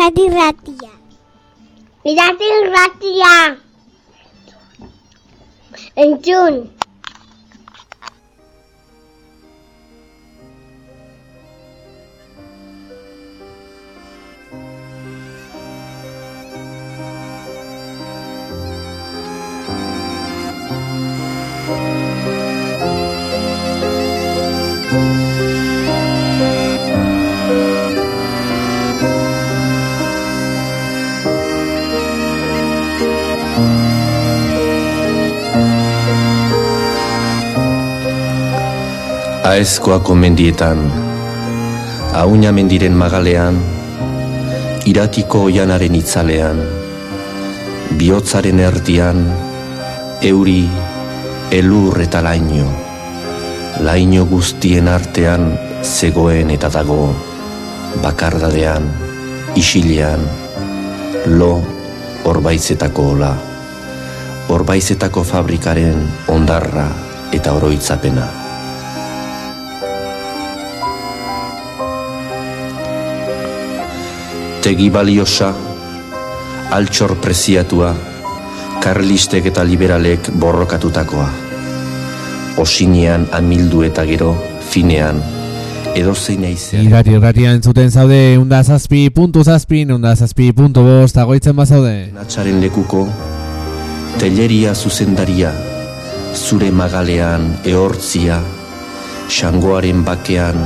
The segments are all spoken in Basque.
Irrati ratia. Irrati ratia. Entzun. Aezkoako mendietan, auina mendiren magalean, iratiko oianaren itzalean, bihotzaren erdian, euri, elur eta laino, laino guztien artean zegoen eta dago, bakardadean, isilean, lo orbaizetako ola, orbaizetako fabrikaren ondarra eta oroitzapena. Tegi baliosa, altxor preziatua, karlistek eta liberalek borrokatutakoa. Osinean amildu eta gero, finean, edo zein aizean. Irrati irratia entzuten zaude, unda zazpi, puntu zazpi, unda zazpi, puntu bost, agoitzen bazaude. Natxaren lekuko, telleria zuzendaria, zure magalean ehortzia, xangoaren bakean,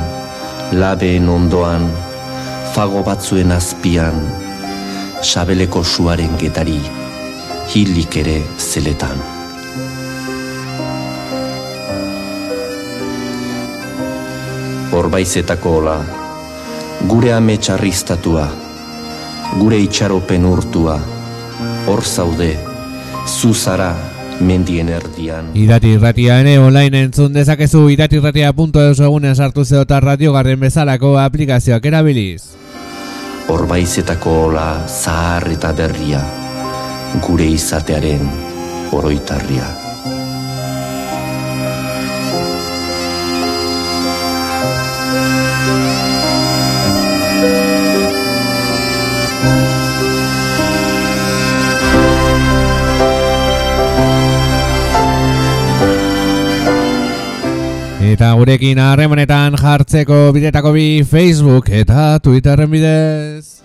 labeen ondoan, fago batzuen azpian, sabeleko suaren getari, hilik ere zeletan. Horbaizetako ola, gure ame txarriztatua, gure itxaropen urtua, hor zaude, zu zara mendien erdian. Irati irratia ere online entzun dezakezu iratirratia.eus egunen sartu zeota radio garren bezalako aplikazioak erabiliz. Horbaizetako ola zahar eta berria, gure izatearen oroitarria. Eta gurekin harremanetan jartzeko bidetako bi Facebook eta Twitterren bidez.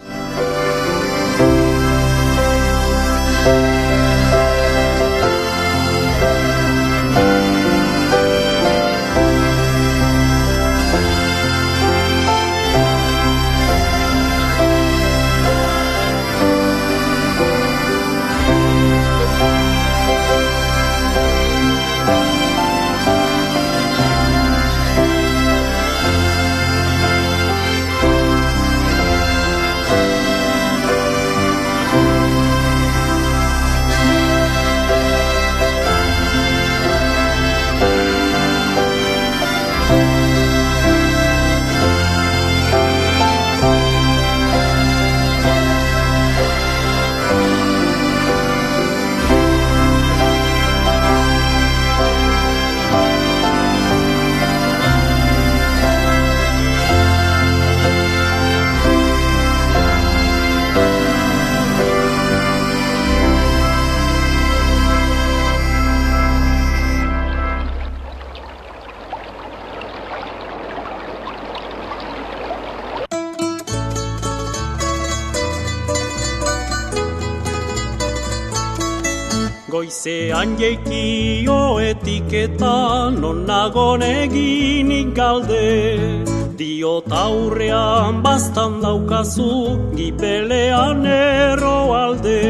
Nagon eginik galde Diot aurrean bastan daukazu gipelean erro alde.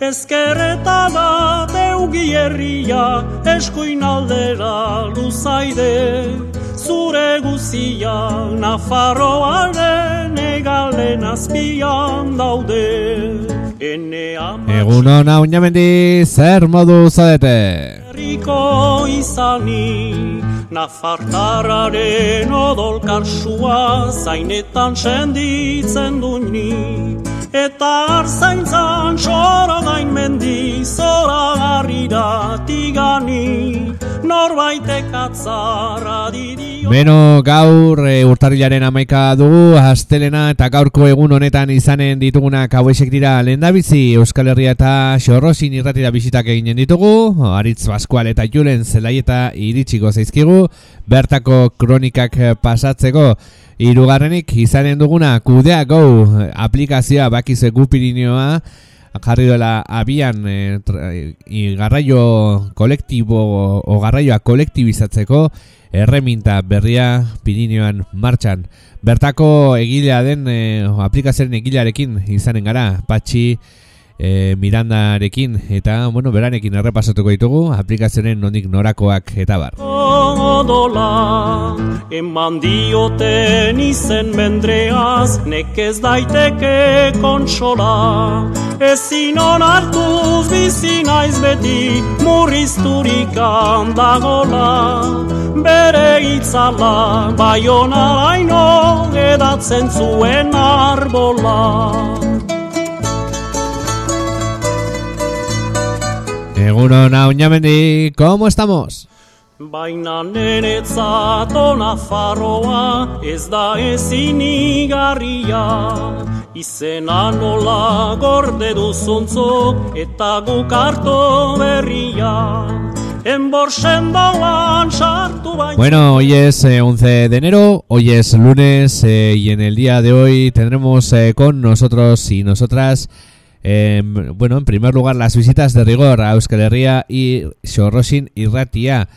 Ezkerreta deugi herria eskuin aldera luzaide. Zure guzia Nafarroaren egalen azpian daude. Ene ama Egun hona uñamendi zer modu zadete? Herriko izani, Nafartararen odolkarsua zainetan senditzen duini. Eta arzaintzan soro gain mendi zora garrira tigani, norbaitek atzarra didio. Beno, gaur e, urtarrilaren amaika dugu, astelena eta gaurko egun honetan izanen ditugunak hauesek dira lehendabizi Euskal Herria eta Xorrosin irratira bisitak eginen ditugu, Aritz Baskual eta Julen Zelaieta iritsiko zaizkigu, bertako kronikak pasatzeko. Hirugarrenik izanen duguna kudea go aplikazioa bakize gupirinioa jarri dela abian e, garraio kolektibo o garraioa kolektibizatzeko erreminta berria Pirineoan martxan. Bertako egilea den e, aplikazioaren egilearekin izanen gara, Patxi e, Mirandarekin eta bueno, beranekin errepasatuko ditugu aplikazioaren nondik norakoak eta bar. Odola, eman dioten izen mendreaz, nekez daiteke kontsola. Ezin onartuz bizi naiz beti, murrizturik handagola. Bere itzala, bai honaraino, edatzen zuen arbola. Egunon, Auñamendi, ¿cómo estamos? Baina nenetzat Nafarroa ez da ezin igarria Izena nola gorde duzuntzok eta guk harto berria Bueno, hoy es eh, 11 de enero, hoy es lunes eh, y en el día de hoy tendremos eh, con nosotros y nosotras eh, bueno, en primer lugar, las visitas de rigor a Euskal Herria y Xorrosin y Ratia.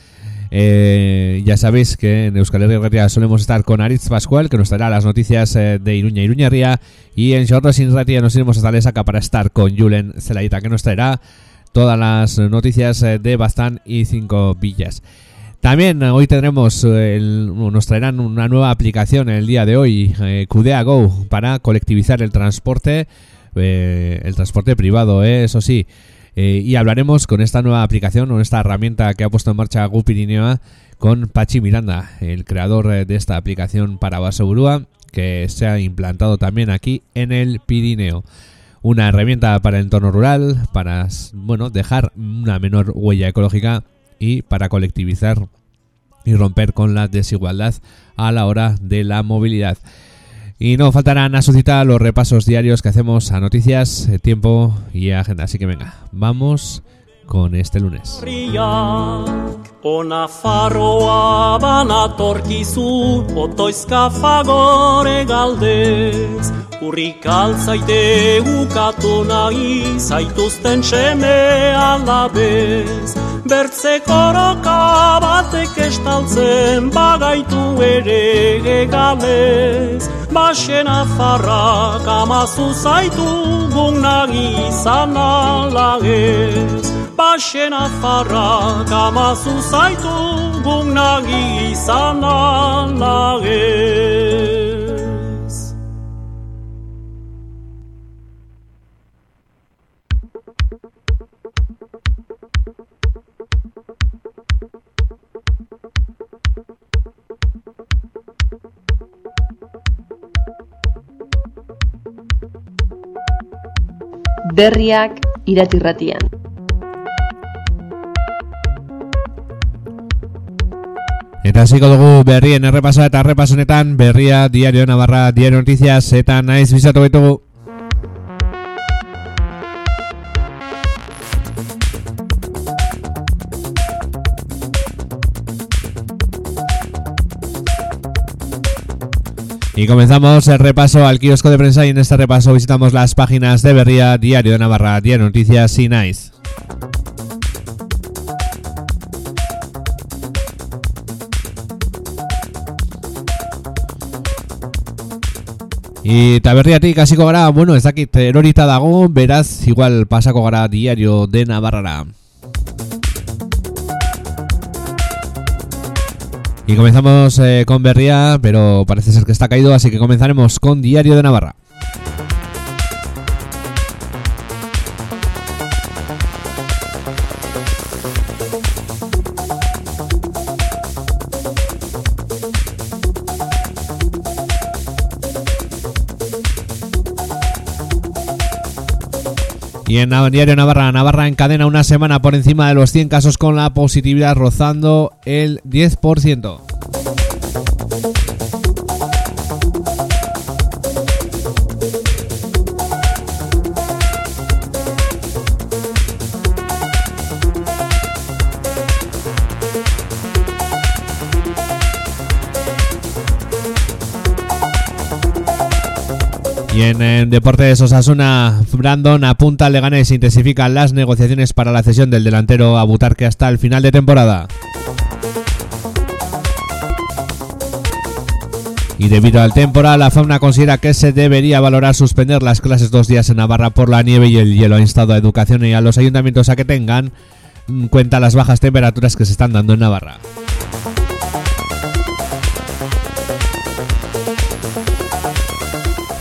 Eh, ya sabéis que en Euskal Herria solemos estar con Aritz Pascual, que nos traerá las noticias eh, de Iruña y Iruñarría. Y en Xorrosin y Ratia nos iremos hasta Lesaca para estar con Julen Zelaita, que nos traerá todas las noticias eh, de Bastán y Cinco Villas. También eh, hoy tendremos, el- nos traerán una nueva aplicación en el día de hoy, eh, Kudea Go, para colectivizar el transporte, el transporte privado, eh, eso sí. Eh, y hablaremos con esta nueva aplicación, con esta herramienta que ha puesto en marcha Gu Pirinioa, con Pachi Miranda, el creador eh, de esta aplicación para Basoburúa, que se ha implantado también aquí en el Pirineo una herramienta para el entorno rural, para bueno, dejar una menor huella ecológica y para colectivizar y romper con la desigualdad a la hora de la movilidad. Y no faltarán a su cita los repasos diarios que hacemos a noticias, eh, tiempo y agenda. Así que venga, vamos con este lunes. Ona farroa banatorkizu, otoizka fagore galdez. Urrik altzaite ukatu nahi, zaituzten seme alabez. Bertze koroka batek estaltzen, bagaitu ere egalez. Baxen afarrak amazu zaitu, gunagi izan alagez. Baxen afarrak amazu zaitu, gunagi izan alagez. berriak iratirratian. Eta hasiko dugu berrien errepasoa eta errepaso honetan berria diario Navarra diario noticias eta naiz bizatu baitugu. Y comenzamos el repaso al kiosco de prensa y en este repaso visitamos las páginas de Berría, Diario de Navarra, Diario Noticias y Nice. Y taberriatik hasiko gara, bueno, ez dakit erorita dago, beraz, igual pasako gara diario de Navarra. Y comenzamos eh, con Berría, pero parece ser que está caído, así que comenzaremos con Diario de Navarra. Y en Diario Navarra, Navarra encadena una semana por encima de los 100 casos con la positividad rozando el 10%. Y en, Deportes Osasuna, Brandon apunta al Leganés e intensifica las negociaciones para la cesión del delantero a Butarque hasta el final de temporada. Y debido al temporal, la fauna considera que se debería valorar suspender las clases dos días en Navarra por la nieve y el hielo. Ha instado a Educación y a los ayuntamientos a que tengan en cuenta las bajas temperaturas que se están dando en Navarra.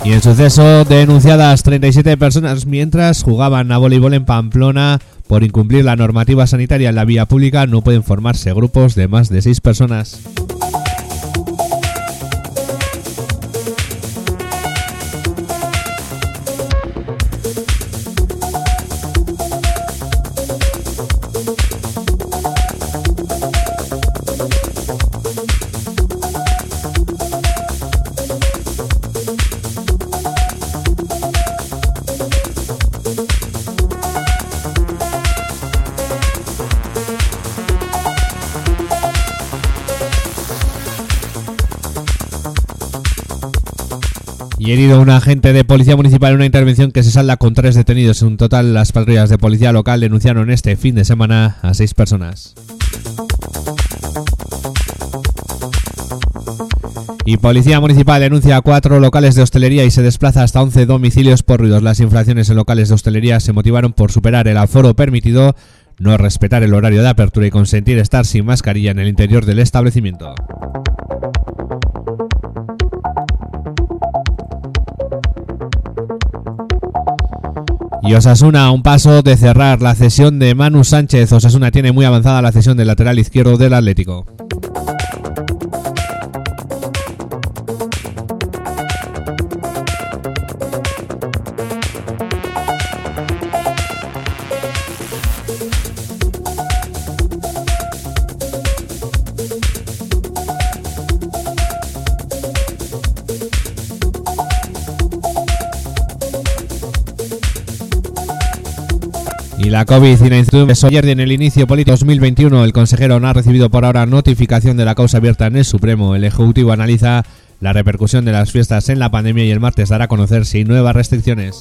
Y en suceso, denunciadas 37 personas mientras jugaban a voleibol en Pamplona por incumplir la normativa sanitaria en la vía pública, no pueden formarse grupos de más de 6 personas. Un agente de policía municipal en una intervención que se salda con tres detenidos. En total, las patrullas de policía local denunciaron este fin de semana a seis personas. Y Policía Municipal denuncia a cuatro locales de hostelería y se desplaza hasta 11 domicilios por ruidos. Las infracciones en locales de hostelería se motivaron por superar el aforo permitido, no respetar el horario de apertura y consentir estar sin mascarilla en el interior del establecimiento. Y Osasuna a un paso de cerrar la cesión de Manu Sánchez. Osasuna tiene muy avanzada la cesión del lateral izquierdo del Atlético. La COVID y la incertidumbre ayer en el inicio político 2021, el consejero no ha recibido por ahora notificación de la causa abierta en el Supremo. El Ejecutivo analiza la repercusión de las fiestas en la pandemia y el martes dará a conocer si nuevas restricciones.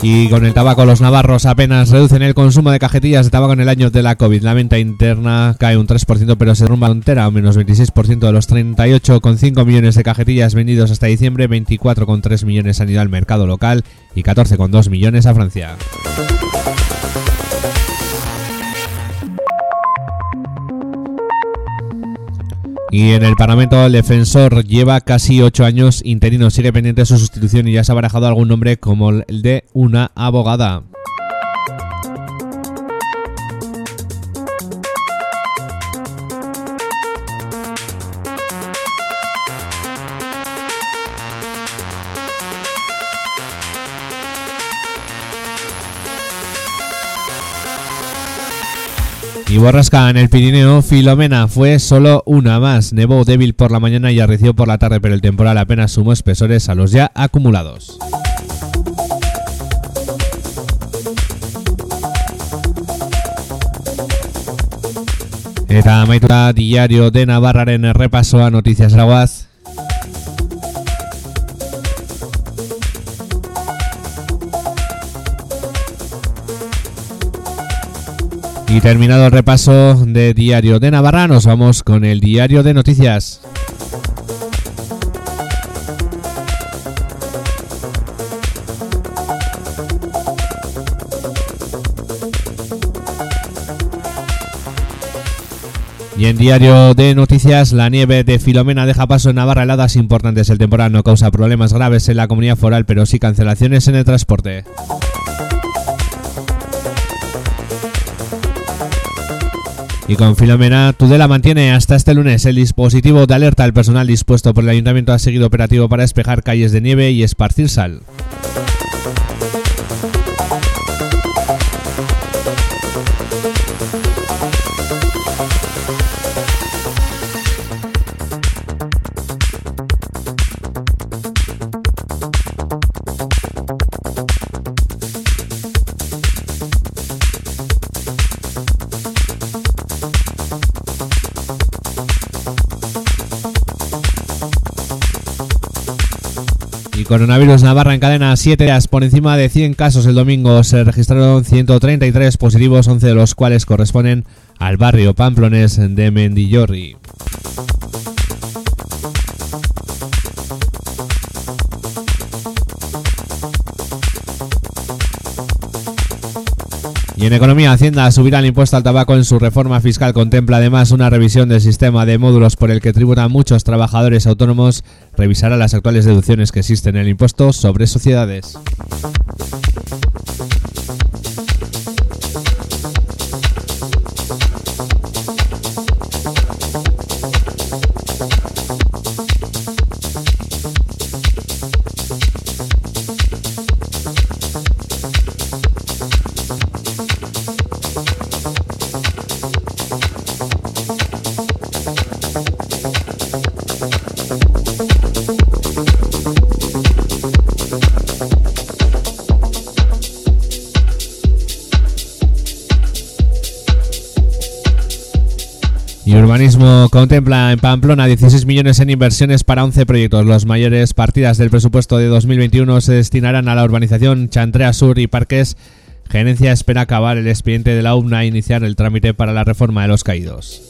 Y con el tabaco, los navarros apenas reducen el consumo de cajetillas de tabaco en el año de la COVID. La venta interna cae un 3%, pero se derrumba entera, menos 26% de los 38,5 millones de cajetillas vendidos hasta diciembre, 24,3 millones han ido al mercado local y 14,2 millones a Francia. Y en el Parlamento el defensor lleva casi ocho años interino, sigue pendiente de su sustitución y ya se ha barajado algún nombre como el de una abogada. Y borrasca en el Pirineo, Filomena fue solo una más. Nevó débil por la mañana y arreció por la tarde, pero el temporal apenas sumó espesores a los ya acumulados. Eta diario de Navarraren repaso a Noticias Araguaz. Y terminado el repaso de Diario de Navarra, nos vamos con el Diario de Noticias. Y en Diario de Noticias, la nieve de Filomena deja paso en Navarra heladas importantes. El temporal no causa problemas graves en la comunidad foral, pero sí cancelaciones en el transporte. Y con Filomena, Tudela mantiene hasta este lunes el dispositivo de alerta. El personal dispuesto por el ayuntamiento ha seguido operativo para despejar calles de nieve y esparcir sal. Coronavirus Navarra en cadena 7 días por encima de 100 casos el domingo. Se registraron 133 positivos, 11 de los cuales corresponden al barrio Pamplones de Mendillorri. Y en economía, Hacienda subirá el impuesto al tabaco en su reforma fiscal. Contempla además una revisión del sistema de módulos por el que tributan muchos trabajadores autónomos. Revisará las actuales deducciones que existen en el impuesto sobre sociedades. Urbanismo contempla en Pamplona 16 millones en inversiones para 11 proyectos. Las mayores partidas del presupuesto de 2021 se destinarán a la urbanización Chantrea Sur y Parques. Gerencia espera acabar el expediente de la UMNA e iniciar el trámite para la reforma de los caídos.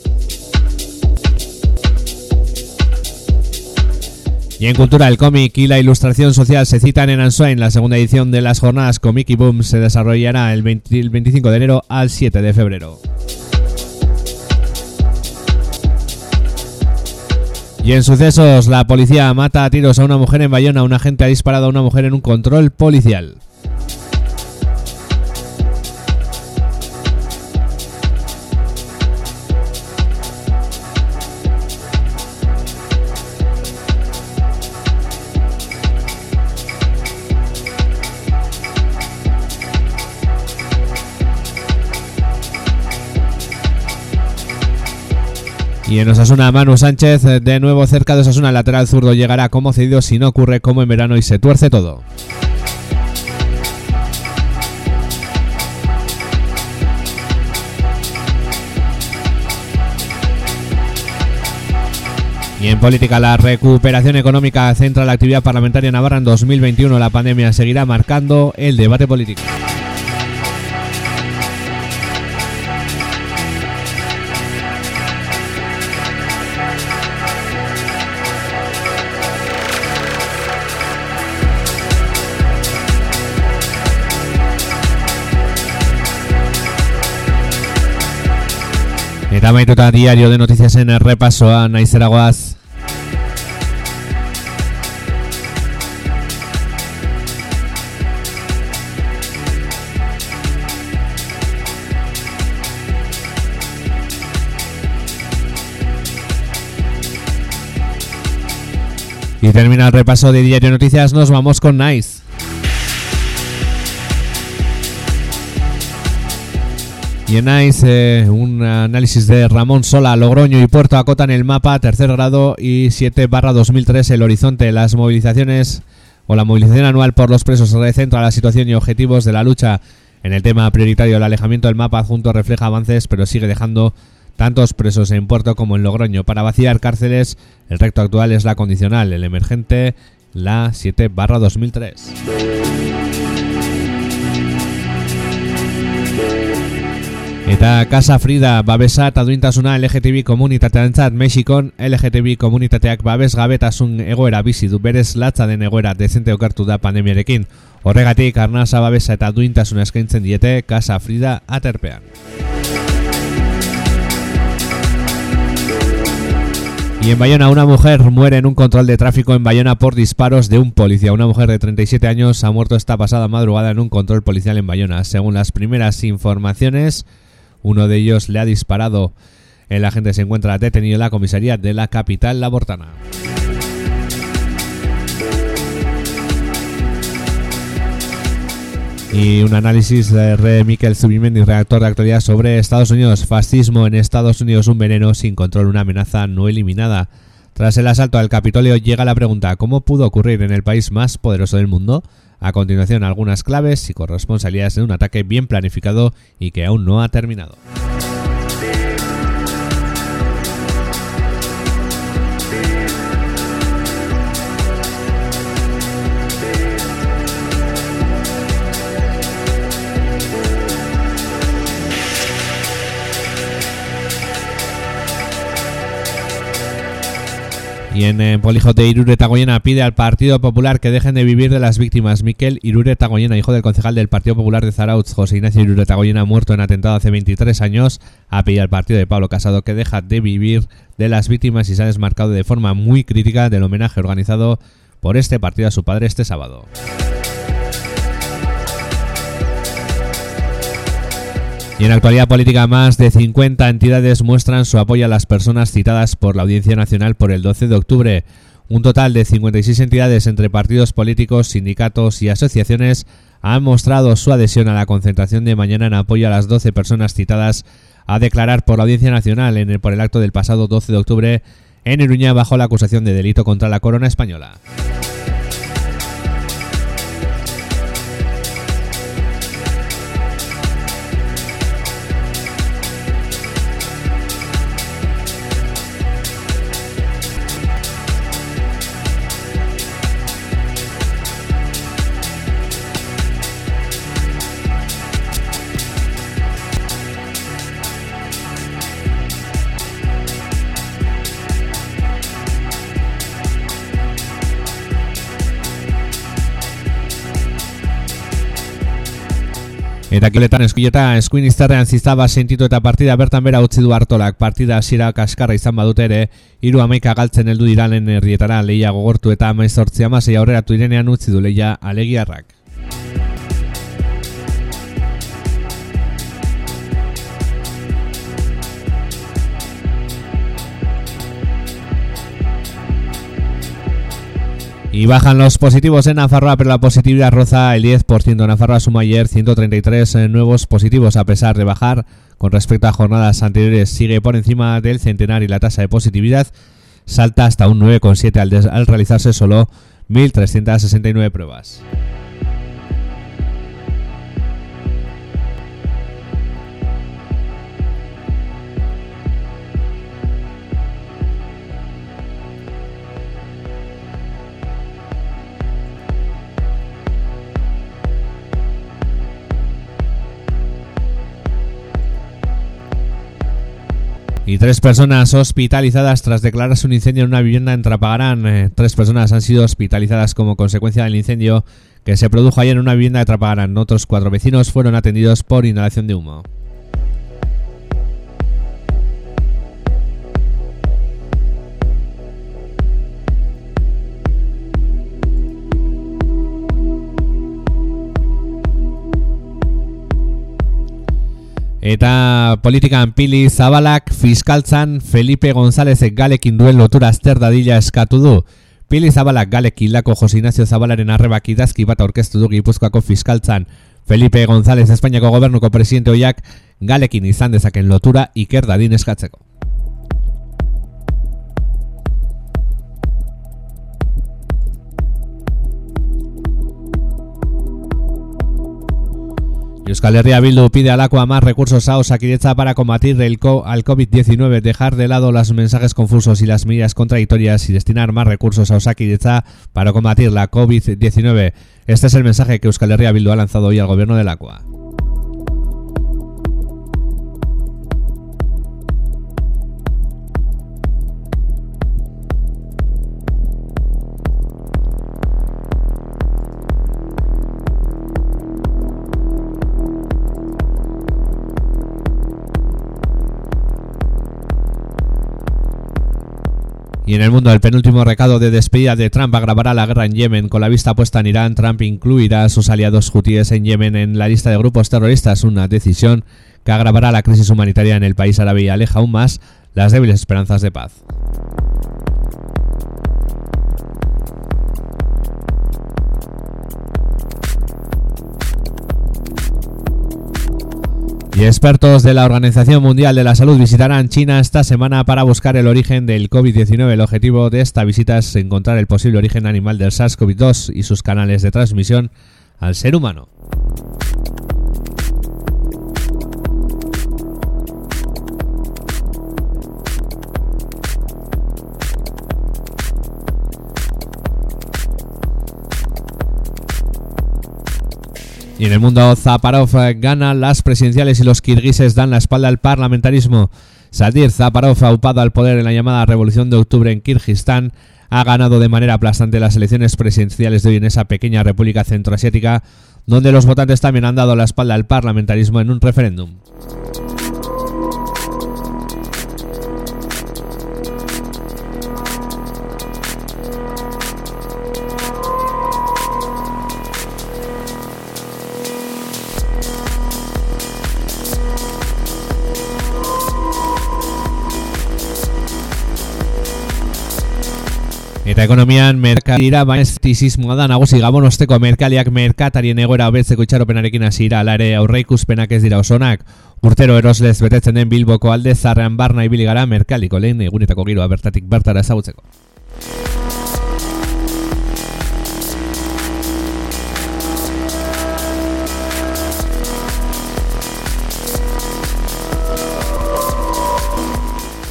Y en cultura, el cómic y la ilustración social se citan en Ansoain. La segunda edición de las jornadas Comic y Boom se desarrollará el, 20 el 25 de enero al 7 de febrero. Y en sucesos, la policía mata a tiros a una mujer en Bayona. Un agente ha disparado a una mujer en un control policial. Y en Osasuna, Manu Sánchez, de nuevo cerca de Osasuna, lateral zurdo llegará como cedido si no ocurre como en verano y se tuerce todo. Y en política, la recuperación económica centra la actividad parlamentaria navarra en 2021. La pandemia seguirá marcando el debate político. Eta amaituta diario de noticiasen errepasoa naizeragoaz. Y termina el repaso de Diario Noticias, nos vamos con Nice. Y en Nice, eh, un análisis de Ramón Sola, Logroño y Puerto acotan el mapa, tercer grado y 7 barra 2003, el horizonte. Las movilizaciones o la movilización anual por los presos recentra la situación y objetivos de la lucha. En el tema prioritario, el alejamiento del mapa adjunto refleja avances, pero sigue dejando tantos presos en Puerto como en Logroño. Para vaciar cárceles, el recto actual es la condicional, el emergente, la 7 barra 2003. Eta Casa Frida babesa eta duintasuna LGTB komunitatearentzat Mexikon LGTB komunitateak babes gabetasun egoera bizi du berez latza den egoera dezente okartu da pandemiarekin. Horregatik arnasa babesa eta duintasuna eskaintzen diete Casa Frida aterpean. Y en Bayona una mujer muere en un control de tráfico en Bayona por disparos de un policía. Una mujer de 37 años ha muerto esta pasada madrugada en un control policial en Bayona. Según las primeras informaciones, uno de ellos le ha disparado. El agente se encuentra detenido en la comisaría de la capital labortana. Y un análisis de Re Miquel Zubimendi, redactor de actualidad sobre Estados Unidos. Fascismo en Estados Unidos, un veneno sin control, una amenaza no eliminada. Tras el asalto al Capitolio llega la pregunta, ¿cómo pudo ocurrir en el país más poderoso del mundo? A continuación, algunas claves y corresponsabilidades de un ataque bien planificado y que aún no ha terminado. Y en eh, Polijote Irure Tagoyena pide al Partido Popular que dejen de vivir de las víctimas. Miquel Irure Tagoyena, hijo del concejal del Partido Popular de Zarautz, José Ignacio Irure Tagoyena, muerto en atentado hace 23 años, ha pedido al partido de Pablo Casado que deja de vivir de las víctimas y se ha desmarcado de forma muy crítica del homenaje organizado por este partido a su padre este sábado. Y en la actualidad política, más de 50 entidades muestran su apoyo a las personas citadas por la Audiencia Nacional por el 12 de octubre. Un total de 56 entidades entre partidos políticos, sindicatos y asociaciones han mostrado su adhesión a la concentración de mañana en apoyo a las 12 personas citadas a declarar por la Audiencia Nacional en el, por el acto del pasado 12 de octubre en Iruña bajo la acusación de delito contra la corona española. Eta kiletan eskuileta eskuin izterrean ziztaba sentitu eta partida bertan bera utzi du hartolak. Partida hasiera kaskarra izan badute ere, hiru amaika galtzen heldu diralen herrietara leia gogortu eta amaizortzi amasei aurreratu irenean utzi du leia alegiarrak. Y bajan los positivos en Nafarroa, pero la positividad roza el 10%. Nafarroa suma ayer 133 eh, nuevos positivos, a pesar de bajar con respecto a jornadas anteriores. Sigue por encima del centenar y la tasa de positividad salta hasta un 9,7 al, al realizarse solo 1.369 pruebas. Y tres personas hospitalizadas tras declararse un incendio en una vivienda en Trapagarán. Eh, tres personas han sido hospitalizadas como consecuencia del incendio que se produjo ayer en una vivienda de Trapagarán. Otros cuatro vecinos fueron atendidos por inhalación de humo. Eta politikan pili zabalak fiskaltzan Felipe González galekin duen lotura azter dadila eskatu du. Pili zabalak galek hildako Jose Ignacio Zabalaren arrebak idazki bat aurkeztu du Gipuzkoako fiskaltzan. Felipe González Espainiako gobernuko presidente hoiak galekin izan dezaken lotura iker dadin eskatzeko. Euskal Herria Bildu pide al Aqua más recursos a Osakideza para combatir el co al COVID-19, dejar de lado los mensajes confusos y las medidas contradictorias y destinar más recursos a Osakideza para combatir la COVID-19. Este es el mensaje que Euskal Herria Bildu ha lanzado hoy al gobierno del Aqua. Y en el mundo, el penúltimo recado de despedida de Trump agravará la guerra en Yemen. Con la vista puesta en Irán, Trump incluirá a sus aliados hutíes en Yemen en la lista de grupos terroristas, una decisión que agravará la crisis humanitaria en el país árabe y aleja aún más las débiles esperanzas de paz. Y expertos de la Organización Mundial de la Salud visitarán China esta semana para buscar el origen del COVID-19. El objetivo de esta visita es encontrar el posible origen animal del SARS-CoV-2 y sus canales de transmisión al ser humano. Y en el mundo, Zaparov eh, gana las presidenciales y los kirguises dan la espalda al parlamentarismo. Sadir Zaparov, aupado al poder en la llamada Revolución de Octubre en Kirguistán, ha ganado de manera aplastante las elecciones presidenciales de hoy en esa pequeña república centroasiática, donde los votantes también han dado la espalda al parlamentarismo en un referéndum. Eta ekonomian merkadira bainestizismoa da nagusi gabon osteko merkaliak merkatarien egoera hobetzeko itxaropenarekin hasi ira ala ere aurreikuspenak ez dira osonak. Urtero eroslez betetzen den Bilboko alde zarrean barna ibili gara merkaliko lehen egunetako giroa bertatik bertara ezagutzeko.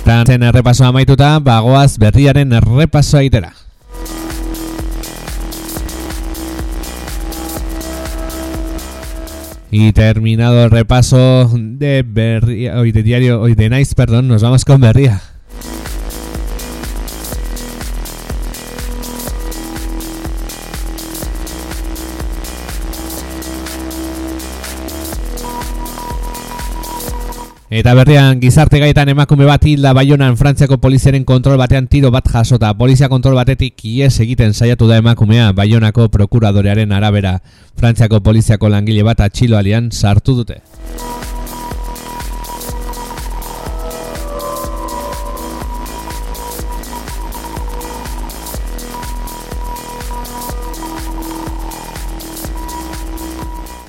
Tantzen errepaso amaituta, bagoaz berriaren errepaso aitera. Y terminado el repaso de Berría, hoy de diario, hoy de Nice, perdón, nos vamos con Berría. Eta berrian gizarte gaitan emakume bat hilda Baionan Frantziako poliziaren kontrol batean tiro bat jasota. Polizia kontrol batetik ies egiten saiatu da emakumea Baionako prokuradorearen arabera. Frantziako poliziako langile bat atxiloalian sartu dute.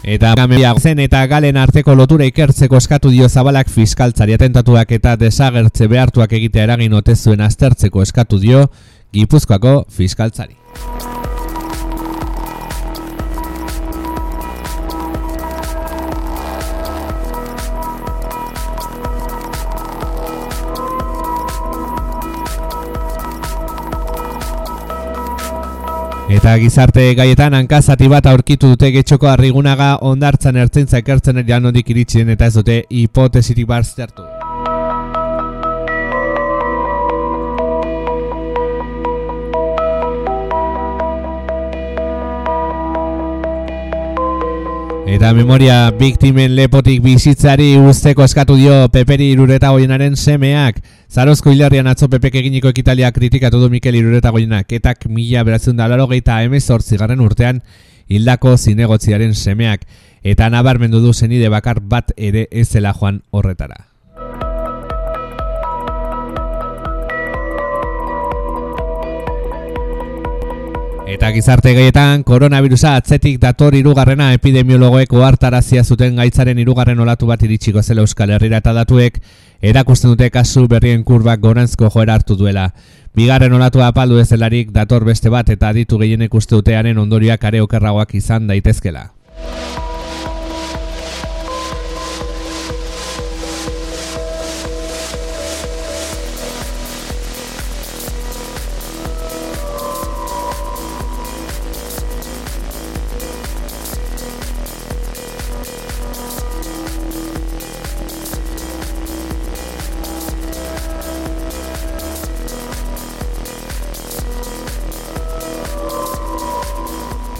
Eta gamia zen eta galen arteko lotura ikertzeko eskatu dio zabalak fiskaltzari atentatuak eta desagertze behartuak egitea eragin otezuen aztertzeko eskatu dio Gipuzkoako fiskaltzari. Eta gizarte gaietan hankazati bat aurkitu dute getxoko arrigunaga ondartzan ertzintza ekertzen erian ondik iritsi eta ez dute hipotesitik barztertu. Eta memoria biktimen lepotik bizitzari usteko eskatu dio Peperi Irureta Goienaren semeak. Zarozko hilarrian atzo Pepek eginiko ekitalia kritikatu du Mikel Irureta Goienak. Etak mila beratzen da laro geita garren urtean hildako zinegotziaren semeak. Eta nabarmendu du zenide bakar bat ere ez zela joan horretara. Eta gizarte gaietan, koronavirusa atzetik dator irugarrena epidemiologoek ohartarazia zuten gaitzaren irugarren olatu bat iritsiko zela Euskal Herrira eta datuek, erakusten dute kasu berrien kurbak gorantzko joera hartu duela. Bigarren olatua apaldu ez delarik dator beste bat eta ditu gehienek uste dutearen ondoriak are okerragoak izan daitezkela.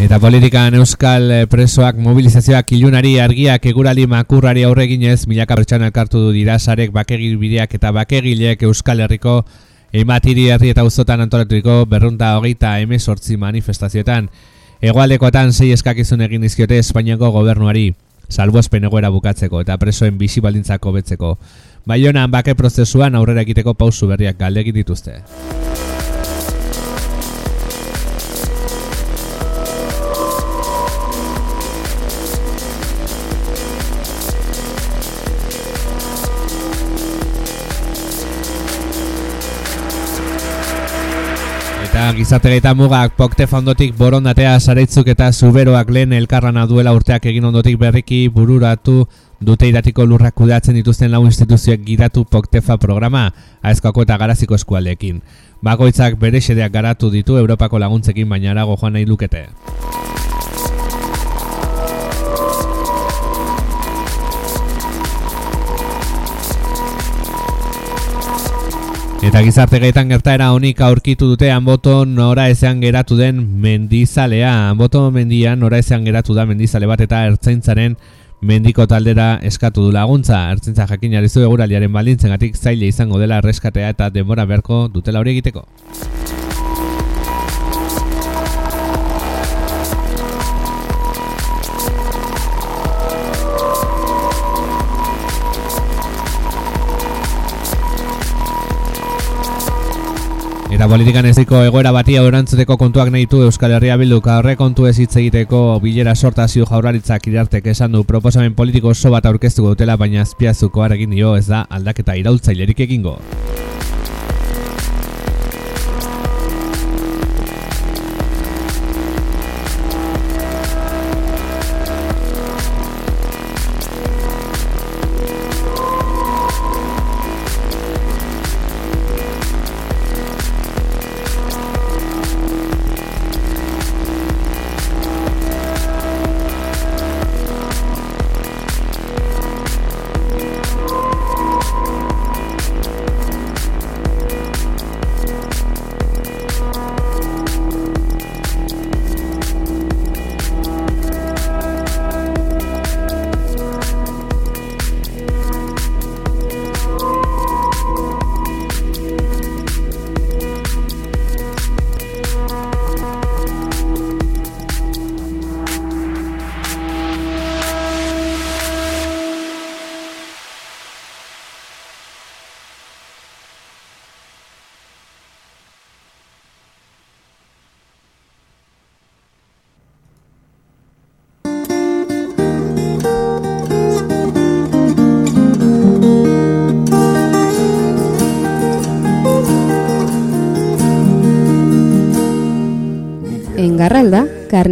Eta politikan euskal eh, presoak mobilizazioak ilunari argiak egurali makurrari aurreginez milaka pertsona elkartu du dirasarek bakegil bideak eta bakegilek euskal herriko ematiri herri eta uzotan antolaturiko berrunda hogeita emezortzi manifestazioetan. Egoaldekoetan sei eskakizun egin dizkiote Espainiako gobernuari salbuespen egoera bukatzeko eta presoen bizi baldintzako betzeko. Baionan bake prozesuan aurrera egiteko pausu berriak galdegin dituzte. Eta gizarte gaita mugak pokte fondotik borondatea sareitzuk eta zuberoak lehen elkarrana duela urteak egin ondotik berriki bururatu dute iratiko lurrak kudeatzen dituzten lau instituzioek gidatu poktefa programa aezkoako eta garaziko eskualdeekin. Bakoitzak bere garatu ditu Europako laguntzekin baina arago joan nahi lukete. Eta gizarte gaitan gertaera honik aurkitu dute hanboton nora ezean geratu den mendizalea. Hanboton mendian nora ezean geratu da mendizale bat eta ertzaintzaren mendiko taldera eskatu du laguntza. Ertzaintza jakin jarizu eguraliaren baldintzen gatik zaile izango dela reskatea eta denbora beharko dutela hori egiteko. Eta politikan eziko egoera bati aurantzuteko kontuak nahi du Euskal Herria Bilduk horre kontu ez hitz egiteko bilera sortazio jaurlaritzak irartek esan du proposamen politiko oso bat aurkeztuko dutela baina azpiazuko argin dio ez da aldaketa iraultzailerik egingo.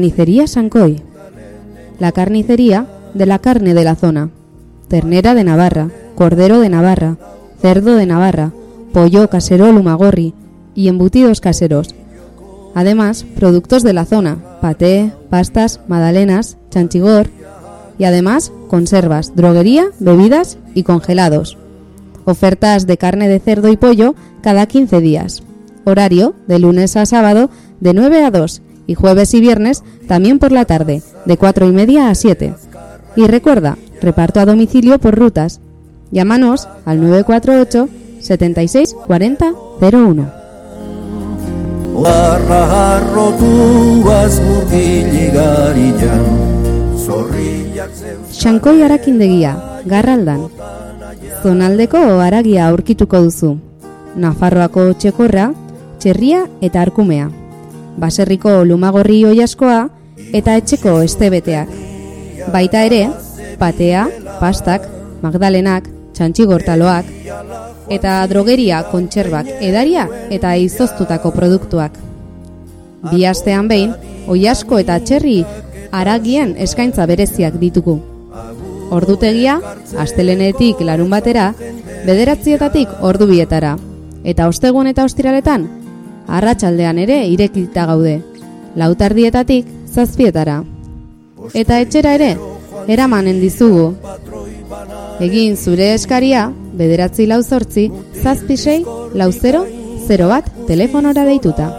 Carnicería Sancoy. La carnicería de la carne de la zona. Ternera de Navarra, cordero de Navarra, cerdo de Navarra, pollo caserol Lumagorri y embutidos caseros. Además, productos de la zona, paté, pastas, magdalenas, chanchigor y además conservas, droguería, bebidas y congelados. Ofertas de carne de cerdo y pollo cada 15 días. Horario de lunes a sábado de 9 a 2 y jueves y viernes también por la tarde de 4 y media a 7. Y recuerda, reparto a domicilio por rutas. Llámanos al 948 76 40 01. Oarra harrotuaz murgiligarian Zorriak zeu Xankoi arakindegia, garraldan. Zonaldeko aragia aurkituko duzu. Nafarroako txekorra, txerria eta arkumea. Baserriko lumagorri oiaskoa eta etxeko estebeteak. Baita ere, patea, pastak, magdalenak, txantxigortaloak, eta drogeria kontserbak edaria eta izoztutako produktuak. Bi astean behin, oiasko eta txerri aragien eskaintza bereziak ditugu. Ordutegia, astelenetik larun batera, bederatzietatik ordu bietara. Eta ostegun eta ostiraletan, arratsaldean ere irekita gaude. Lautardietatik zazpietara. Eta etxera ere, eramanen dizugu. Egin zure eskaria, bederatzi lau zortzi, zazpi sei, lau zero, zero bat, telefonora deituta.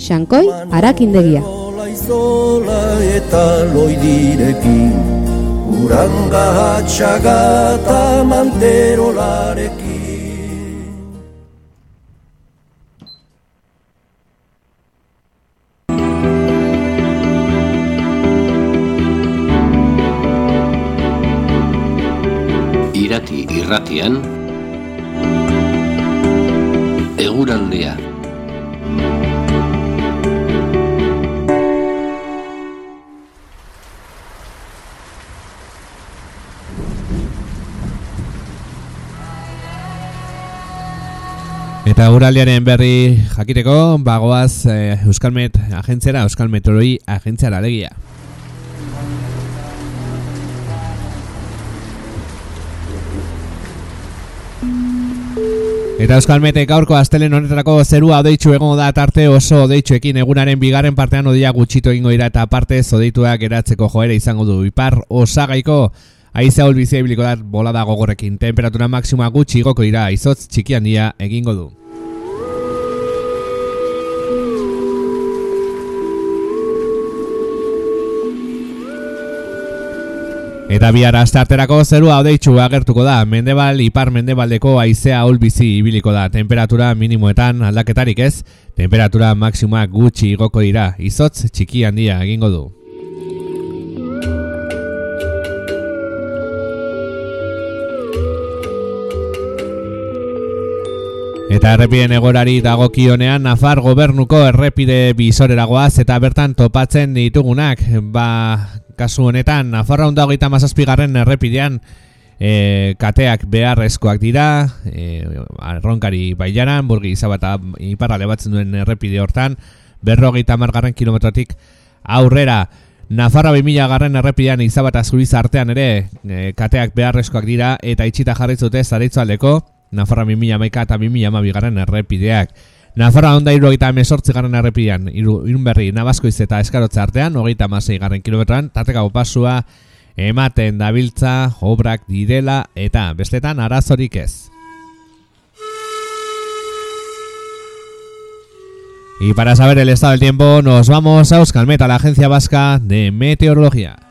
Xankoi, arakindegia. Ola izola eta loidirekin Uranga hatxaga eta manterolarekin irratian Eguraldia Eta uraldiaren berri jakiteko, bagoaz eh, Euskalmet agentziara, Euskal Meteoroi agentziara alegia. Eta Euskalmetek gaurko astelen honetarako zerua odeitzu egongo da tarte oso odeitzuekin egunaren bigarren partean odia gutxitu egingo dira eta parte zodeituak geratzeko joera izango du. Ipar osagaiko Aizea ulbizia ibiliko da bolada gogorrekin. Temperatura maksima gutxi igoko dira, izotz txiki handia egingo du. Eta bihar astarterako zerua odeitxu agertuko da, mendebal ipar mendebaldeko aizea bizi ibiliko da, temperatura minimoetan aldaketarik ez, temperatura maksimoak gutxi igoko dira, izotz txiki handia egingo du. Eta errepiden egorari dagokionean Nafar gobernuko errepide bisoreragoaz eta bertan topatzen ditugunak. Ba, kasu honetan, Nafarra honda hogeita mazazpigarren errepidean e, kateak beharrezkoak dira, e, arronkari bailaran, burgi izabata iparra lebatzen duen errepide hortan, berrogeita margarren kilometrotik aurrera. Nafarra 2000 garren errepidean izabata zuriz artean ere e, kateak beharrezkoak dira eta itxita jarritzute zaritzu aldeko, Nafarra 2000 maika eta 2000 amabigaren errepideak. Nafarra onda iru egita mesortzi garen errepidean, iru, irun berri nabazkoiz eta eskarotza artean, hogeita masei garen kilometroan, tateka pasua ematen dabiltza, obrak direla eta bestetan arazorik ez. Y para saber el estado del tiempo, nos vamos a Euskalmet, a la Agencia Vasca de Meteorología.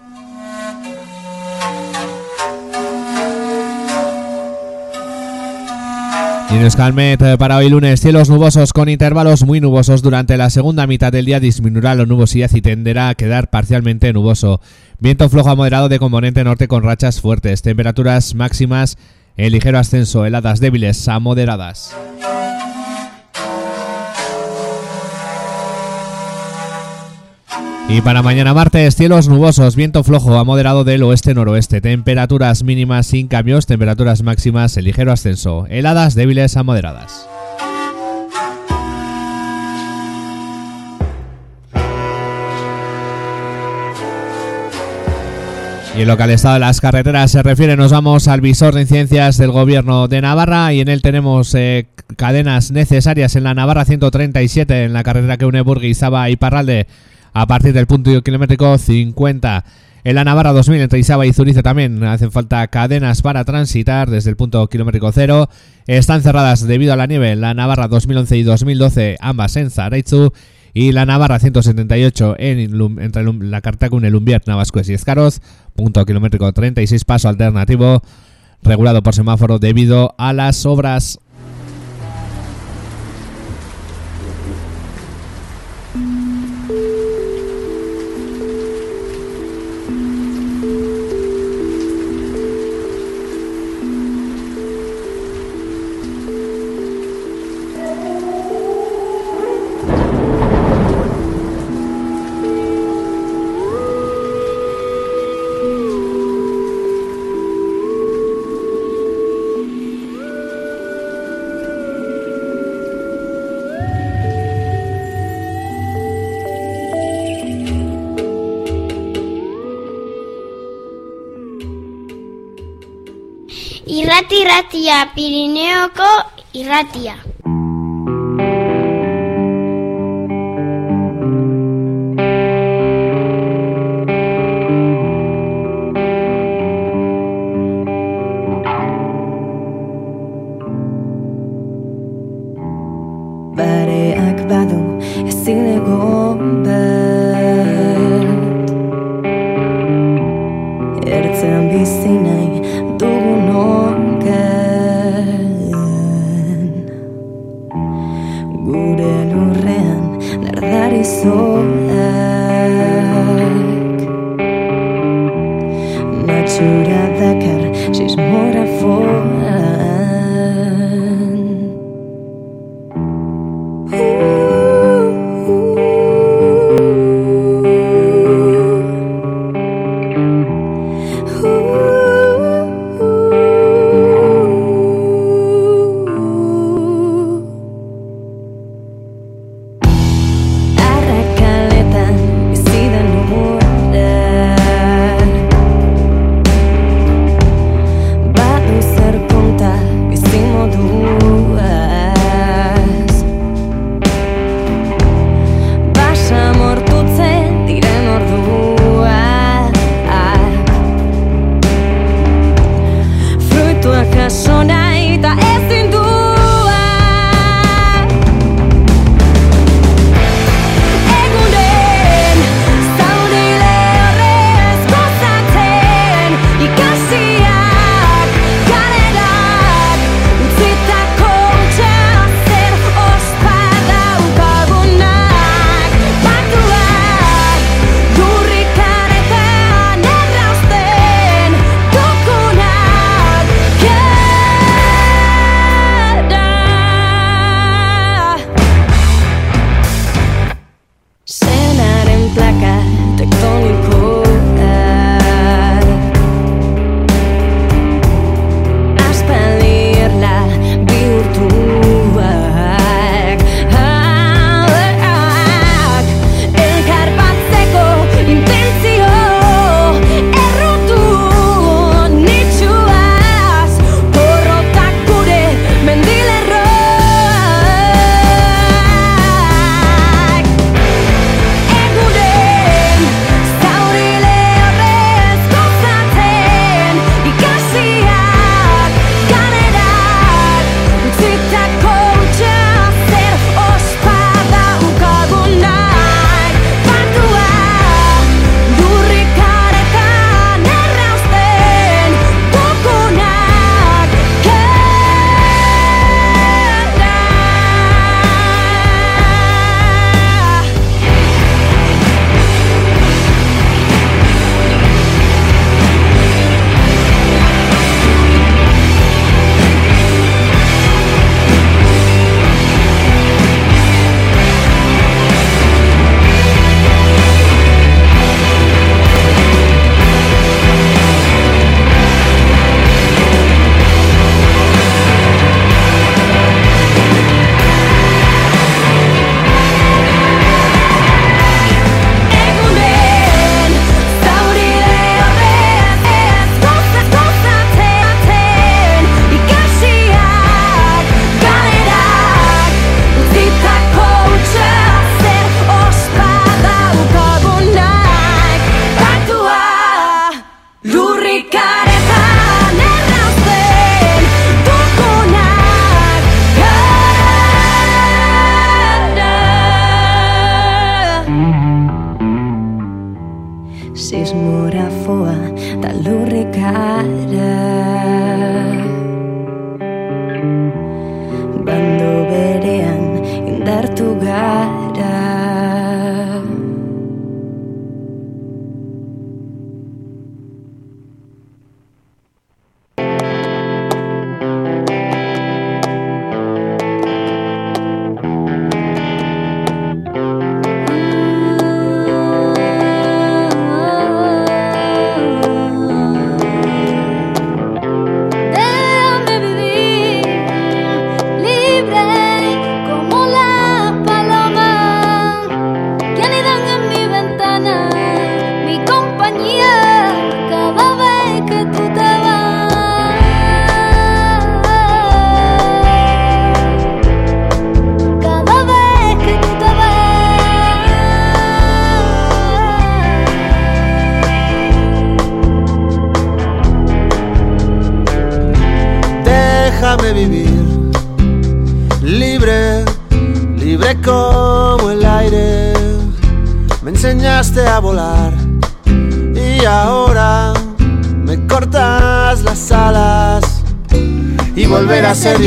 Y eh, para hoy lunes, cielos nubosos con intervalos muy nubosos durante la segunda mitad del día disminuirá la nubosidad y tenderá a quedar parcialmente nuboso. Viento flojo a moderado de componente norte con rachas fuertes, temperaturas máximas en ligero ascenso, heladas débiles a moderadas. Y para mañana martes, cielos nubosos, viento flojo a moderado del oeste-noroeste, temperaturas mínimas sin cambios, temperaturas máximas en ligero ascenso, heladas débiles a moderadas. Y en lo que al estado de las carreteras se refiere, nos vamos al visor de incidencias del gobierno de Navarra y en él tenemos eh, cadenas necesarias en la Navarra 137, en la carretera que une Burguizaba y Parralde a partir del punto kilométrico 50. En la Navarra 2000 entre Isaba y Zurice también hacen falta cadenas para transitar desde el punto kilométrico cero. Están cerradas debido a la nieve en la Navarra 2011 y 2012, ambas en Zaraitzu. Y la Navarra 178 en entre la Cartacun, el Umbier, Navascues y Escaroz. Punto kilométrico 36, paso alternativo regulado por semáforo debido a las obras irratia, Pirineoko irratia.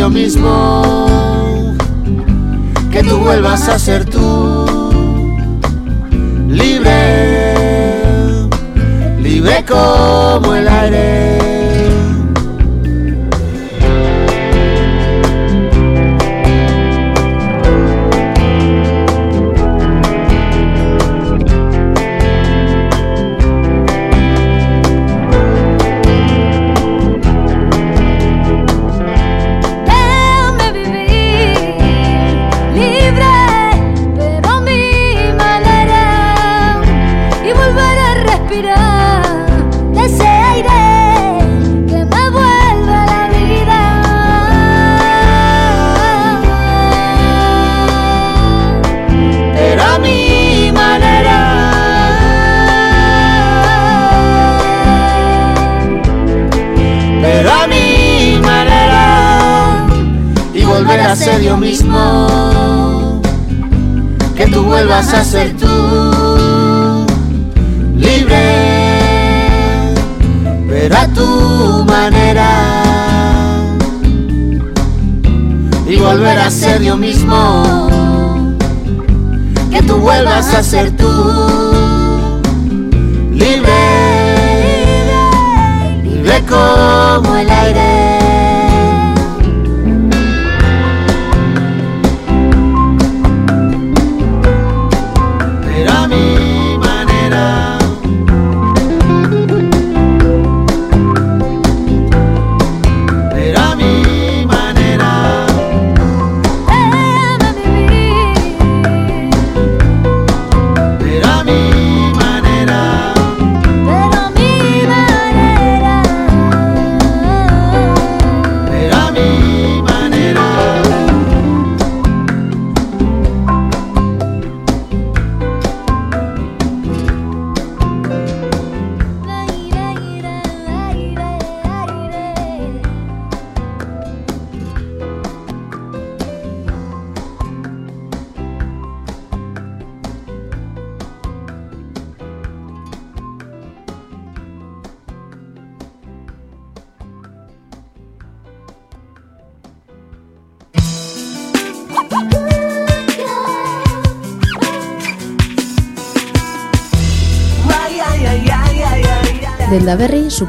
Yo mismo. Que tú vuelvas a ser tú,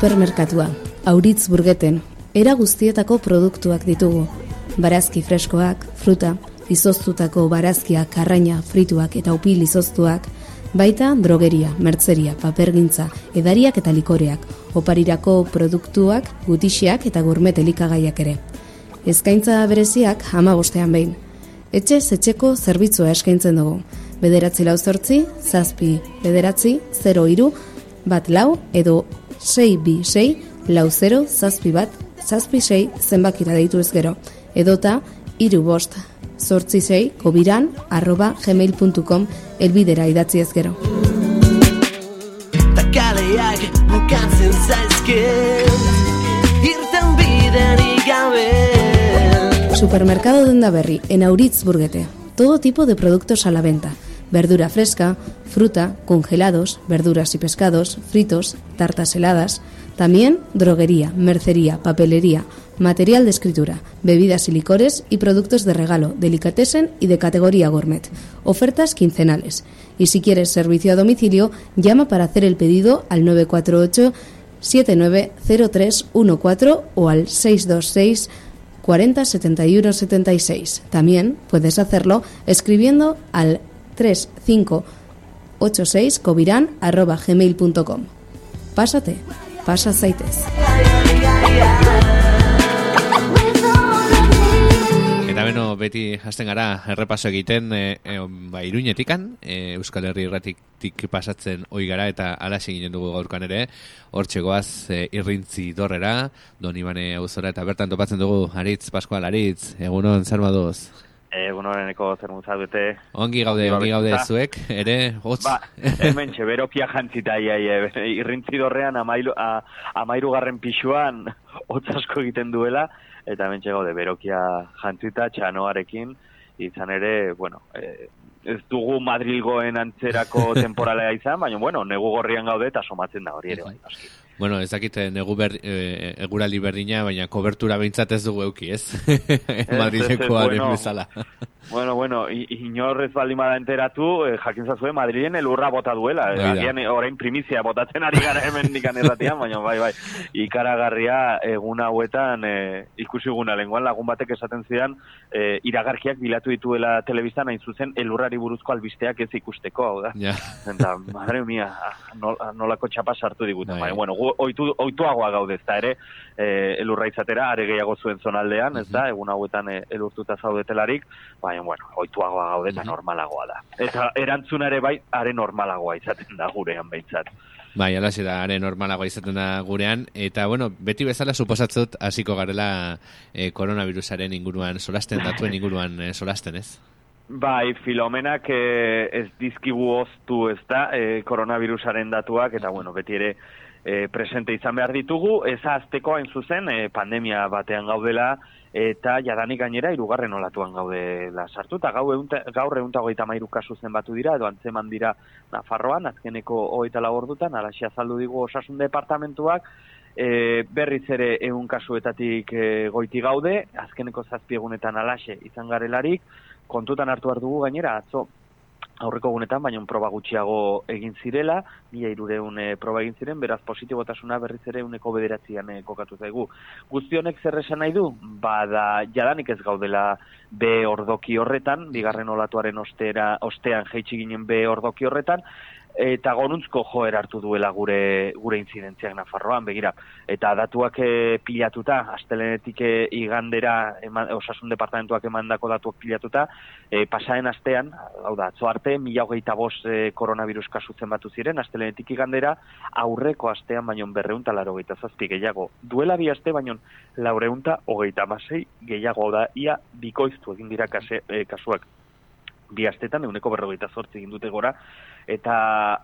supermerkatua, auritz burgeten, era guztietako produktuak ditugu. Barazki freskoak, fruta, izoztutako barazkiak, arraina, frituak eta upil izoztuak, baita drogeria, mertzeria, papergintza, edariak eta likoreak, oparirako produktuak, gutixiak eta gourmet elikagaiak ere. Eskaintza bereziak hama bostean behin. Etxe etxeko zerbitzua eskaintzen dugu. Bederatzi lau zortzi, zazpi, bederatzi, 0 iru, bat lau edo 6 bi 6 lau 0 zazpi bat zazpi 6 zenbakira deitu ez gero edota iru bost zortzi 6 kobiran arroba gmail.com elbidera idatzi ez gero. Ta kaleak bukatzen zaizkit Irten biderik gabe Supermercado Denda Berri, en Auritz Burguete. Todo tipo de productos a la venta. Verdura fresca, fruta, congelados, verduras y pescados, fritos, tartas heladas. También droguería, mercería, papelería, material de escritura, bebidas y licores y productos de regalo, delicatessen y de categoría gourmet. Ofertas quincenales. Y si quieres servicio a domicilio, llama para hacer el pedido al 948 790314 o al 626 40 71 76. También puedes hacerlo escribiendo al 3586 covirán arroba gmail.com. Pásate, pasa zaitez. Eta beno, beti hasten gara errepaso egiten e, e, ba, iruñetikan, e, Euskal Herri irratik pasatzen oi gara eta alaxe eginen dugu gaurkan ere, hor txegoaz e, irrintzi dorrera, don Ibane auzora eta bertan topatzen dugu Aritz, Pascual Aritz, egunon, zer moduz? Egunoreneko zer bete. Ongi gaude, ongi gaude zuek, ere, hotz. Ba, hemen txe, berokia jantzita, ia, ia, irrintzi dorrean amairu, a, amairu garren pixuan hotz asko egiten duela, eta hemen gaude berokia jantzita, txanoarekin, izan ere, bueno, e, ez dugu Madrilgoen antzerako temporalea izan, baina, bueno, negu gorrian gaude eta somatzen da hori ere, bai. Bueno, ez dakit eh, negu ber, e, eguraldi berdina, baina kobertura behintzat ez dugu euki, ez? Madrilekoaren bueno. bezala. Bueno, bueno, inorrez baldin bada enteratu, eh, jakin zazue, Madrilen elurra bota duela. Agian eh, orain primizia botatzen ari gara hemen nikan erratian, baina bai, bai. Ikaragarria egun hauetan eh, ikusi guna lenguan lagun batek esaten zidan eh, iragarkiak bilatu dituela telebistan hain zuzen elurrari buruzko albisteak ez ikusteko, hau da. Ja. Eta, madre mia, ah, nol, nolako txapa sartu diguten. Bai. Bueno, oitu, oituagoa gaude, ez da ere, e, elurra izatera, are gehiago zuen zonaldean, ez da, egun hauetan e, elurtuta zaudetelarik, baina, bueno, oituagoa gaude eta normalagoa da. Eta erantzuna ere bai, are normalagoa izaten da gurean behintzat. Bai, alaxe da, are normalagoa izaten da gurean, eta bueno, beti bezala suposatzut hasiko garela eh, koronavirusaren inguruan solasten, datuen inguruan eh, solasten, ez? Bai, filomenak eh, ez dizkigu oztu ez da, eh, koronavirusaren datuak, eta bueno, beti ere eh, presente izan behar ditugu, ez azteko hain zuzen, eh, pandemia batean gaudela, eta jadanik gainera irugarren olatuan gaudela sartu, eta gau eunta, gaur egun hogeita mairu kasu zenbatu dira, edo antzeman dira Nafarroan, azkeneko hogeita labordutan, alaxia azaldu digu osasun departamentuak, e, berriz ere ehun kasuetatik e, goiti gaude, azkeneko zazpi egunetan alaxe izan garelarik, kontutan hartu behar dugu gainera, atzo aurreko egunetan, baina proba gutxiago egin zirela, mila irureun e, proba egin ziren, beraz positibotasuna berriz ere uneko bederatzean e, kokatu zaigu. Guzti honek zer esan nahi du? Bada, jadanik ez gaudela B ordoki horretan, bigarren olatuaren ostera, ostean jeitsi ginen B ordoki horretan, eta gonuntzko joer hartu duela gure gure intzidentziak Nafarroan, begira. Eta datuak e, pilatuta, astelenetik e, igandera eman, osasun departamentuak emandako datuak pilatuta, e, pasaren astean, hau da, atzo arte, mila hogeita bost e, koronavirus kasu zenbatu ziren, astelenetik igandera, aurreko astean baino berreunta laro hogeita zazpi gehiago. Duela bi aste baino laureunta hogeita masei gehiago da, ia bikoiztu egin dira kase, e, kasuak bi astetan euneko berrogeita zortzi egin dute gora, eta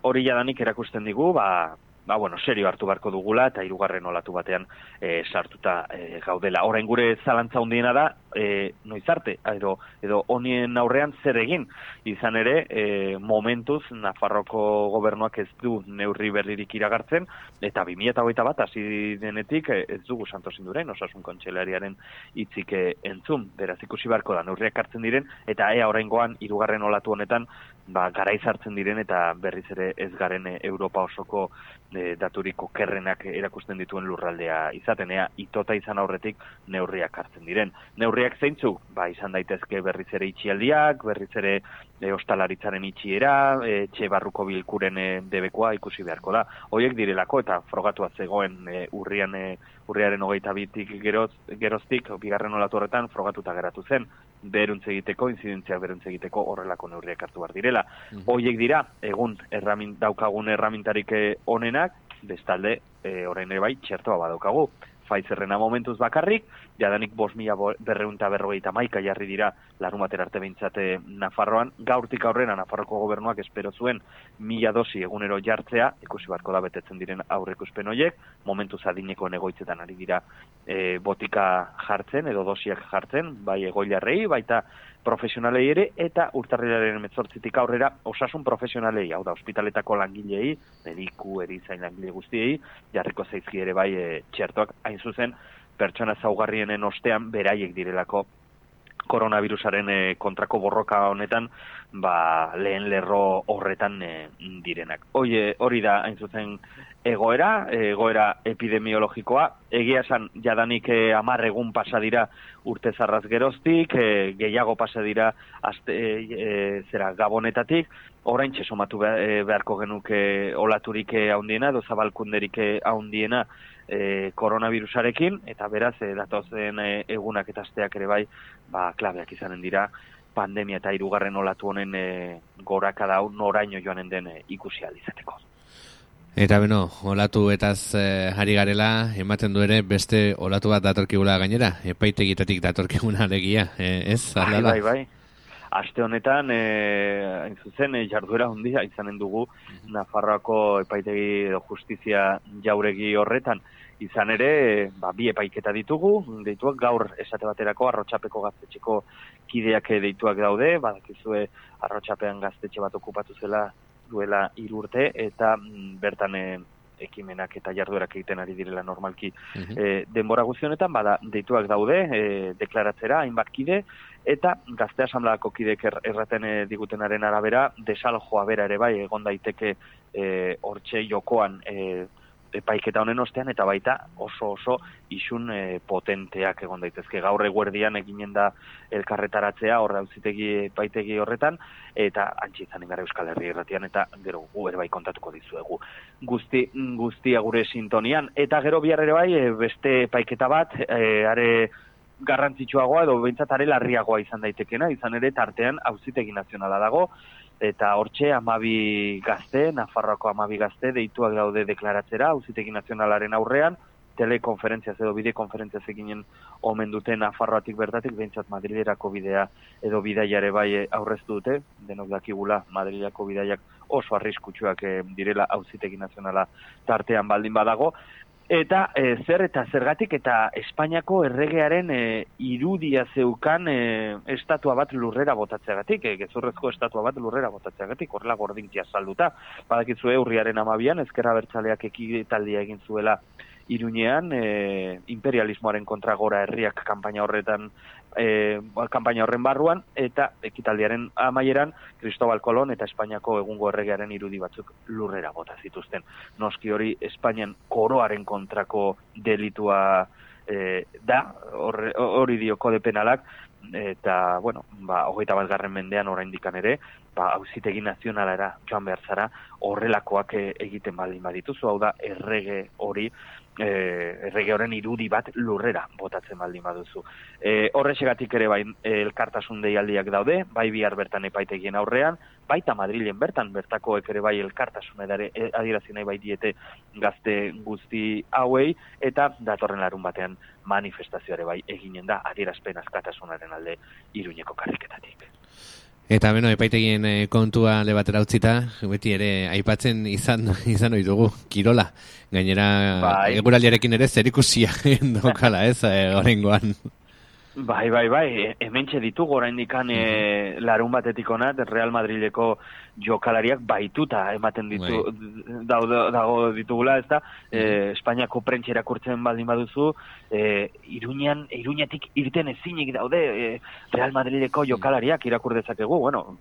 hori jadanik erakusten digu, ba, ba bueno, serio hartu beharko dugula, eta hirugarren olatu batean e, sartuta e, gaudela. Orain gure zalantza hundiena da, e, noiz arte, edo, edo honien aurrean zer egin, izan ere, e, momentuz, Nafarroko gobernuak ez du neurri berririk iragartzen, eta 2008 bat hasi denetik e, ez dugu Santos Indurain, osasun kontxelariaren hitzik e, entzun, beraz ikusi beharko da, neurriak hartzen diren, eta ea oraingoan hirugarren olatu honetan, ba, garaiz hartzen diren eta berriz ere ez garen e, Europa osoko e, daturiko kerrenak erakusten dituen lurraldea izaten, ea itota izan aurretik neurriak hartzen diren. Neurriak zeintzuk, ba, izan daitezke berriz ere itxialdiak, berriz ere e, ostalaritzaren itxiera, e, txe barruko bilkuren e, debekoa ikusi beharko da. Hoiek direlako eta frogatua zegoen e, urrian e, urriaren hogeita bitik geroz, geroztik, bigarren olatu horretan frogatuta geratu zen, beruntz egiteko, inzidentziak beruntz egiteko horrelako neurriak hartu behar direla. Hoiek dira, egun erramin, daukagun erramintarik eh, onenak, bestalde, e, orain ere bai, txertoa badaukagu. Pfizerrena momentuz bakarrik, jadanik bos mila berreunta berrogeita maika jarri dira larun batera arte behintzate Nafarroan, gaurtik aurrera Nafarroko gobernuak espero zuen mila dosi egunero jartzea, ikusi barko da betetzen diren aurrekuspen hoiek, momentuz adineko negoitzetan ari dira e, botika jartzen edo dosiak jartzen, bai egoilarrei, baita profesionalei ere, eta urtarrilaren metzortzitik aurrera osasun profesionalei, hau da, ospitaletako langilei, mediku, erizain langile guztiei, jarriko zaizki ere bai e, txertoak, hain zuzen, pertsona zaugarrienen ostean beraiek direlako koronavirusaren e, kontrako borroka honetan ba, lehen lerro horretan e, direnak. Hoi, hori da hain zuzen egoera, egoera epidemiologikoa, egia esan jadanik e, amar egun pasa dira urte zarraz geroztik, e, gehiago pasa dira azte, e, zera gabonetatik, orain somatu beharko genuke olaturik haundiena, edo zabalkunderik haundiena e, koronavirusarekin, eta beraz, e, datozen e, egunak eta asteak ere bai, ba, klabeak izanen dira, pandemia eta hirugarren olatu honen e, goraka dau noraino joanen den e, ikusi izateko. Eta beno, olatu etaz eh, ari garela, ematen du ere beste olatu bat datorkigula gainera, epaitegitatik datorkiguna alegia, eh, ez? Bai, bai, bai. Aste honetan, e, hain zuzen, e, jarduera hundia izanen dugu Nafarroako epaitegi justizia jauregi horretan. Izan ere, ba, bi epaiketa ditugu, dituak gaur esate baterako arrotxapeko gaztetxeko kideak deituak daude, badakizue arrotxapean gaztetxe bat okupatu zela duela urte eta mm, bertan eh, ekimenak eta jarduerak egiten ari direla normalki. E, denbora guzti honetan, bada deituak daude e, deklaratzera hainbat kide eta gazte asamblako kidek er, erraten e, digutenaren arabera desalojoa bera ere bai egon daiteke e, hortxe jokoan e, epaiketa honen ostean eta baita oso oso isun e, potenteak egon daitezke. Gaur eguerdian eginen da elkarretaratzea hor auzitegi epaitegi horretan eta antzi izanen gara Euskal Herri irratian eta gero gu bai kontatuko dizuegu. Guzti guztia gure sintonian eta gero bihar ere bai e, beste epaiketa bat e, are garrantzitsuagoa edo behintzat are larriagoa izan daitekena, izan ere tartean auzitegi nazionala dago, eta hortxe amabi gazte, Nafarroako amabi gazte, deituak daude deklaratzera, auzitegi nazionalaren aurrean, telekonferentziaz edo bidekonferentziaz eginen omen dute Nafarroatik bertatik, behintzat Madrilerako bidea edo bidaiare bai aurreztu dute, denok dakigula Madrilerako bidaiak oso arriskutsuak eh, direla auzitegi nazionala tartean baldin badago, Eta e, zer eta zergatik eta Espainiako erregearen e, irudia zeukan e, estatua bat lurrera botatzeagatik, e, gezurrezko estatua bat lurrera botatzeagatik, horrela gordintia salduta. Badakizue urriaren amabian, ezkerra bertzaleak ekitaldia egin zuela Iruñean, e, imperialismoaren kontra gora herriak kanpaina horretan e, kanpaina horren barruan, eta ekitaldiaren amaieran, Cristobal Colón eta Espainiako egungo erregearen irudi batzuk lurrera bota zituzten. Noski hori Espainian koroaren kontrako delitua e, da, hori dio kode penalak, eta, bueno, ba, hogeita bat garren mendean oraindikan ere, ba, hauzitegi nazionalara joan behar zara, horrelakoak e, egiten baldin badituzu, hau da, errege hori, e, errege horren irudi bat lurrera botatzen baldin baduzu. E, horrexegatik ere bai elkartasun deialdiak daude, bai bihar bertan epaitegien aurrean, baita Madrilen bertan bertakoek ere bai elkartasun edare e, adierazi nahi bai diete gazte guzti hauei eta datorren larun batean manifestazioare bai eginen da adierazpen askatasunaren alde Iruñeko karriketatik. Eta beno, epaitegien eh, kontua alde batera utzita, beti ere aipatzen izan izan ohi dugu kirola. Gainera Bai. eguraldiarekin ere zerikusia dokala, ez, eh, oraingoan. Bai, bai, bai, e- hementxe ditugu oraindikan e, larun batetik onat Real Madrileko jokalariak baituta ematen ditu daude, dago ditugula, ez da, e, Espainiako prentxe irakurtzen baldin baduzu, e, Iruñan, Iruñatik irten ezinik daude e, Real Madrileko jokalariak irakur dezakegu, bueno,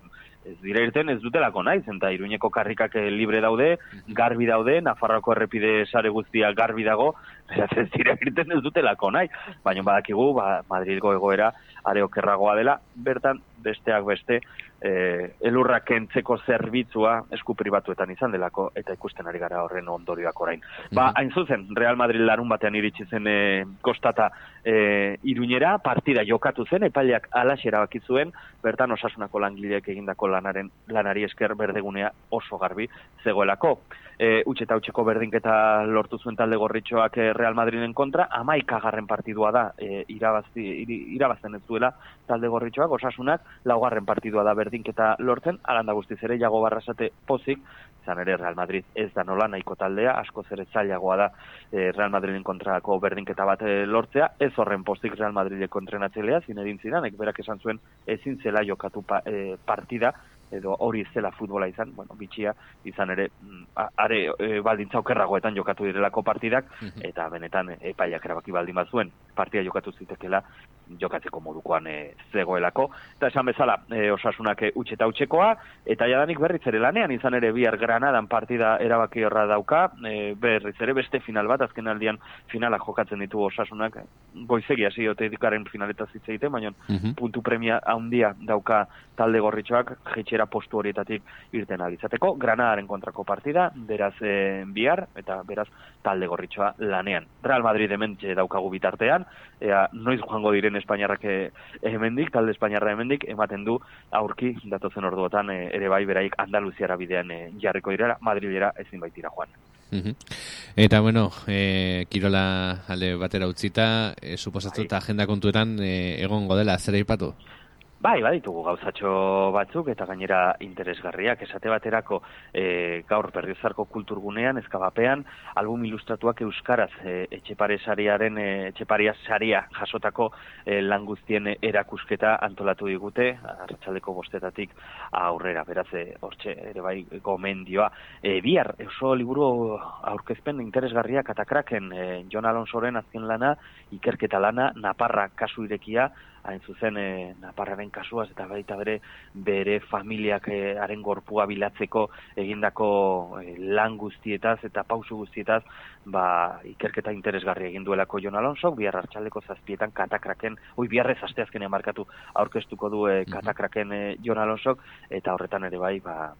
ez dira irten ez dutelako naiz, eta Iruñeko karrikak eh, libre daude, garbi daude, Nafarroako errepide sare guztia garbi dago, beraz ez dira irten ez dutelako nahi, baina badakigu, ba, Madrilgo egoera are okerragoa dela, bertan besteak beste, e, elurrak kentzeko zerbitzua esku pribatuetan izan delako, eta ikusten ari gara horren ondorioak orain. Ba, hain zuzen, Real Madrid larun batean iritsi zen e, kostata e, iruñera, partida jokatu zen, epaileak alaxe erabaki zuen, bertan osasunako langileek egindako lanaren lanari esker berdegunea oso garbi zegoelako. E, utxe eta utxeko berdinketa lortu zuen talde gorritxoak e, Real Madriden kontra, amaikagarren partidua da e, irabazti, iri- irabazten ez duela talde gorritxoak, osasunak laugarren partidua da berdinketa lortzen, alanda guztiz ere jago barrasate pozik, izan ere Real Madrid ez da nola nahiko taldea, asko ere zailagoa da e, Real Madriden kontrako berdinketa bat e, lortzea, ez horren postik Real Madrideko entrenatzailea, zinedin zinanek, berak esan zuen ezin zela jokatu pa, e, partida, edo hori ez zela futbola izan, bueno, bitxia izan ere, mm, are e, baldintza okerragoetan jokatu direlako partidak, eta benetan e, epaiak erabaki baldin bazuen, partida jokatu zitekela jokatzeko modukoan e, zegoelako. Eta esan bezala, e, osasunak e, utxe eta utxekoa, eta jadanik berriz ere lanean, izan ere bihar Granadan partida erabaki horra dauka, e, berriz ere beste final bat, azken aldian finalak jokatzen ditu osasunak, goizegi hasi oteikaren finaletaz hitz egiten, baina Mhm. puntu premia handia dauka talde gorritxoak jetxera postu horietatik irten alizateko. Granadaren kontrako partida, beraz e, bihar, eta beraz talde gorritxoa lanean. Real Madrid hementxe daukagu bitartean, ea noiz joango diren Espainiarrak e, hemendik, talde Espainiarra hemendik, ematen du aurki datozen orduotan e, ere bai beraik Andaluziara bidean e, jarriko direla, Madridera ezin baitira joan. Eta bueno, e, kirola alde batera utzita, e, suposatu eta agenda kontuetan e, egongo dela, zer aipatu? Bai, baditugu gauzatxo batzuk eta gainera interesgarriak. Esate baterako e, gaur berriozarko kulturgunean, ezkabapean, album ilustratuak euskaraz e, etxepare sariaren, e, etxeparia saria jasotako e, lan guztien erakusketa antolatu digute, arratsaldeko bostetatik aurrera, beraz, hortxe, ere bai, gomendioa. E, bihar, oso liburu aurkezpen interesgarriak katakraken, e, Jon Alonsoren azken lana, ikerketa lana, Naparra kasu irekia, hain zuzen e, Naparraren kasuaz eta baita bere bere familiak e, haren gorpua bilatzeko egindako e, lan guztietaz eta pausu guztietaz ba, ikerketa interesgarri egin duelako Jon Alonso, bihar hartxaldeko zazpietan katakraken, oi biharrez asteazkenean markatu aurkeztuko du e, katakraken e, Jon Alonso, eta horretan ere bai, ba,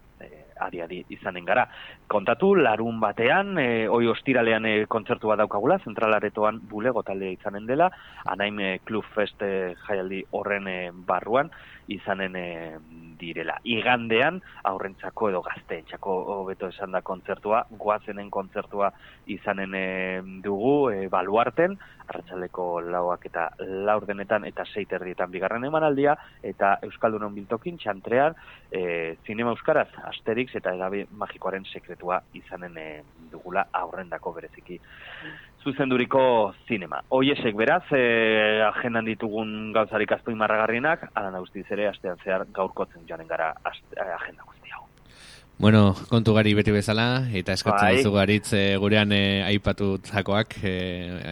adi adi izanen gara. Kontatu, larun batean, e, oi ostiralean e, kontzertu bat daukagula, zentralaretoan bulego taldea izanen dela, anaim e, Club Fest e, jaialdi horren e, barruan, izanen e, direla. Igandean, aurrentzako edo gazteentzako hobeto esan da kontzertua, goazenen kontzertua izanen e, dugu, e, baluarten, arratsaleko lauak eta laurdenetan eta seiterdietan bigarren emanaldia, eta Euskaldunon biltokin, txantrean, e, zinema euskaraz, Asterix eta edabe magikoaren sekretua izanen e, dugula aurrendako bereziki zuzenduriko zinema. Hoiesek beraz, e, agendan ditugun gauzarik azpoi marragarrienak, alan guztiz ere, astean zehar gaurkotzen joanen gara aste, eh, agenda guzti hau. Bueno, kontu gari beti bezala, eta eskatzen Bai. duzu garitz e, gurean e, aipatu zakoak, e,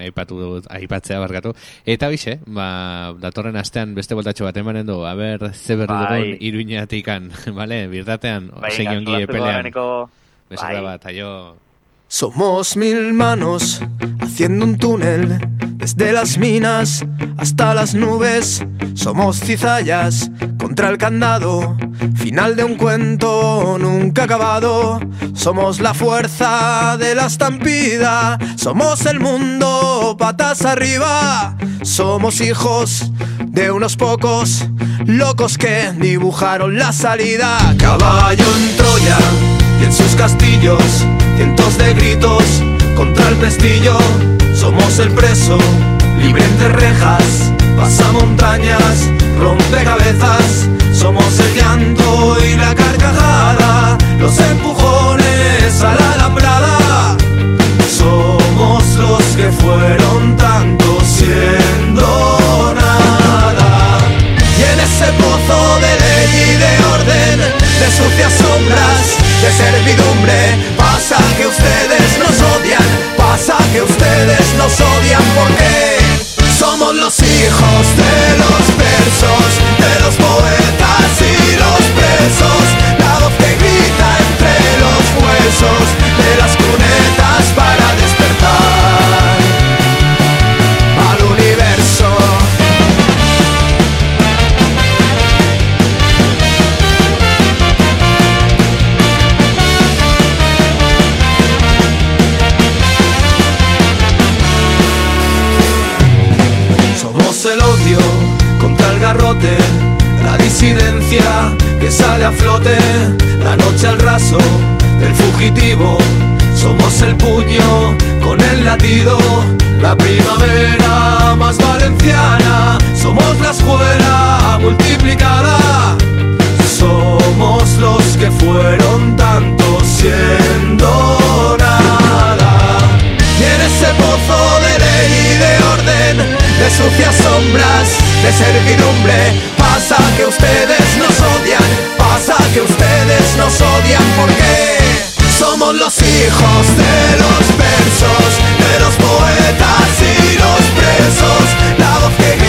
aipatu, aipatzea barkatu. Eta bixe, ba, datorren astean beste boltatxo bat emanen du, a ber, ze berri Bai. dugun iruñatikan, bale, birdatean, Bai, zein ongi epelean. bai. bat, aio. Somos mil manos haciendo un túnel desde las minas hasta las nubes. Somos cizallas contra el candado, final de un cuento nunca acabado. Somos la fuerza de la estampida, somos el mundo patas arriba. Somos hijos de unos pocos locos que dibujaron la salida. Caballo en Troya y en sus castillos, cientos de gritos contra el pestillo. Somos el preso, libre entre rejas, pasa montañas, rompe cabezas. Somos el llanto y la carcajada, los empujones a la alambrada. Somos los que fueron tanto siendo nada. Y en ese pozo de ley y de orden, de sucias sombras, de servidumbre, pasa que ustedes nos odian, pasa que ustedes nos odian porque somos los hijos de los versos, de los poetas y los presos, la voz que grita entre los huesos, de las cunetas para que sale a flote, la noche al raso del fugitivo. Somos el puño con el latido, la primavera más valenciana. Somos la escuela multiplicada. Somos los que fueron tanto siendo de sucias sombras, de servidumbre, pasa que ustedes nos odian, pasa que ustedes nos odian porque somos los hijos de los versos, de los poetas y los presos, la voz que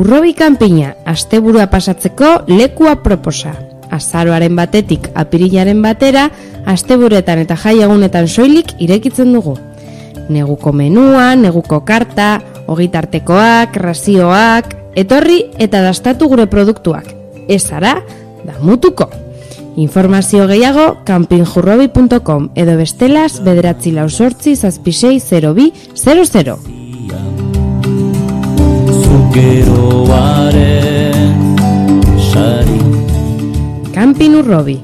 Urrobi kanpina, asteburua pasatzeko lekua proposa. Azaroaren batetik apirilaren batera, asteburetan eta jaiagunetan soilik irekitzen dugu. Neguko menua, neguko karta, ogitartekoak, razioak, etorri eta dastatu gure produktuak. Ez ara, damutuko. Informazio gehiago campingjurrobi.com edo bestelaz bederatzi lau sortzi zazpisei 02 00. Camping Urrobi.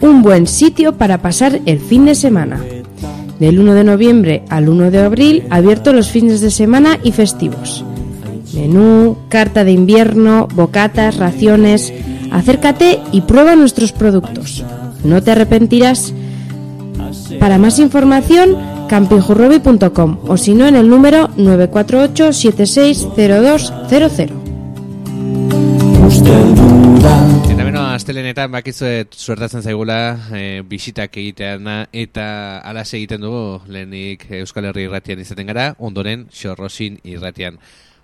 Un buen sitio para pasar el fin de semana. Del 1 de noviembre al 1 de abril, abierto los fines de semana y festivos. Menú, carta de invierno, bocatas, raciones. Acércate y prueba nuestros productos. No te arrepentirás. Para más información, campingjurrobi.com o si no en el número 948 760200. Eta beno, astelenetan bakitzuet suertatzen zaigula e, bisitak egitean eta alas egiten dugu lehenik Euskal Herri irratian izaten gara, ondoren xorrosin irratian.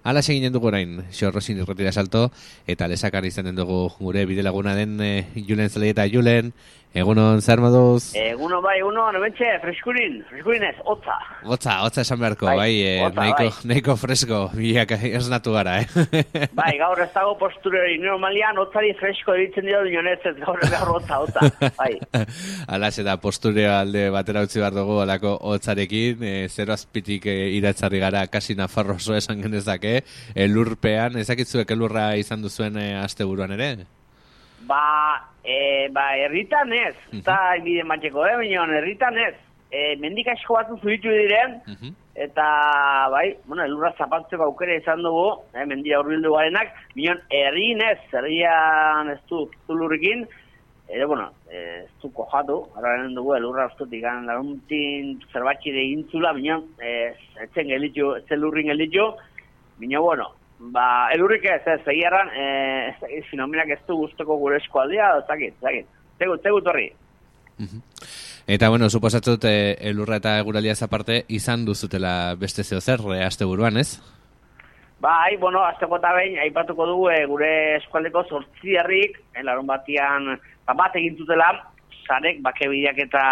Alas eginen dugu orain xorrosin irratira salto eta lesakan izaten dugu gure bidelaguna den e, Julen Zalei eta Julen, egunon zer moduz? Eguno bai, eguno, nebentxe, freskurin, freskurin ez, hotza. Hotza, hotza esan beharko, Bai, bai, e, hotza, nahiko, bai. nahiko fresko, biak esnatu gara, eh? Bai, gaur ez dago posture hori, normalian hotzari fresko eritzen dira dinonez ez gaur gaur hotza, hotza, bai. Alas eta postureo alde batera utzi behar dugu alako hotzarekin, e, zero azpitik e, iratzarri gara kasi Nafarro oso esan genezake, elurpean, ezakitzuek elurra izan duzuen e, asteburuan ere? Ba, e, ba, herritan ez, eta bide matxeko, eh, minon, herritan ez. E, mendik asko batzu zuritu diren, eta, bai, bueno, elurra zapatzeko aukera izan dugu, eh, mendia urbildu garenak, minon, herrin ez, herrian ez du zulurrikin, Ere, bueno, eh, ez du kojatu, hararen dugu, elurra ustutik, laruntin zerbatxire egintzula, minon, eh, etzen gelitxu, etzen lurrin gelitxu, Bino, bueno, ba, elurrik ez, ez, egiaran, eh, ez fenomenak ez du guztoko gure eskualdea, ez dakit, ez dakit. Tegu, tegu torri. Eta, bueno, suposatzut e, elurra eta eguralia aparte izan duzutela beste zeo zer, e, asteburuan, ez? Bai, bueno, azteko eta behin, aipatuko dugu eh, gure eskualdeko sortzi herrik, eh, larun batian, ba, bat egin zutela, sarek, bakebideak eta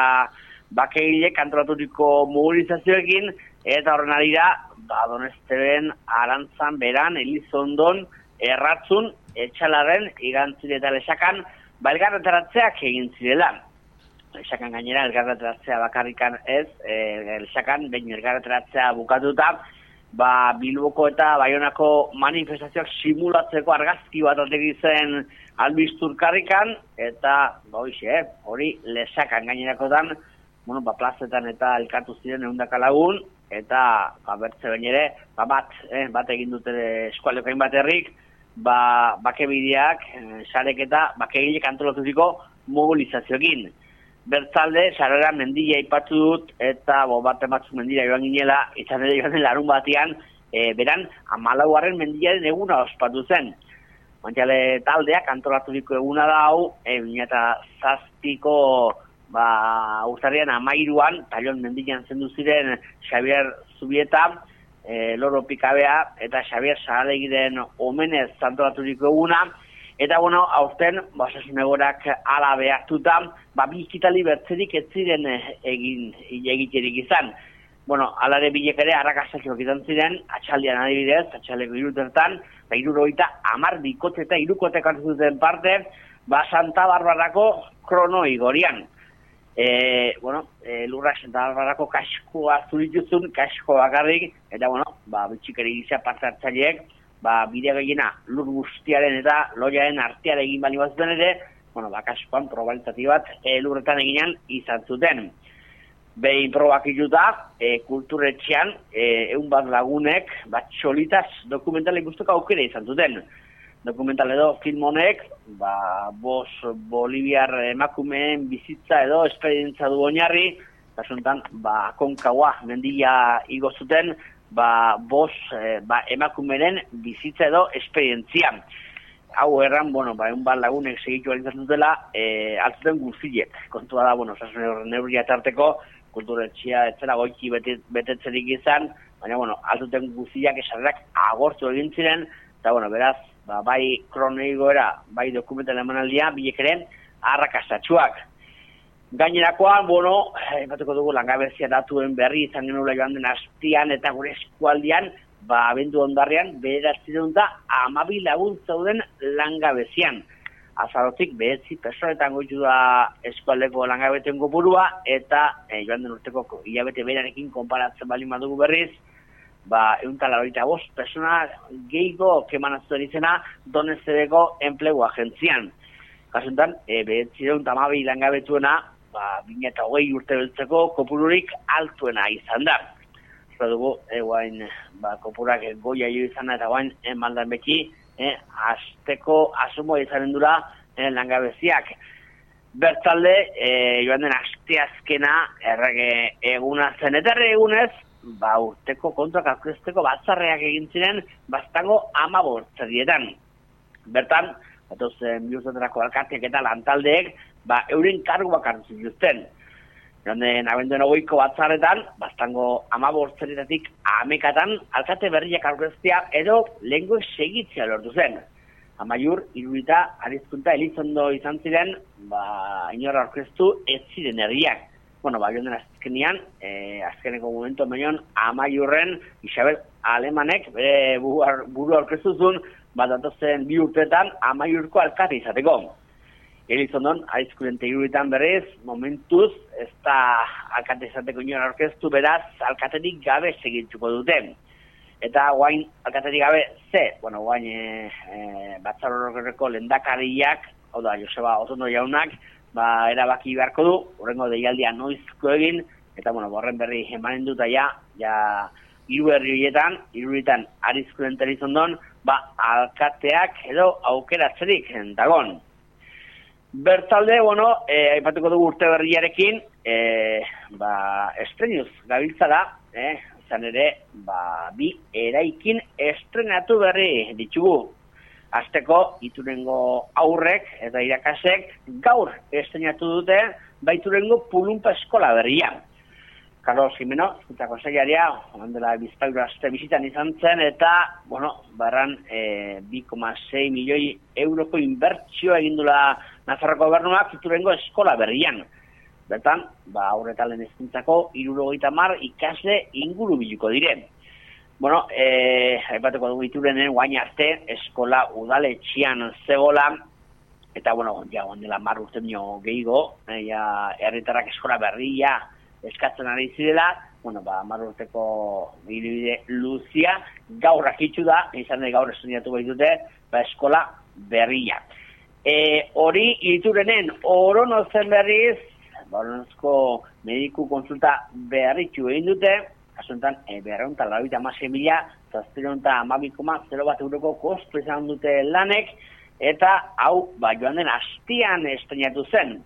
bakegilek antolaturiko mobilizazioekin, eta horren arira, ba, donesteben, arantzan, beran, elizondon, erratzun, etxalaren, igantzile eta lesakan, ba, elgarretaratzeak egin zirela. Lesakan gainera, elgarretaratzea bakarrikan ez, e, lesakan, behin elgarretaratzea bukatuta, ba, Bilboko eta Baionako manifestazioak simulatzeko argazki bat ategi zen albizturkarrikan, eta, ba, hoxe, eh, hori lesakan gainerakotan, bueno, ba, plazetan eta elkatu ziren eundaka lagun, eta, ba, bertze bain ere, ba, bat, eh, bat egin dute eskualdeko hainbat herrik, ba, bakebideak, eh, sarek eta bakegilek antolatutiko mobilizazioekin. Bertzalde, sarera mendia ipatu dut, eta bo, bat batzuk mendira joan ginela, izan ere joan larun batean, e, beran, amalauaren mendiaren eguna ospatu zen. Mantxale taldeak antolaturiko eguna da hau, e, zazpiko ba, urtarrian amairuan, talion mendian zendu ziren Xavier Zubieta, e, Loro Pikabea eta Xavier Sahalegiren omenez antolaturiko eguna, Eta, bueno, aurten, basasun egorak ala behartuta, ba, bi ikitali bertzerik ez ziren eh, egin egiterik izan. Bueno, alare bilek ere arrakasak izan ziren, atxaldian adibidez, atxaldeko irutertan, ba, iruroita amar bikote eta irukote duten parte, ba, Santa Barbarako krono igorian. E, bueno, e, lurra Santa Barbarako kaskoa zurituzun, kasko bakarrik, eta, bueno, ba, bitxikeri gisa parte hartzaileek, ba, bidea gehiena lur guztiaren eta loiaren artean egin bali bazuten ere, bueno, bakaskoan probabilitate bat e, lurretan eginan izan zuten. Behin probak ituta, e, kulturetxean, e, egun bat lagunek, bat txolitaz dokumentale guztoko aukera izan zuten. Dokumental edo film honek, ba, bos Boliviar emakumeen bizitza edo esperientza du oinarri, kasuntan, ba, konkaua mendia igo zuten, ba, bos eh, ba, emakumeren bizitza edo esperientzia. Hau erran, bueno, ba, egun bat lagunek segitu alizatzen dutela, e, altzuten guztiek. Kontua da, bueno, osasun neurria tarteko, kulturetxia etzela goiki bete, betetzerik izan, baina, bueno, altzuten guztiak esarrak agortu egin ziren, eta bueno, beraz, ba, bai kroneigoera, bai dokumental emanaldia, bilek ere, arrakastatxuak. Gainerakoan, bueno, epatuko dugu langabezia datuen berri izan genuela joan den astian eta gure eskualdian, ba, abendu ondarrean, bederatzi da amabi lagun langabezian. Azarotik, behetzi personetan goitu da eskualdeko langabeten kopurua, eta e, joan den urteko hilabete berarekin konparatzen bali madugu berriz, ba, euntala horita bost, persona gehiago kemanazuen izena donezedeko enplegu agentzian. Kasuntan, e, behetzi tamabi langabetuena, ba, bine eta hogei urte beltzeko kopururik altuena izan da. Zer dugu, e, ba, kopurak goia jo izan eta guain, e, maldan beki, e, azteko asumo izanen dura e, langabeziak. Bertalde, e, joan den asteazkena, errege eguna zen, eta egunez, ba, urteko kontuak aurkezteko batzarreak egin ziren, bastango ama bortzadietan. Bertan, batozen biurtetarako alkateak eta lantaldeek, ba, euren karguak hartu zituzten. Jonden, abenduen ogoiko batzarretan, bastango ama bortzeretatik amekatan, alkate berriak aurkeztea edo lengo segitzea lortu zen. Amaiur, irurita, arizkunta, elizondo izan ziren, ba, inorra aurkeztu ez ziren herriak. Bueno, ba, jonden azkenean, e, azkeneko momentu menion, amaiurren, Isabel Alemanek, bere buru, aurkeztu zuen, bat datozen bi urtetan, amaiurko alkate izateko. Elizondon, aizkuren teguritan berriz, momentuz, ez da alkate izateko inoen aurkeztu, beraz, alkaterik gabe segitzuko duten. Eta guain, alkaterik gabe, ze, bueno, guain, e, e, batzar horreko lendakariak, hau da, Joseba Otondo jaunak, ba, erabaki beharko du, horrengo deialdia noizko egin, eta, bueno, borren berri emanen dut ja, ja, hiru herri horietan, hirurietan arizkuren telizondon, ba, alkateak edo aukeratzerik dagon. Bertalde, bueno, eh, aipatuko dugu urte berriarekin, eh, ba, estrenuz gabiltza da, eh, izan ere, ba, bi eraikin estrenatu berri ditugu. Azteko, iturengo aurrek eta irakasek gaur estrenatu dute, baiturengo pulumpa eskola berria. Carlos Jimeno, eta konseiaria, ondela bizpairo aste bizitan izan zen, eta, bueno, barran e, 2,6 milioi euroko inbertsioa egindula Nazarroko gobernuak ziturengo eskola berrian. Bertan, ba, aurretalen ezkuntzako, irurogeita mar ikasle inguru biluko diren. Bueno, eh, aipateko dugu iturenen guain arte, eskola udaletxian zegola, eta, bueno, ja, ondela mar urte nio gehigo, eh, ja, herritarrak eskola berria eskatzen ari zirela, bueno, ba, mar urteko bilibide luzia, gaur akitzu da, izan da gaur estudiatu behitute, ba, eskola berria. E, hori iturenen orono zen berriz, baronozko mediku konsulta beharritxu egin dute, kasuntan e, beharreunta labita amase mila, zazpireunta amabikoma, zero bat euroko kostu izan dute lanek, eta hau, ba, joan den hastian estrenatu zen.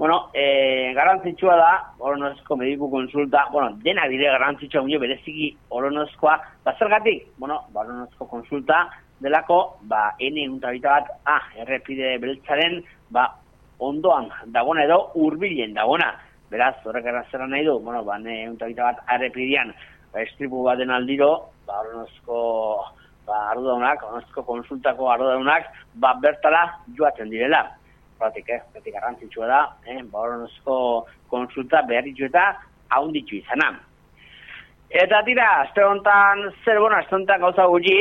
Bueno, e, garantzitsua da, oronozko mediku konsulta, bueno, dena dire garantzitsua, unio bereziki oronozkoa, bazergatik, bueno, ba, oronozko konsulta, delako, ba, untabita bat, ah, errepide beltzaren, ba, ondoan dagona edo hurbilen dagona. Beraz, horrek errazera nahi du, bueno, ba, ne bat errepidean, ba, estripu baten aldiro, ba, horrenozko, ba, ardudaunak, horrenozko konsultako ardudaunak, ba, bertala joaten direla. Batik, eh, batik garrantzitsua da, eh, ba, horrenozko konsulta behar eta haunditzu izana. Eta tira, azte honetan, zer, bueno, azte honetan gauza gutxi,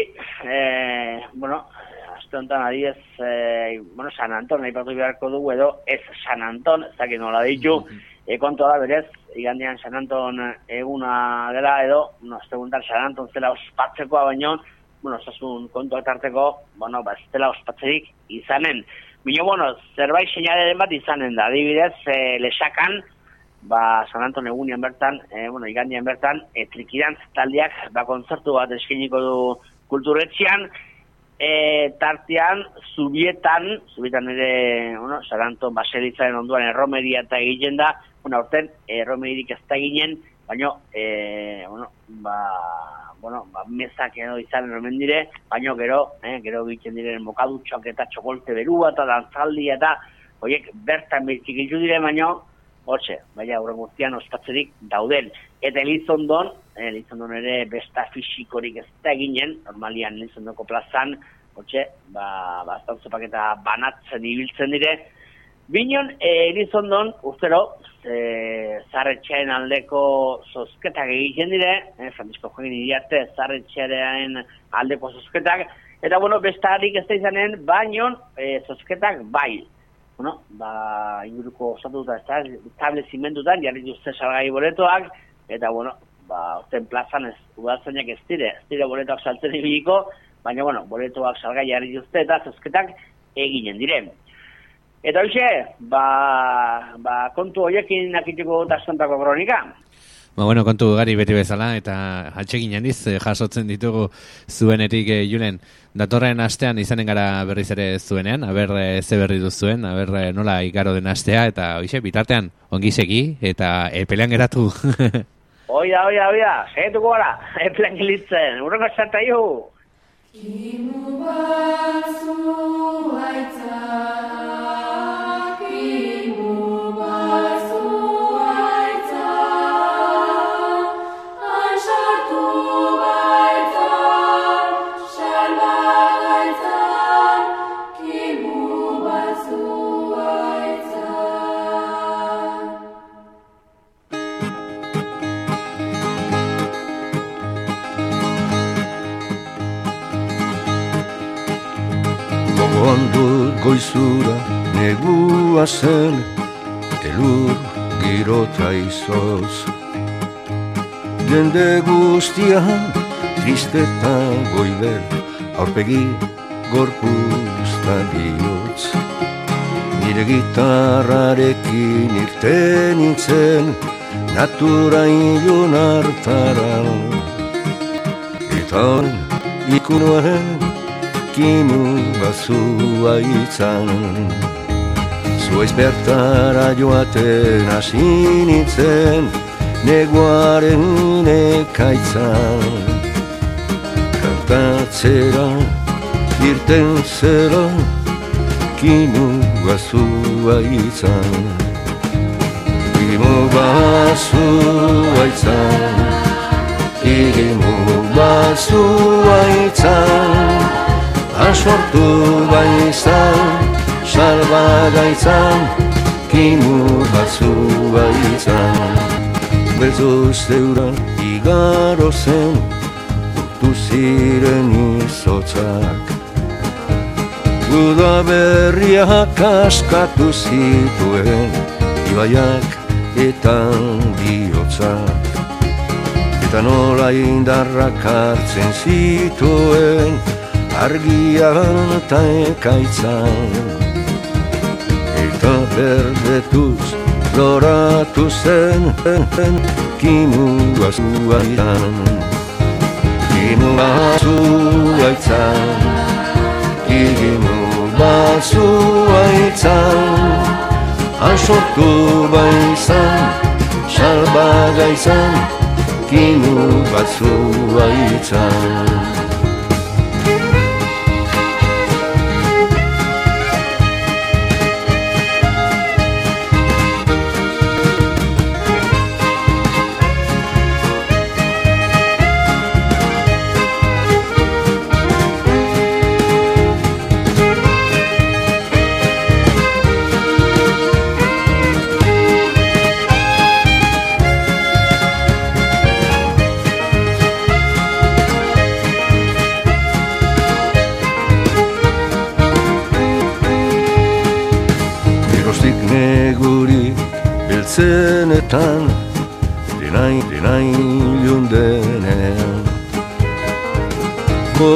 e, bueno, azte honetan adiez, e, bueno, San Anton, nahi beharko dugu edo, ez San Anton, ez dakit nola ditu, e, kontu da berez, igandian San Anton eguna dela edo, no, honetan San Anton zela ospatzekoa baino, bueno, osasun kontu harteko, bueno, ba, ez ospatzerik izanen. Bino, bueno, zerbait seinaleren bat izanen da, adibidez, e, lesakan, ba, San Anton egunian bertan, e, bueno, igandian bertan, e, trikidantz taldeak, ba, kontzertu bat eskeniko du kulturetxian, e, tartean, zubietan, zubietan ere, bueno, San Anton baselitzaren onduan erromeria eta egiten da, bueno, orten, erromeririk ez da ginen, baina, e, bueno, ba, bueno, ba, mezak edo izan eromen dire, baina gero, eh, gero egiten diren bokadutxok eta txokolte berua eta dantzaldi eta, horiek bertan bertzik dire, baina, Hortxe, baina aurren guztian ospatzerik dauden. Eta Elizondon, eh, Elizondon ere besta fisikorik ez da eginen, normalian Elizondoko plazan, hortxe, ba, ba eta banatzen ibiltzen dire. Binon, eh, Elizondon, urtero, e, zarretxearen aldeko zozketak egiten dire, eh, Francisco Joaquin iriarte, zarretxearen aldeko zozketak, eta bueno, bestarik ez da izanen, baino, e, zozketak bai. Bueno, ba, inguruko osatuta ez da, establezimentutan, jarri duzte salgai boletoak, eta bueno, ba, orten plazan ez, udaltzainak ez dire, ez dire boletoak saltzen ibiliko, baina bueno, boletoak salgai jarri duzte eta zozketak eginen diren. Eta hoxe, ba, ba, kontu horiekin nakitiko taskontako kronika. Ba, bueno, kontu gari beti bezala, eta atxegin handiz eh, jasotzen ditugu zuenetik eh, julen. Datorren astean izanen gara berriz ere zuenean, aber eh, ze berri duzuen, aber eh, nola ikaro den astea, eta hoxe, bitartean ongi segi, eta epelean geratu. Oida, oida, oida, segetuko gara, eplean gilitzen, urrengo txarta ihu. Dut goizura negua zen Elur girota izoz Jende guztia tristeta goibel Aurpegi gorpuzta bihotz Nire gitarrarekin irten nintzen Natura ilun hartara. Eta ikunoen kimu bazua itzan Zuaiz bertara joaten hasi nintzen Neguaren ekaitzan. Kantatzera irten zera Kimu bazua itzan Kimu bazua itzan Kimu bazua itzan Asortu baizan, salba gaitzan, kimu batzu baitzan. Bezo zeura igaro zen, urtu ziren izotzak. Uda berriak askatu zituen, ibaiak eta bihotzak. Eta nola indarrak hartzen zituen, argian eta ekaitzan Eta berdetuz loratu zen kimu azuaitan Kimu azuaitan Kimu azuaitan Asortu baizan, salba gaizan Kimu azuaitan Geroztik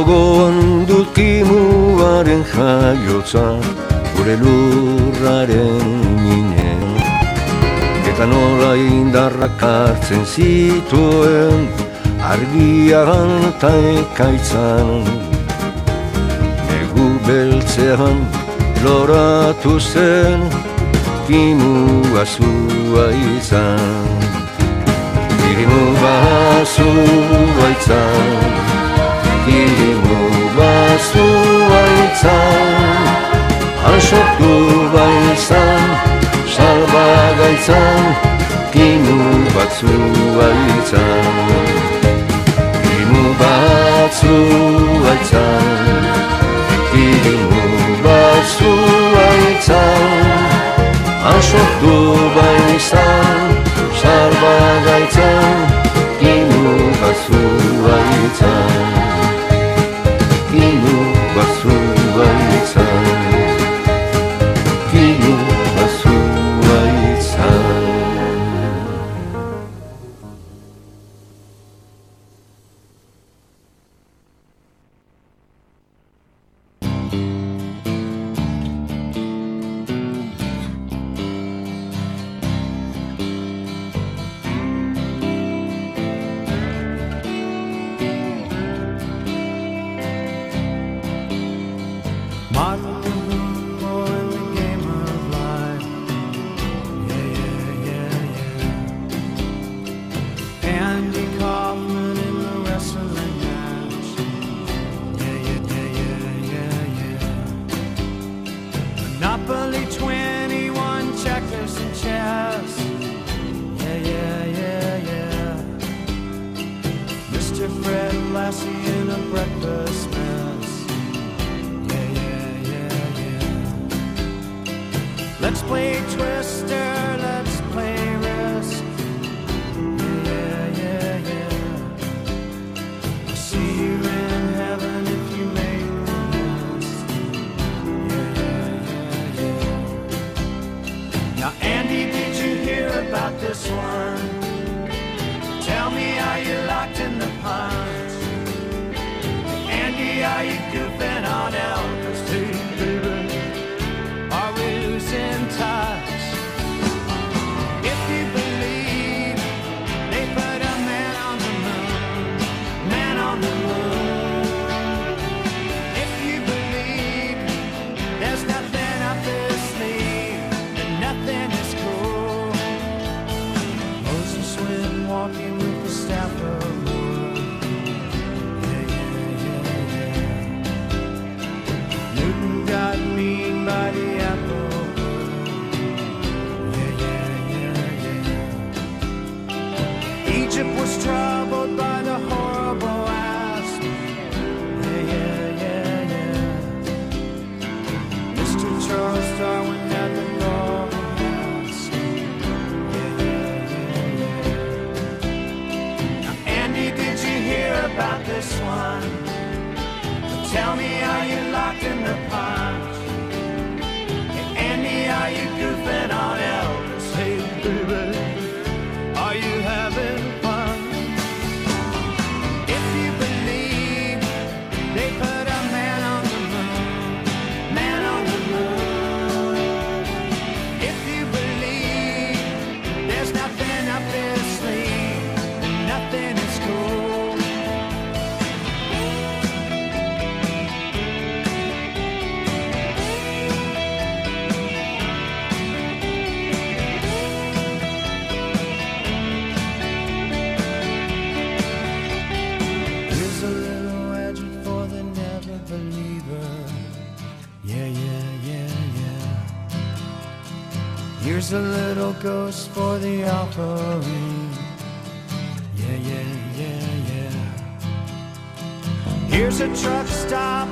Gogoan dut kimuaren jaiotza Gure lurraren minen Eta nola indarrak hartzen zituen Argian eta ekaitzan. Negu beltzean loratu zen Kimu azua izan. Kimu bazua izan Ikirimu bazu baitza Arsoktu baitza Salba gaitza Kimu batzu baitza Kimu batzu baitza Ikirimu bazu baitza Arsoktu baitza Salba gaitza batzu baitza goes for the offering. Yeah, yeah, yeah, yeah. Here's a truck stop.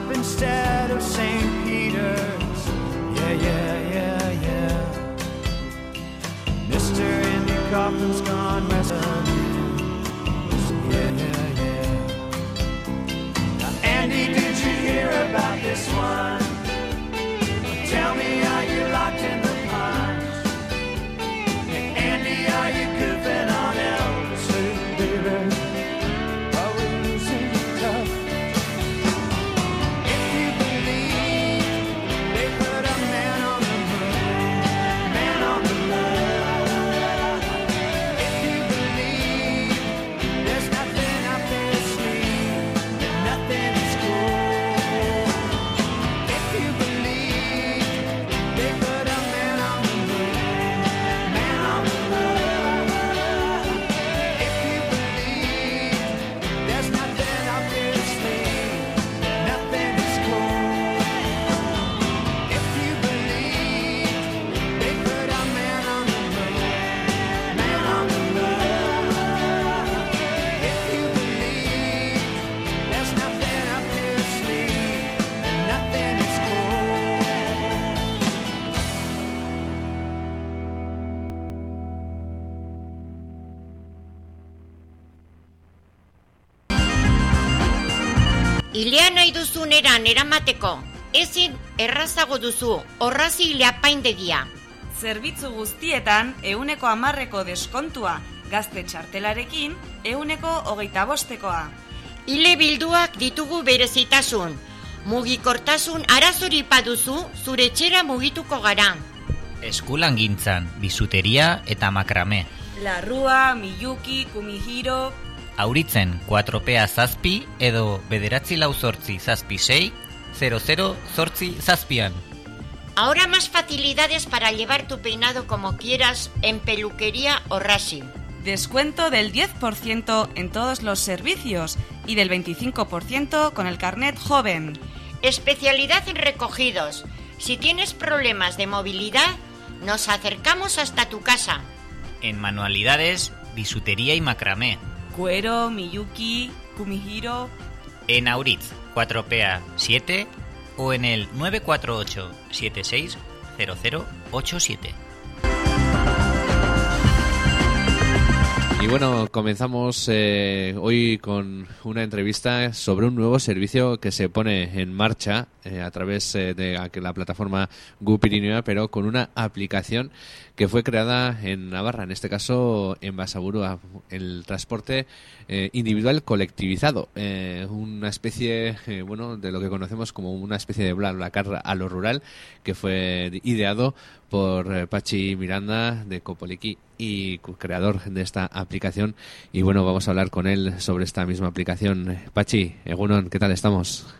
Eran eramateko, ezin errazago duzu horrazile apaindegia. Zerbitzu guztietan euneko amarreko deskontua gazte txartelarekin euneko hogeita bostekoa. Ile bilduak ditugu berezitasun. Mugikortasun arazori paduzu zure txera mugituko gara. Eskulan gintzan, bisuteria eta makrame. Larrua, Miyuki, Kumihiro... Auritzen 4PA zazpi edo bederatzi lau zortzi zazpi sei, 00 zortzi zazpian. Ahora más facilidades para llevar tu peinado como quieras en peluquería o rasi. Descuento del 10% en todos los servicios y del 25% con el carnet joven. Especialidad en recogidos. Si tienes problemas de movilidad, nos acercamos hasta tu casa. En manualidades, bisutería y macramé. Cuero, Miyuki, Kumihiro... En Auritz 4PA 7 o en el 948 76 Y bueno, comenzamos eh, hoy con una entrevista sobre un nuevo servicio que se pone en marcha eh, a través eh, de la plataforma Gu Pirinea, pero con una aplicación que fue creada en Navarra, en este caso en Basaburua, el transporte eh, individual colectivizado, eh, una especie, bueno, de lo que conocemos como una especie de BlaBlaCar a lo rural, que fue ideado por eh, Pachi Miranda de Copoliqui y creador de esta aplicación. Y bueno, vamos a hablar con él sobre esta misma aplicación. Pachi, Egunon, ¿qué tal estamos?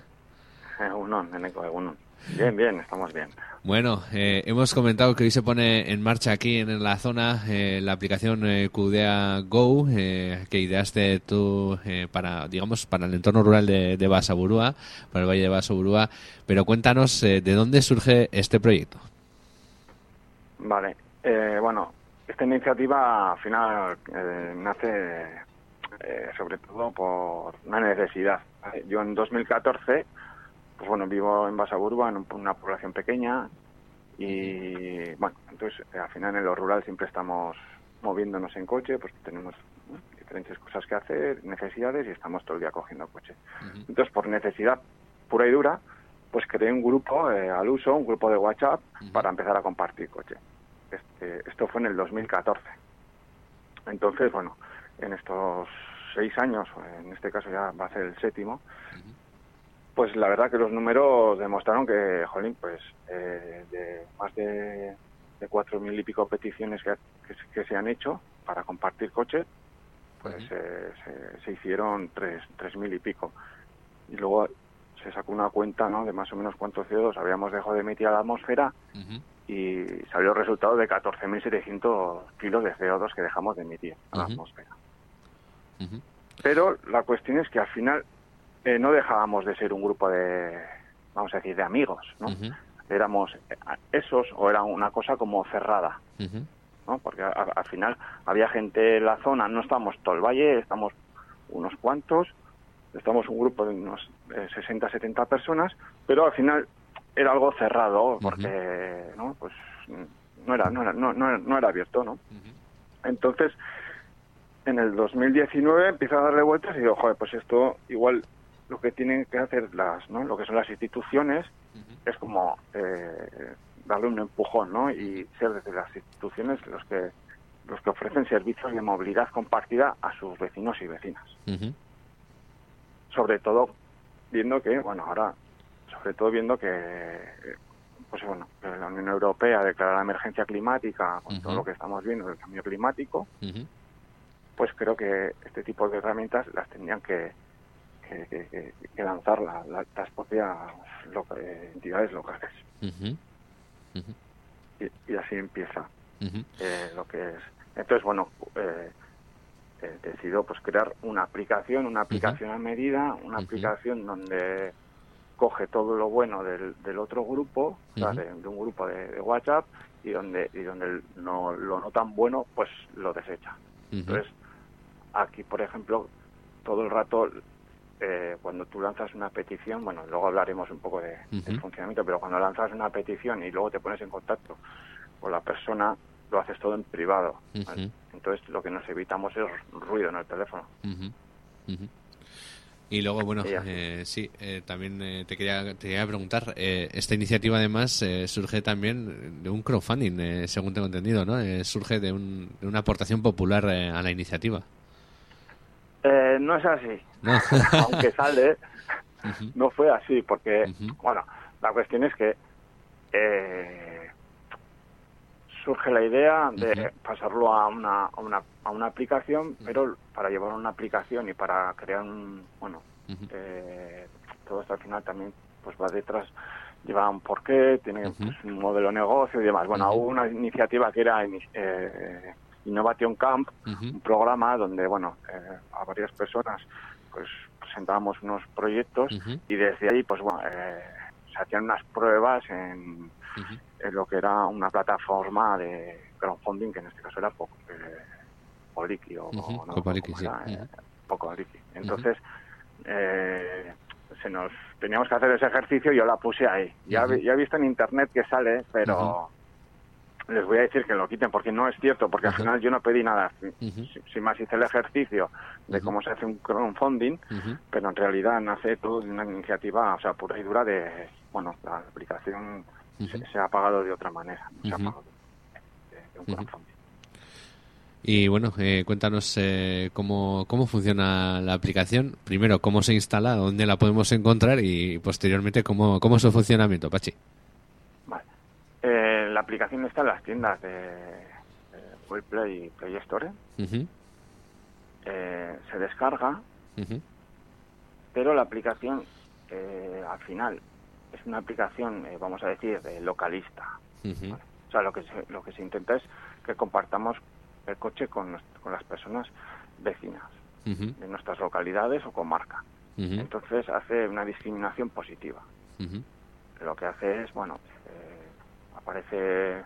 Egunon, Eneco, Egunon. Bien, bien, estamos bien. Bueno, eh, hemos comentado que hoy se pone en marcha aquí en la zona eh, la aplicación eh, Go eh, que ideaste tú eh, para, digamos, para el entorno rural de, de Basaburúa, para el Valle de Basaburúa. Pero cuéntanos de dónde surge este proyecto. Vale, eh, bueno, esta iniciativa al final eh, nace eh, sobre todo por una necesidad. Yo en 2014, pues bueno, vivo en Basaburba, en un- una población pequeña, y bueno, entonces eh, al final en lo rural siempre estamos moviéndonos en coche, pues tenemos ¿no? diferentes cosas que hacer, necesidades, y estamos todo el día cogiendo coche. Entonces, por necesidad pura y dura, pues creé un grupo eh, al uso, un grupo de WhatsApp, para empezar a compartir coche. Este, esto fue en el 2014. Entonces, bueno, en estos seis años, en este caso ya va a ser el séptimo, pues la verdad que los números demostraron que, jolín, pues eh, de más de, de cuatro mil y pico peticiones que, que, se- que se han hecho para compartir coche, pues eh, se, se hicieron tres, tres mil y pico. Y luego se sacó una cuenta, ¿no?, de más o menos cuánto CO2 habíamos dejado de emitir a la atmósfera y salió el resultado de 14.700 kilos de CO2 que dejamos de emitir a la atmósfera. Pero la cuestión es que al final eh, no dejábamos de ser un grupo de, vamos a decir, de amigos, ¿no? Éramos eh, esos o era una cosa como cerrada, ¿no? Porque a- al final había gente en la zona, no estamos todo el valle, estamos unos cuantos, estamos un grupo de unos eh, 60, 70 personas, pero al final era algo cerrado porque, ¿no? Pues no era, no era, no, no era, no era abierto, ¿no? Entonces, en el 2019 empiezo a darle vueltas y digo, joder, pues esto igual lo que tienen que hacer las, ¿no? Lo que son las instituciones es como eh, darle un empujón, ¿no? Y ser desde las instituciones los que los que ofrecen servicios de movilidad compartida a sus vecinos y vecinas. Sobre todo viendo que, bueno, ahora, sobre todo viendo que, pues bueno, que la Unión Europea declara la emergencia climática con todo lo que estamos viendo del cambio climático, pues creo que este tipo de herramientas las tendrían que, que, que- que- que lanzar la- la- las propias loca- eh, entidades locales. Y, y así empieza eh, lo que es. Entonces, bueno, eh, decido pues crear una aplicación, una aplicación a medida, una aplicación donde coge todo lo bueno del, del otro grupo, o sea, de, de un grupo de, de WhatsApp, y donde y donde no, lo no tan bueno, pues lo desecha. Entonces, aquí, por ejemplo, todo el rato, eh, cuando tú lanzas una petición, bueno, luego hablaremos un poco de, del funcionamiento, pero cuando lanzas una petición y luego te pones en contacto con la persona, lo haces todo en privado. ¿vale? Entonces, lo que nos evitamos es ruido en el teléfono. Y luego, bueno, eh, sí, eh, también eh, te, quería, te quería preguntar, eh, esta iniciativa además surge también de un crowdfunding, según tengo entendido, ¿no? Eh, surge de, un- de una aportación popular eh, a la iniciativa. Eh, no es así. No. Aunque sale, no fue así, porque, bueno, la cuestión es que eh, surge la idea de pasarlo a una, a una, a una aplicación, pero para llevar una aplicación y para crear un, bueno, eh, todo esto al final también pues va detrás, lleva un porqué, tiene pues, un modelo de negocio y demás. Bueno, hubo una iniciativa que era eh, Innovation Camp, un programa donde, bueno, eh, a varias personas pues presentábamos unos proyectos y desde ahí, pues bueno, eh, se hacían unas pruebas en, en lo que era una plataforma de crowdfunding, que en este caso era Po- eh, o, Ujú, o no, Copaliki, ¿cómo sí. era? Eh, Ujú. Pocoliki. Entonces, eh, se nos teníamos que hacer ese ejercicio y yo la puse ahí. Ya, ya he visto en internet que sale, pero les voy a decir que lo quiten porque no es cierto, porque al final yo no pedí nada. Si- Sin más hice el ejercicio de cómo se hace un crowdfunding, pero en realidad nace todo de una iniciativa, o sea, pura y dura de, bueno, la aplicación se, se ha pagado de otra manera, se ha pagado de, de un crowdfunding. Y bueno, eh, cuéntanos eh, cómo, cómo funciona la aplicación. Primero, cómo se instala, dónde la podemos encontrar y posteriormente cómo, cómo es su funcionamiento, Pachi. Eh, la aplicación está en las tiendas de, Google Play y Play Store. Eh, se descarga, pero la aplicación eh, al final es una aplicación, eh, vamos a decir, de localista. O sea, lo que se, lo que se intenta es que compartamos el coche con, con las personas vecinas ujú, de nuestras localidades o comarca. ujú, Entonces hace una discriminación positiva. Lo que hace es, bueno, eh, aparece,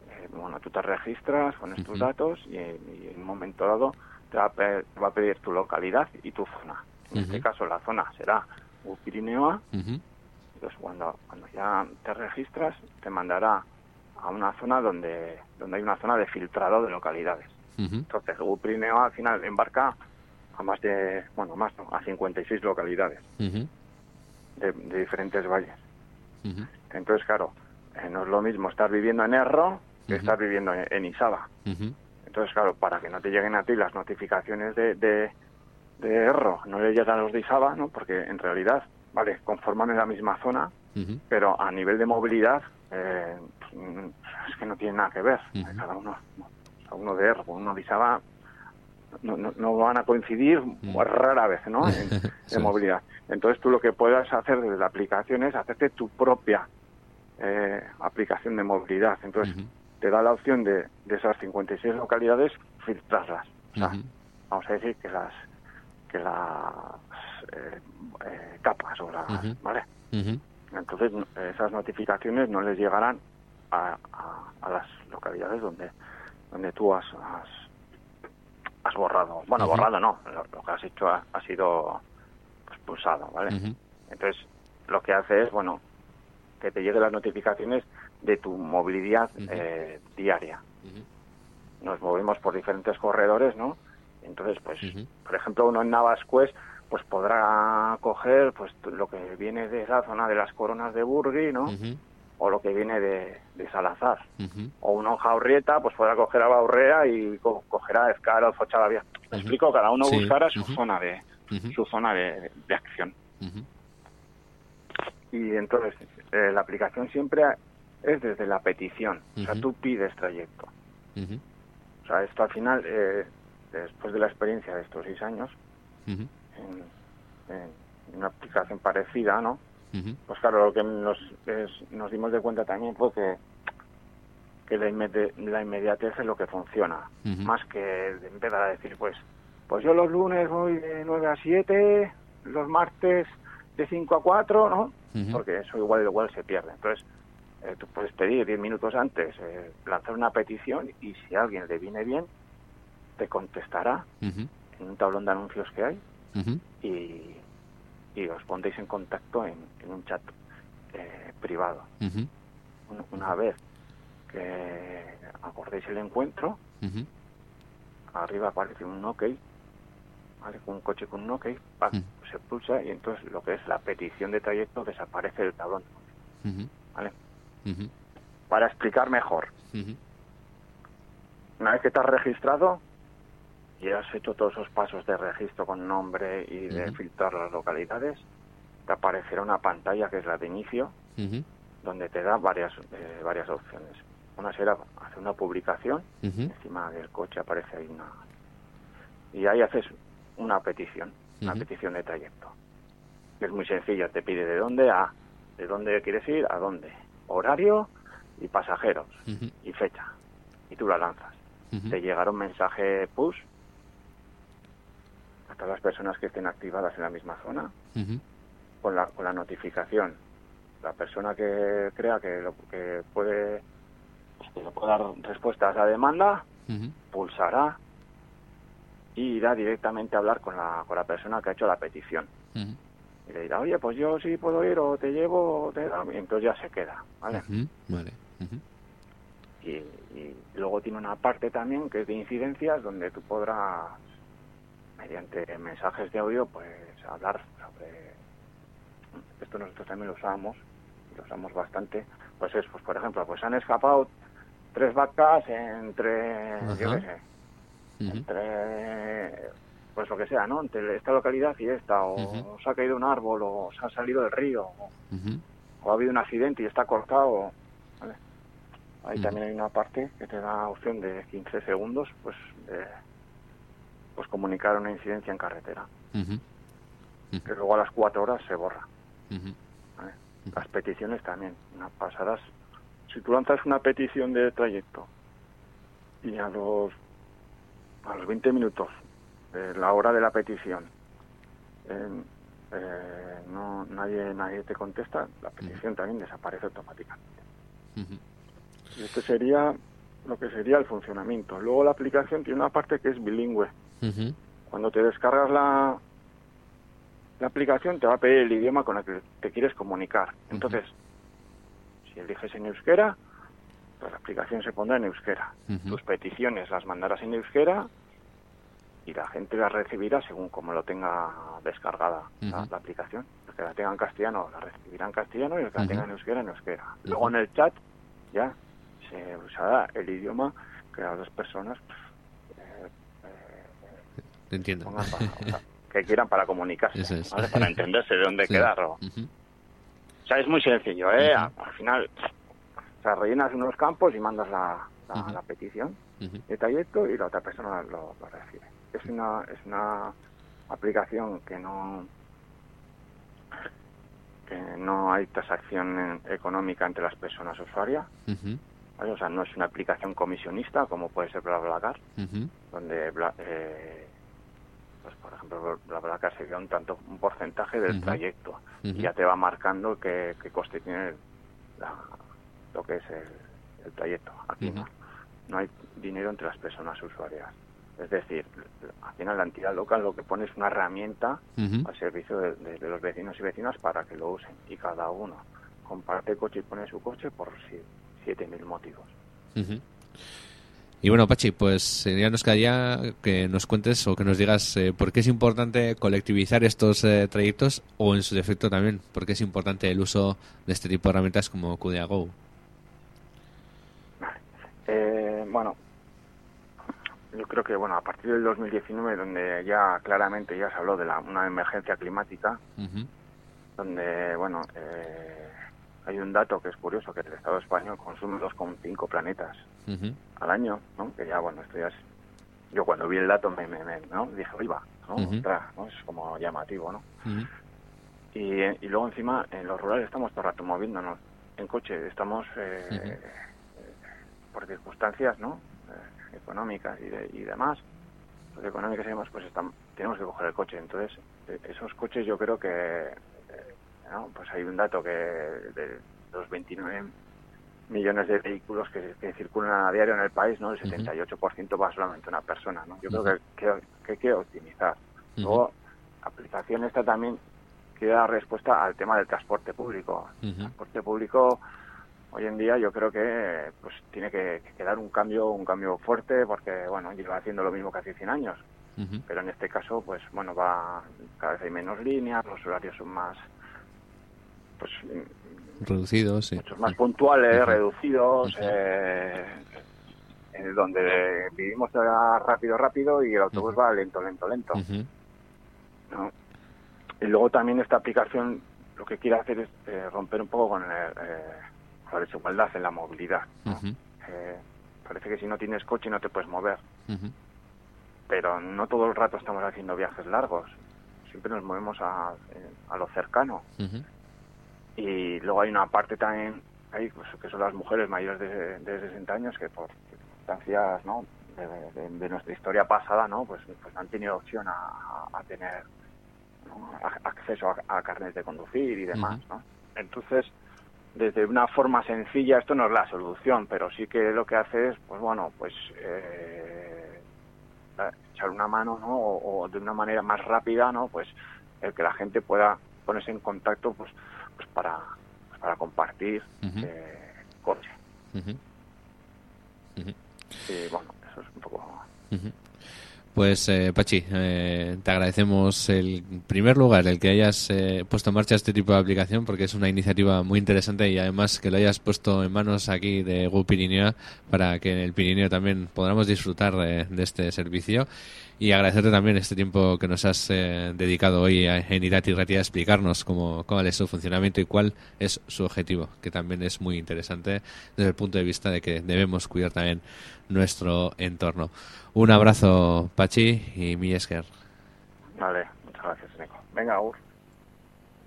eh, bueno, tú te registras, pones tus Ujú. datos y, y en un momento dado te va, a pe- te va a pedir tu localidad y tu zona. En este caso la zona será Ujú, entonces cuando, cuando ya te registras te mandará a una zona donde, donde hay una zona de filtrado de localidades. Entonces Pirineo al final embarca a más de, bueno, más no, a 56 localidades ujú, de, de diferentes valles. Entonces, claro, eh, no es lo mismo estar viviendo en Erro que estar viviendo en, en Isaba. Entonces, claro, para que no te lleguen a ti las notificaciones de, de, de Erro, no le llegan a los de Isaba, ¿no? Porque en realidad, vale, conforman en la misma zona, pero a nivel de movilidad eh, es que no tiene nada que ver. Cada uno, cada uno de Erro, uno de Isaba, no, no, no van a coincidir rara vez, ¿no? En, movilidad. Entonces tú lo que puedas hacer desde la aplicación es hacerte tu propia eh, aplicación de movilidad. Entonces te da la opción de, de esas 56 localidades filtrarlas. O sea, ujú, vamos a decir que las que las eh, eh, capas o las. ¿vale? Entonces esas notificaciones no les llegarán a, a- a las localidades donde donde tú has has, has borrado. Bueno, borrado no, lo, lo que has hecho ha, ha sido pues, pulsado, ¿vale? Entonces lo que hace es, bueno, que te lleguen las notificaciones de tu movilidad eh, diaria. Nos movemos por diferentes corredores, ¿no? Entonces, pues, por ejemplo, uno en Navascués, pues podrá coger pues lo que viene de esa zona de las coronas de Burgui, ¿no? O lo que viene de, de Salazar. O uno en Jaurrieta, pues podrá coger a Baurrea y co- cogerá Escaro, Fochalavia. Me explico, cada uno Sí, buscará su zona de su zona de, de acción. Y entonces, eh, la aplicación siempre es desde la petición. O sea, tú pides trayecto. O sea, esto al final, eh, después de la experiencia de estos seis años, en, en una aplicación parecida, ¿no? Pues claro, lo que nos, es- nos dimos de cuenta también fue que, que la, inmedi- la inmediatez es lo que funciona. Más que empezar a decir, pues, pues yo los lunes voy de 9 a 7, los martes de 5 a 4, ¿no? Porque eso igual igual se pierde. Entonces, eh, tú puedes pedir 10 minutos antes, eh, lanzar una petición y si a alguien le viene bien, te contestará en un tablón de anuncios que hay y, y os pondréis en contacto en, en un chat eh, privado. Una vez que acordéis el encuentro, arriba aparece un OK ¿vale? Un coche con un OK, se pulsa y entonces lo que es la petición de trayecto desaparece del tablón. Para explicar mejor, una vez que has registrado y has hecho todos esos pasos de registro con nombre y de filtrar las localidades, te aparecerá una pantalla que es la de inicio, donde te da varias eh, varias opciones. Una será hacer una publicación, encima del coche aparece ahí una... Y ahí haces una petición, una petición de trayecto. Es muy sencilla, te pide de dónde a, de dónde quieres ir, a dónde, horario y pasajeros y fecha. Y tú la lanzas. Te llegará un mensaje push todas las personas que estén activadas en la misma zona con la, con la notificación. La persona que crea que, lo, que puede pues, que puede dar respuesta a esa demanda pulsará y irá directamente a hablar con la, con la persona que ha hecho la petición. Y le dirá, oye, pues yo sí puedo ir o te llevo, o te... y entonces ya se queda, ¿vale? Vale. Y, y luego tiene una parte también que es de incidencias donde tú podrás, mediante mensajes de audio, pues hablar sobre... Esto nosotros también lo usamos, y lo usamos bastante. Pues es, pues por ejemplo, pues han escapado tres vacas entre, yo qué sé, entre pues lo que sea, ¿no? Entre esta localidad y esta, o se ha caído un árbol, o se ha salido del río, o, ha habido un accidente y está cortado. ¿vale? Ahí también hay una parte que te da opción de 15 segundos, pues, de, pues comunicar una incidencia en carretera. Que luego a las 4 horas se borra. Las peticiones también, unas pasadas. Si tú lanzas una petición de trayecto y a los, a los 20 minutos de la hora de la petición eh, eh, no nadie nadie te contesta, la petición también desaparece automáticamente. Y esto sería lo que sería el funcionamiento. Luego la aplicación tiene una parte que es bilingüe. Cuando te descargas la, la aplicación te va a pedir el idioma con el que te quieres comunicar. Entonces, si eliges en euskera, pues la aplicación se pondrá en euskera. Tus peticiones las mandarás en euskera y la gente las recibirá según como lo tenga descargada la, aplicación. Los que la tengan en castellano la recibirán en castellano y los que la Ujú. tengan en euskera en euskera. Luego en el chat ya se usará el idioma que las dos personas pues, Te entiendo. pongan para- o sea, que quieran para comunicarse, es. ¿vale? para entenderse de dónde Sí. quedar. O, Ujú, o sea, es muy sencillo, ¿eh? Al- Al final, o sea, rellenas unos campos y mandas la, la, petición de trayecto y la otra persona lo, lo recibe. Es una, es una aplicación que no que no hay transacción económica entre las personas usuarias, o sea, no es una aplicación comisionista como puede ser BlaBlaCar, ujú, donde Bla- eh, pues por ejemplo BlaBlaCar se da un tanto un porcentaje del trayecto y ya te va marcando qué, qué coste tiene la- lo que es el, el trayecto. Aquí no, no hay dinero entre las personas usuarias. Es decir, al final la entidad local lo que pone es una herramienta al servicio de, de- de los vecinos y vecinas para que lo usen y cada uno comparte coche y pone su coche por si- 7.000 motivos. ujú. Y bueno, Pachi, pues eh, ya nos quedaría que nos cuentes o que nos digas eh, por qué es importante colectivizar estos eh, trayectos o en su defecto también, por qué es importante el uso de este tipo de herramientas como QDA Go. Eh, bueno, yo creo que bueno a partir del 2019, donde ya claramente ya se habló de la, una emergencia climática, donde bueno eh, hay un dato que es curioso que el Estado español consume 2,5 planetas al año, ¿no? Que ya bueno esto ya es yo cuando vi el dato me, me, me- ¿no? dije oiga, ¿no? Ostras, ¿no? es como llamativo, ¿no? Y, y luego encima en los rurales estamos todo el rato moviéndonos en coche, estamos eh, eh, por circunstancias ¿no? Eh, económicas y, de- y demás, económicas y demás, pues estamos, tenemos que coger el coche. Entonces, eh, esos coches yo creo que, ¿no? pues hay un dato que de los 29 millones de vehículos que, que circulan a diario en el país, ¿no? El 78% va solamente una persona, ¿no? Yo creo que, que, que hay que optimizar. Luego, aplicación esta también quiere dar respuesta al tema del transporte público. El transporte público hoy en día yo creo que pues tiene que, que dar un cambio un cambio fuerte porque bueno lleva haciendo lo mismo que hace 100 años. Pero en este caso, pues bueno, va cada vez hay menos líneas, los horarios son más, pues Reducido, sí. muchos más puntuales, reducidos, eh, en donde vivimos rápido, rápido y el autobús va lento, lento, lento. ¿no? Y luego también esta aplicación lo que quiere hacer es eh, romper un poco con, el, eh, con la desigualdad en la movilidad. Eh, parece que si no tienes coche no te puedes mover, pero no todo el rato estamos haciendo viajes largos. Siempre nos movemos a, eh, a lo cercano. Y luego hay una parte también, ahí, pues, que son las mujeres mayores de, de 60 años que por circunstancias ¿no? de, de- de nuestra historia pasada no pues, pues no han tenido opción a, a- a tener ¿no? a- acceso a, a carnet de conducir y demás. ¿no? Entonces, desde una forma sencilla, esto no es la solución, pero sí que lo que hace es, pues bueno, pues eh, echar una mano, ¿no? O, o de una manera más rápida, ¿no? Pues el que la gente pueda ponerse en contacto, pues, pues para, para compartir Ujú. eh, coche. Y bueno, eso es un poco... Pues eh, Pachi, eh, te agradecemos el primer lugar el que hayas eh, puesto en marcha este tipo de aplicación porque es una iniciativa muy interesante y además que lo hayas puesto en manos aquí de GU Pirineo para que en el Pirineo también podamos disfrutar de, de este servicio y agradecerte también este tiempo que nos has eh, dedicado hoy a- en Irati Rati a explicarnos cómo, cuál es su funcionamiento y cuál es su objetivo, que también es muy interesante desde el punto de vista de que debemos cuidar también nuestro entorno. Un abrazo, Pachi, y mi esker. Vale, muchas gracias, Nico. Venga, Agur.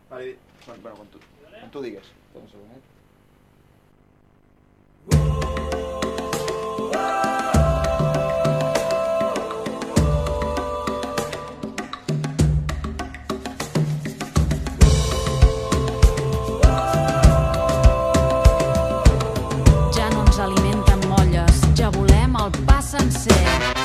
Vale, bueno, bueno, con tu, con eh? dancing.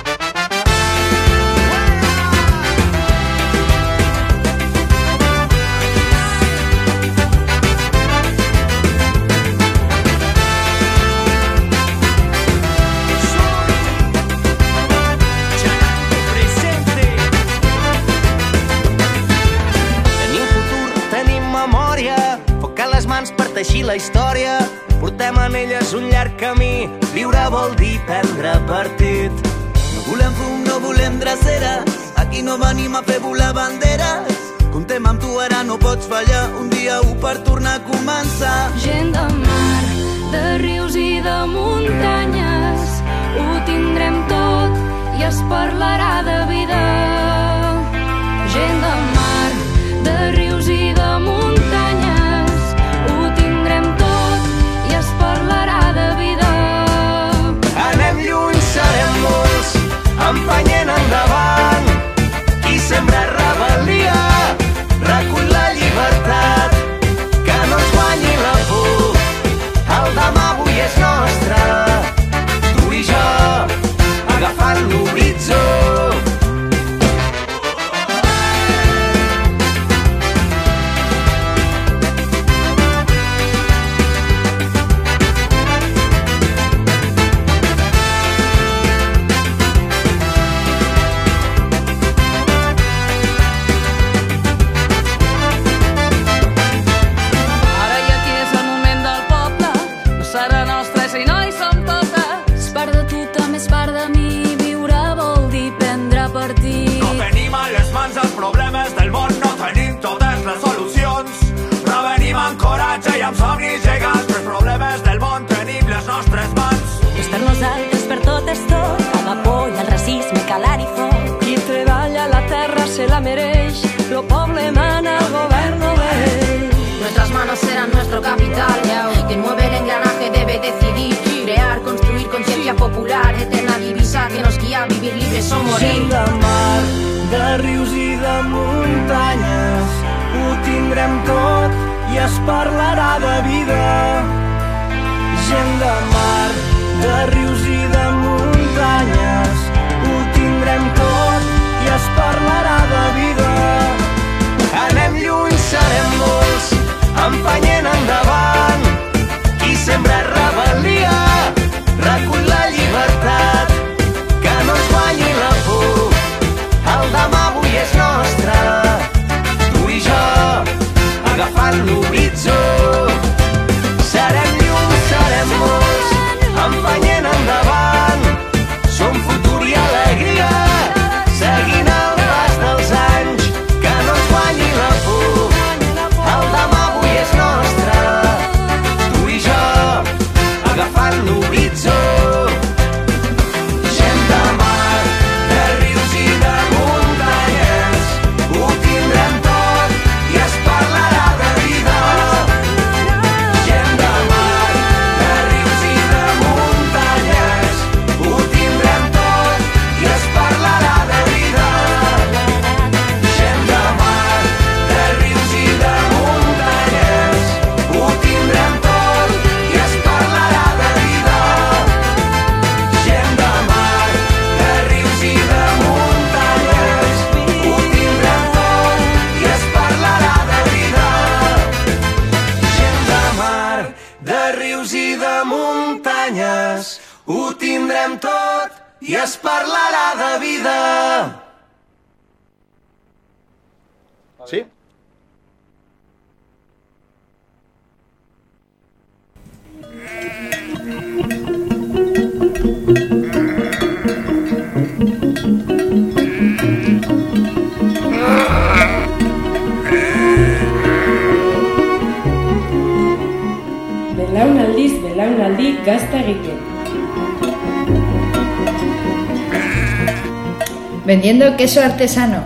Queso artesano.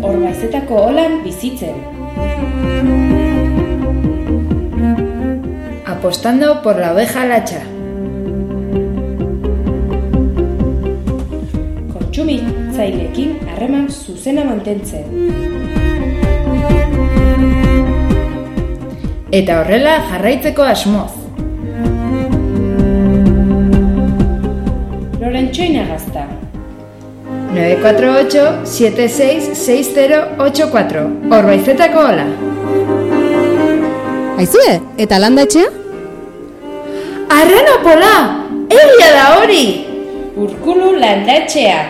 Orbaizetako holan bizitzen. Apostando por la oveja lacha. Kontsumitzaileekin harreman zuzena mantentzen. Eta horrela jarraitzeko asmoz. Lorentxoina gazta. 948-766084 Orbaizetako hola. Aizue, eta landa etxea? Arrano pola! Egia da hori! Urkulu landatxea.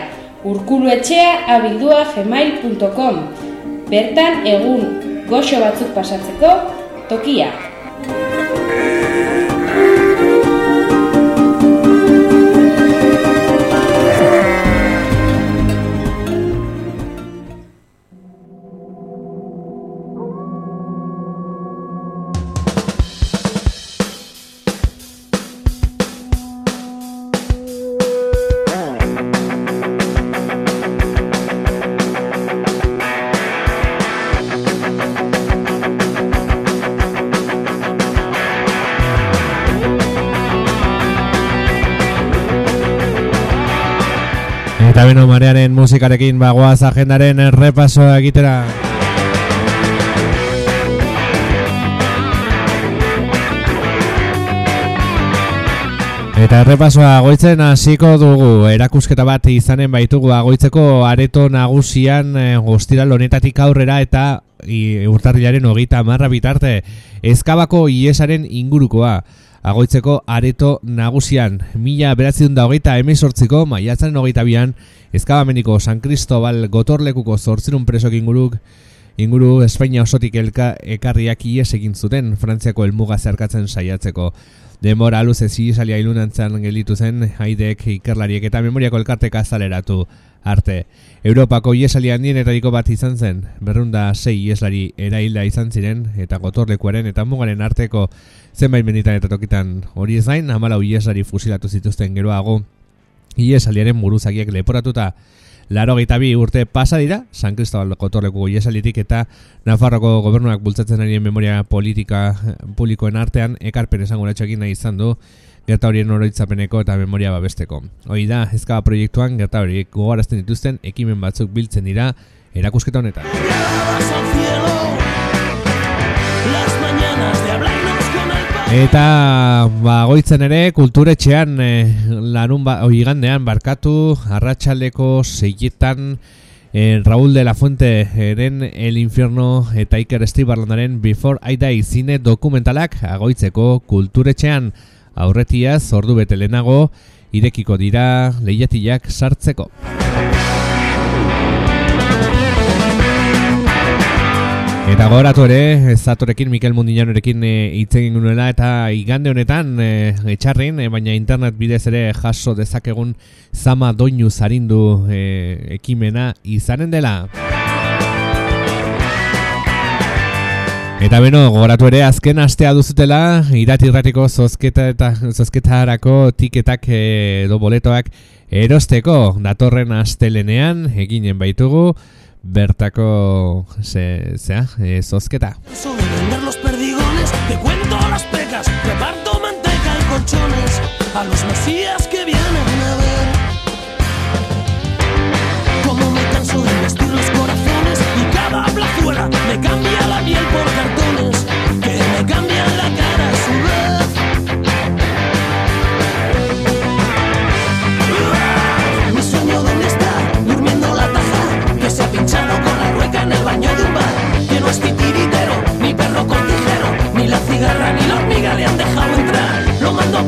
Urkulu etxea abildua gmail.com Bertan egun goxo batzuk pasatzeko tokia. Beno marearen musikarekin bagoaz agendaren errepasoa egitera. Eta errepasoa goitzen hasiko dugu. Erakusketa bat izanen baitugu agoitzeko areto nagusian ostiral honetatik aurrera eta urtarrilaren hogeita marra bitarte. Ezkabako iesaren ingurukoa agoitzeko areto nagusian. Mila beratzen da hogeita emezortziko maiatzaren hogeita bian ezkabameniko San Cristobal gotorlekuko zortzerun presok inguruk inguru Espainia osotik elka ekarriak ies egin zuten Frantziako helmuga zerkatzen saiatzeko. Demora luze zisalia ilunantzan gelitu zen haidek ikerlariek eta memoriako elkartek azaleratu arte. Europako iesaldi handienetariko bat izan zen, berrunda sei ieslari erailda izan ziren eta gotorlekuaren eta mugaren arteko zenbait menditan eta tokitan. Hori ez gain, amalau ieslari fusilatu zituzten geroago iesaliaren buruzakiek leporatuta Laro bi urte pasa dira, San Cristobal gotorleko iesalitik eta Nafarroko gobernuak bultzatzen arien memoria politika publikoen artean ekarpen esango egin nahi izan du gerta horien oroitzapeneko eta memoria babesteko. Hoi da, ezkaba proiektuan gerta horiek gogorazten dituzten ekimen batzuk biltzen dira erakusketa honetan. Eta ba, goitzen ere kulturetxean e, lanun ba, igandean barkatu arratsaldeko seietan e, Raúl de la Fuente eren El Infierno eta Iker Estibarlandaren Before I Die zine dokumentalak agoitzeko kulturetxean aurretiaz ordu bete lehenago irekiko dira lehiatilak sartzeko. Eta goratu ere, zatorekin Mikel Mundinarekin hitz egin nuela eta igande honetan e, etxarrin, e, baina internet bidez ere jaso dezakegun zama doinu zarindu e, ekimena izanen dela. Eta beno, gogoratu ere azken astea duzutela, irati irratiko zozketa eta zozketarako tiketak edo boletoak erosteko datorren astelenean eginen baitugu bertako ze, zea, e, zozketa. Sobre vender los perdigones, te cuento las pecas, reparto manteca y colchones a los mesías que vienen a ver. Como me canso de vestir los corazones y cada plazuela me cambia la piel por cartones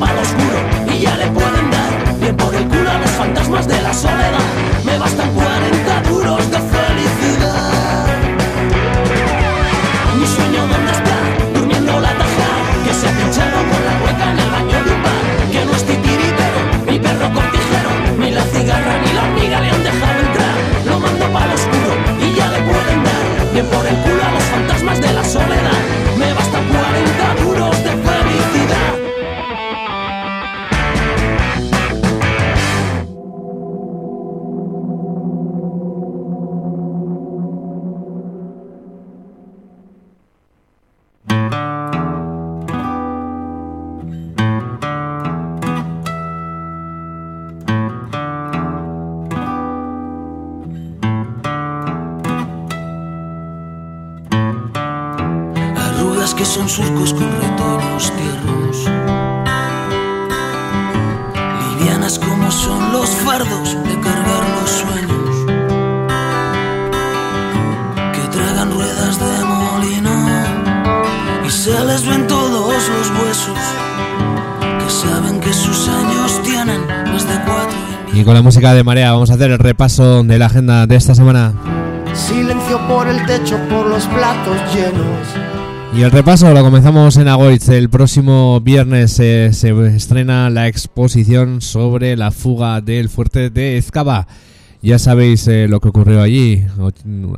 oscuro y ya le pueden dar bien por el culo a los fantasmas de la soledad. Me bastan que son surcos con retoños tiernos. Livianas como son los fardos de cargar los sueños. Que tragan ruedas de molino y se les ven todos los huesos. Que saben que sus años tienen más de cuatro. Y con la música de Marea vamos a hacer el repaso de la agenda de esta semana. Silencio por el techo, por los platos llenos. Y el repaso lo comenzamos en Agoitz. El próximo viernes se estrena la exposición sobre la fuga del fuerte de Ezcaba. Ya sabéis eh, lo que ocurrió allí. O-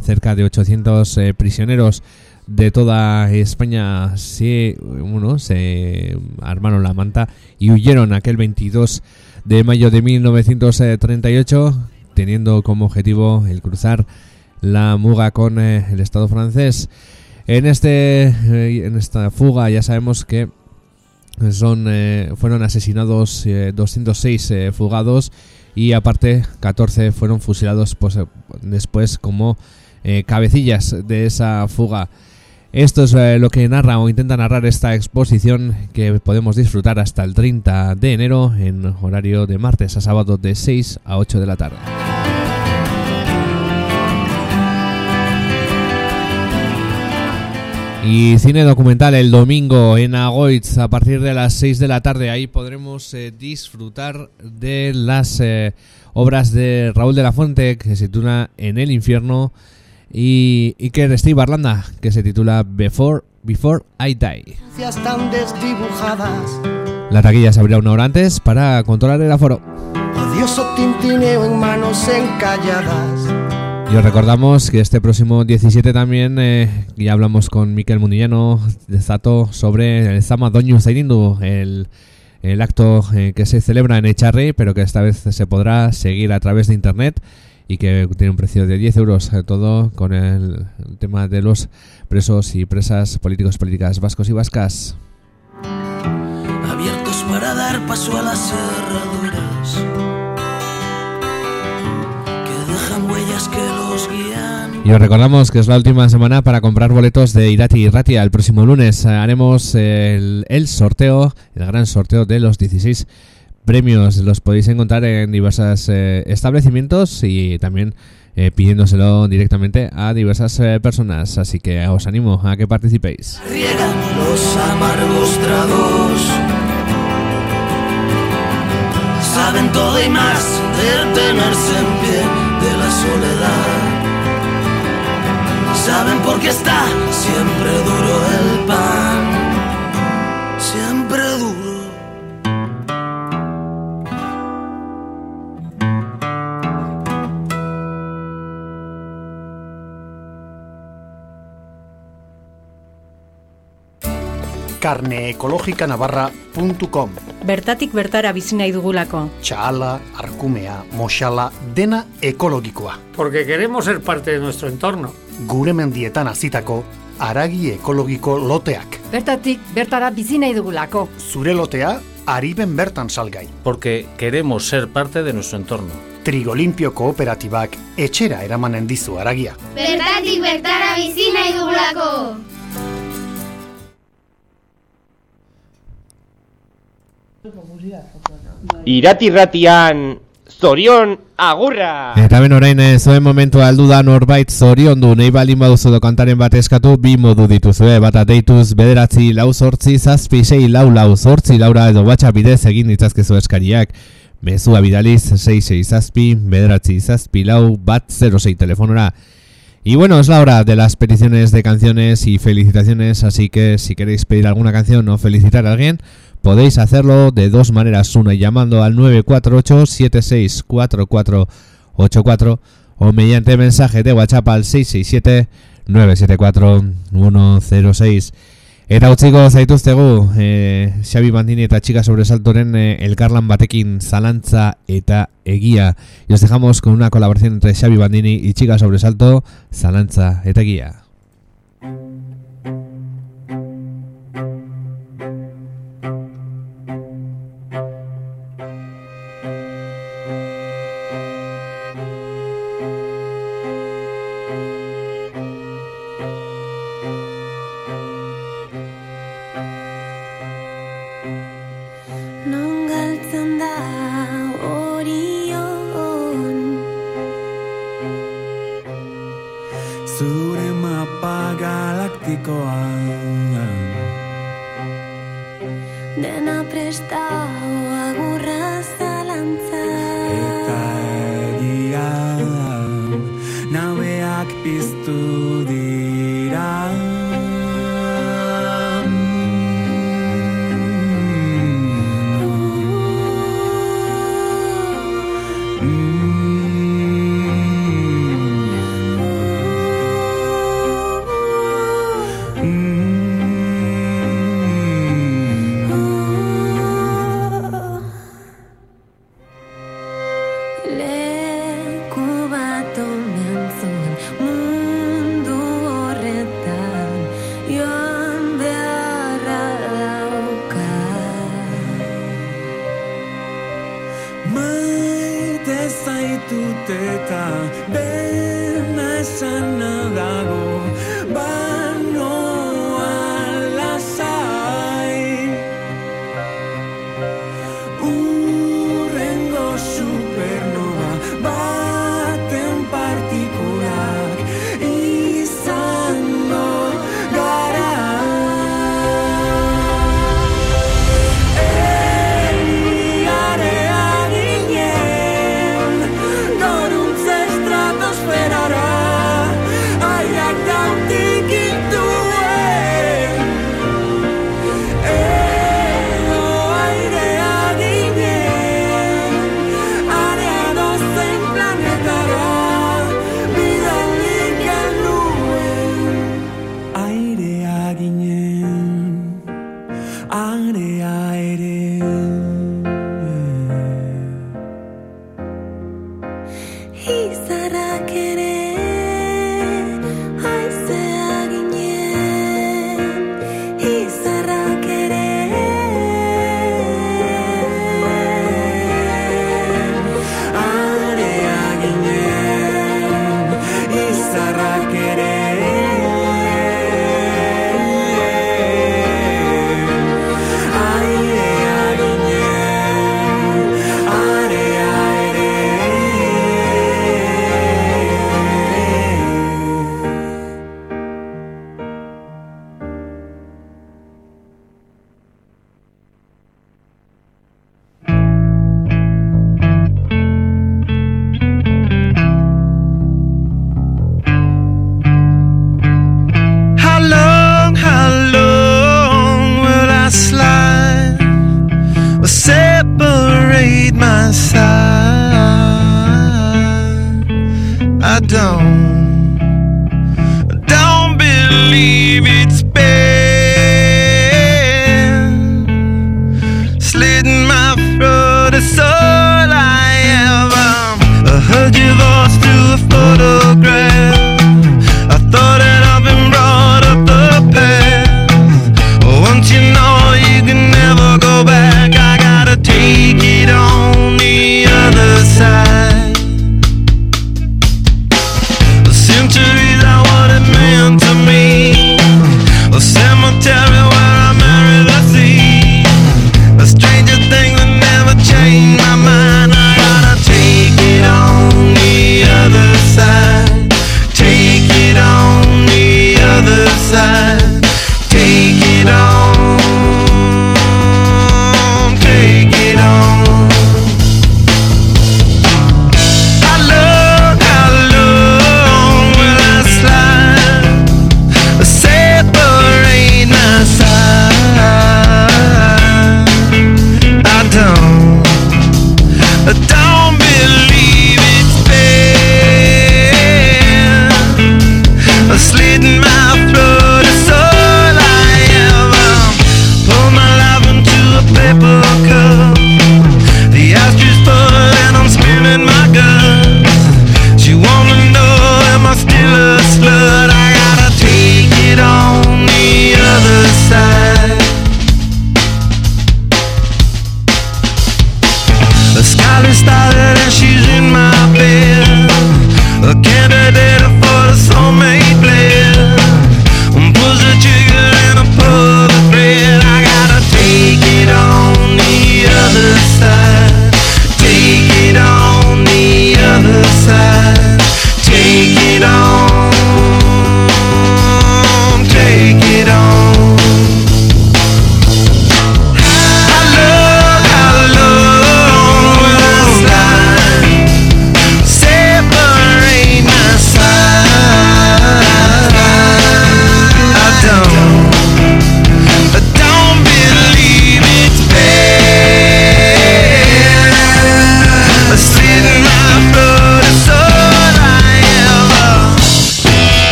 Cerca de 800 eh, prisioneros de toda España se, bueno, se armaron la manta y huyeron aquel 22 de mayo de 1938, teniendo como objetivo el cruzar la Muga con eh, el Estado francés. En este eh, en esta fuga ya sabemos que son eh, fueron asesinados eh, 206 eh, fugados y aparte 14 fueron fusilados pues, eh, después como cabecillas de esa fuga. Esto es lo que narra o intenta narrar esta exposición que podemos disfrutar hasta el 30 de enero en horario de martes a sábado de 6 a 8 de la tarde. Y cine documental el domingo en Agoitz a partir de las 6 de la tarde. Ahí podremos eh, disfrutar de las eh, obras de Raúl de la Fuente que se titula En el infierno y Iker Steve Barlanda que se titula Before, Before I Die. Desdibujadas. La taquilla se abrirá una hora antes para controlar el aforo. Odioso tintineo en manos encalladas. Y os recordamos que este próximo 17 también eh, ya hablamos con Miquel Mundillano de Zato sobre el Zama Doñu Zairindu, el, el acto eh, que se celebra en Echarri, pero que esta vez se podrá seguir a través de internet y que tiene un precio de 10 euros, eh, todo con el, tema de los presos y presas políticos, políticas vascos y vascas. abiertos para dar paso a las cerraduras que dejan huellas que. Y os recordamos que es la última semana para comprar boletos de Irati y Ratia. El próximo lunes eh, haremos el, el sorteo, el gran sorteo de los 16 premios. Los podéis encontrar en diversos eh, establecimientos y también eh, pidiéndoselo directamente a diversas personas. Así que os animo a que participéis. Los amargos tragos. Saben todo y más de tenerse en pie de la soledad. Saben por qué está siempre duro el pan. Siempre duro. carneekologikanavarra.com Bertatik bertara bizi nahi dugulako. Txala, arkumea, moxala, dena ekologikoa. Porque queremos ser parte de nuestro entorno. Gure mendietan azitako, aragi ekologiko loteak. Bertatik bertara bizi nahi dugulako. Zure lotea, ariben bertan salgai. Porque queremos ser parte de nuestro entorno. Trigolimpio kooperatibak etxera eramanen dizu aragia. Bertatik bertara bizi nahi dugulako. Iratirratian zorion agurra! Eta ben orain eh, zoen momentua aldu da norbait zorion du. Nahi balin baduzu do kantaren bat eskatu bi modu dituzue bata deituz bederatzi lau zortzi zazpi sei lau lau zortzi laura edo batxa bidez egin ditzazkezu eskariak. Mezua bidaliz 66 zazpi bederatzi zazpi lau bat 06 telefonora. Y bueno, es la hora de las peticiones de canciones y felicitaciones, así que si queréis pedir alguna canción o felicitar a alguien, podéis hacerlo de dos maneras. Una llamando al 948-764484 o mediante mensaje de WhatsApp al 667-974-106. Eta utziko zaituztegu, eh, Xabi Bandini eta Txika Sobresaltoren eh, elkarlan batekin zalantza eta egia. Y os dejamos con una colaboración entre Xabi Bandini y Chica Sobresalto, zalantza eta egia.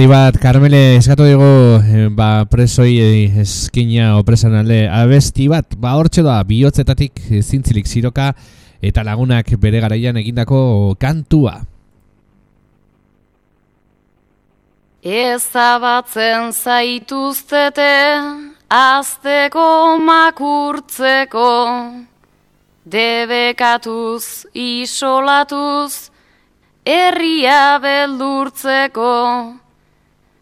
Eskari bat, Carmele, eskatu dugu, eh, ba, presoi eh, eskina o presan alde, abesti bat, ba, hortxe da, bihotzetatik eh, zintzilik ziroka, eta lagunak bere garaian egindako kantua. Ezabatzen zaituztete, azteko makurtzeko, debekatuz, isolatuz, herria beldurtzeko,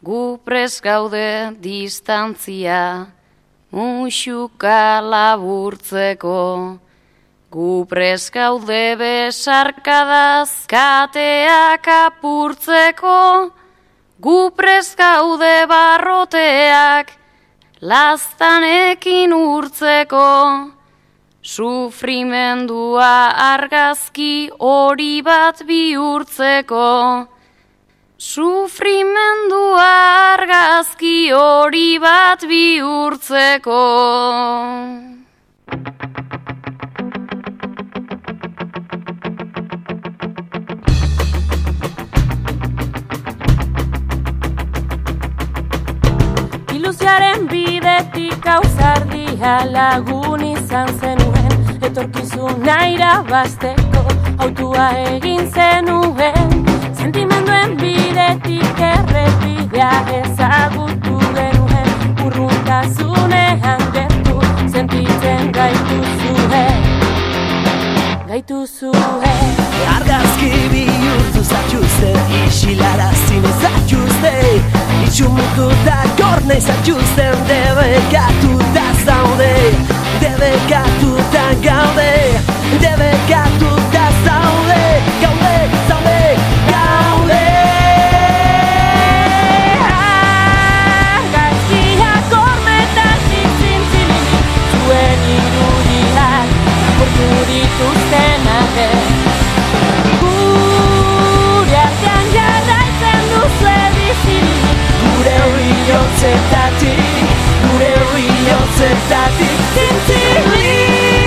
gu pres gaude distantzia, musuka laburtzeko. Gu pres gaude besarkadaz, kateak apurtzeko, gu pres gaude barroteak, laztanekin urtzeko. Sufrimendua argazki hori bat bihurtzeko. Sufrimendua argazki hori bat bihurtzeko. Ilusiaren bidetik ausardia lagun izan zenuen Etorkizun naira basteko autua egin zenuen Sentimenduen bidetik errepidea ezagutu genuen Urruntasunean gertu sentitzen gaitu zuen Gaitu zuen Argazki bihurtu zatxuzte Isilara zine zatxuzte Itxumutu da gorne zatxuzten Debekatu da zaude Debekatu da gaude Debekatu da zaude, gaude Arte Gure artean jarraitzen duzu bizirik Gure rilotzetatik Gure rilotzetatik Zintzilik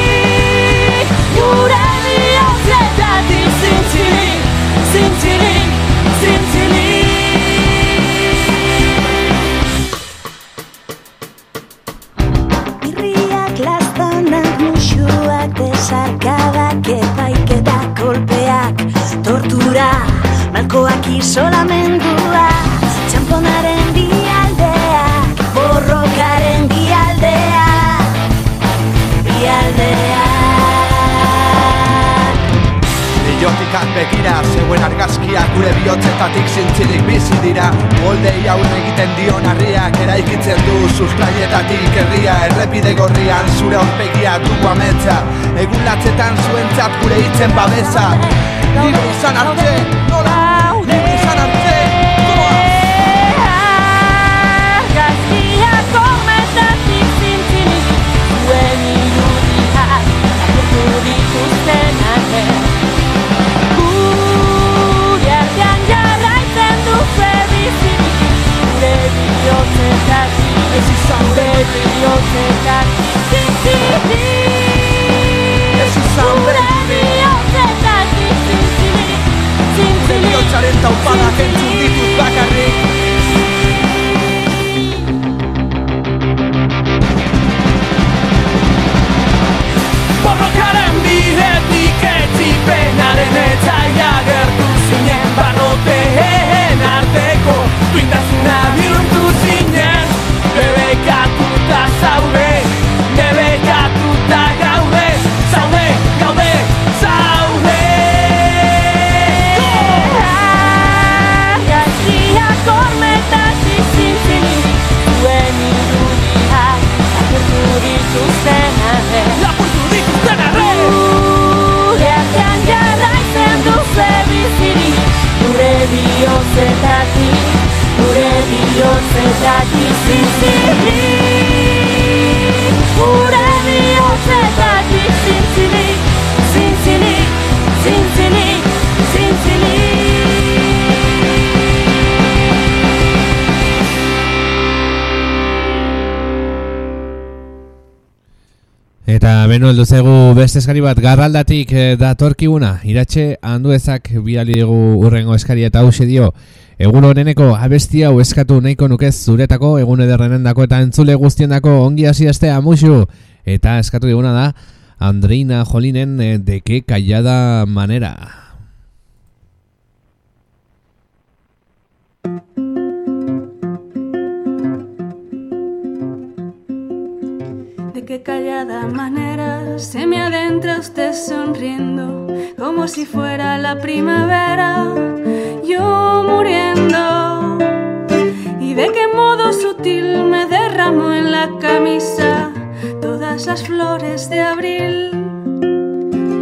egiten dion harriak eraikitzen du sustraietatik herria Errepide gorrian zure horpegia dugu ametsa Egun latzetan zuentzat gure hitzen babesa Libre izan arte, nola? Ez izan Gure bihotzetatik zintzilik Ez izan Gure bihotzetatik zintzilik Gure bihotzaren taupadak entzun ditut bakarrik Borrokaren bidetik etzipenaren etzaia gertu zinen Barroteen arteko duindazuna bihurtu dituzten arre Lapurtu dituzten arre Gure artean jarraitzen duzu bizirik. Gure bihotzetatik, gure bihotzetatik zintzilik Gure Eta beno heldu zegu beste eskari bat garraldatik eh, datorkiguna. Iratxe handuezak biali dugu urrengo eskaria eta hause dio. Egun honeneko abesti hau eskatu nahiko nukez zuretako, egun ederrenendako eta entzule guztiendako ongi hasi astea musu. Eta eskatu diguna da Andreina Jolinen eh, de que callada manera. Qué callada manera se me adentra usted sonriendo, como si fuera la primavera, yo muriendo. Y de qué modo sutil me derramo en la camisa todas las flores de abril.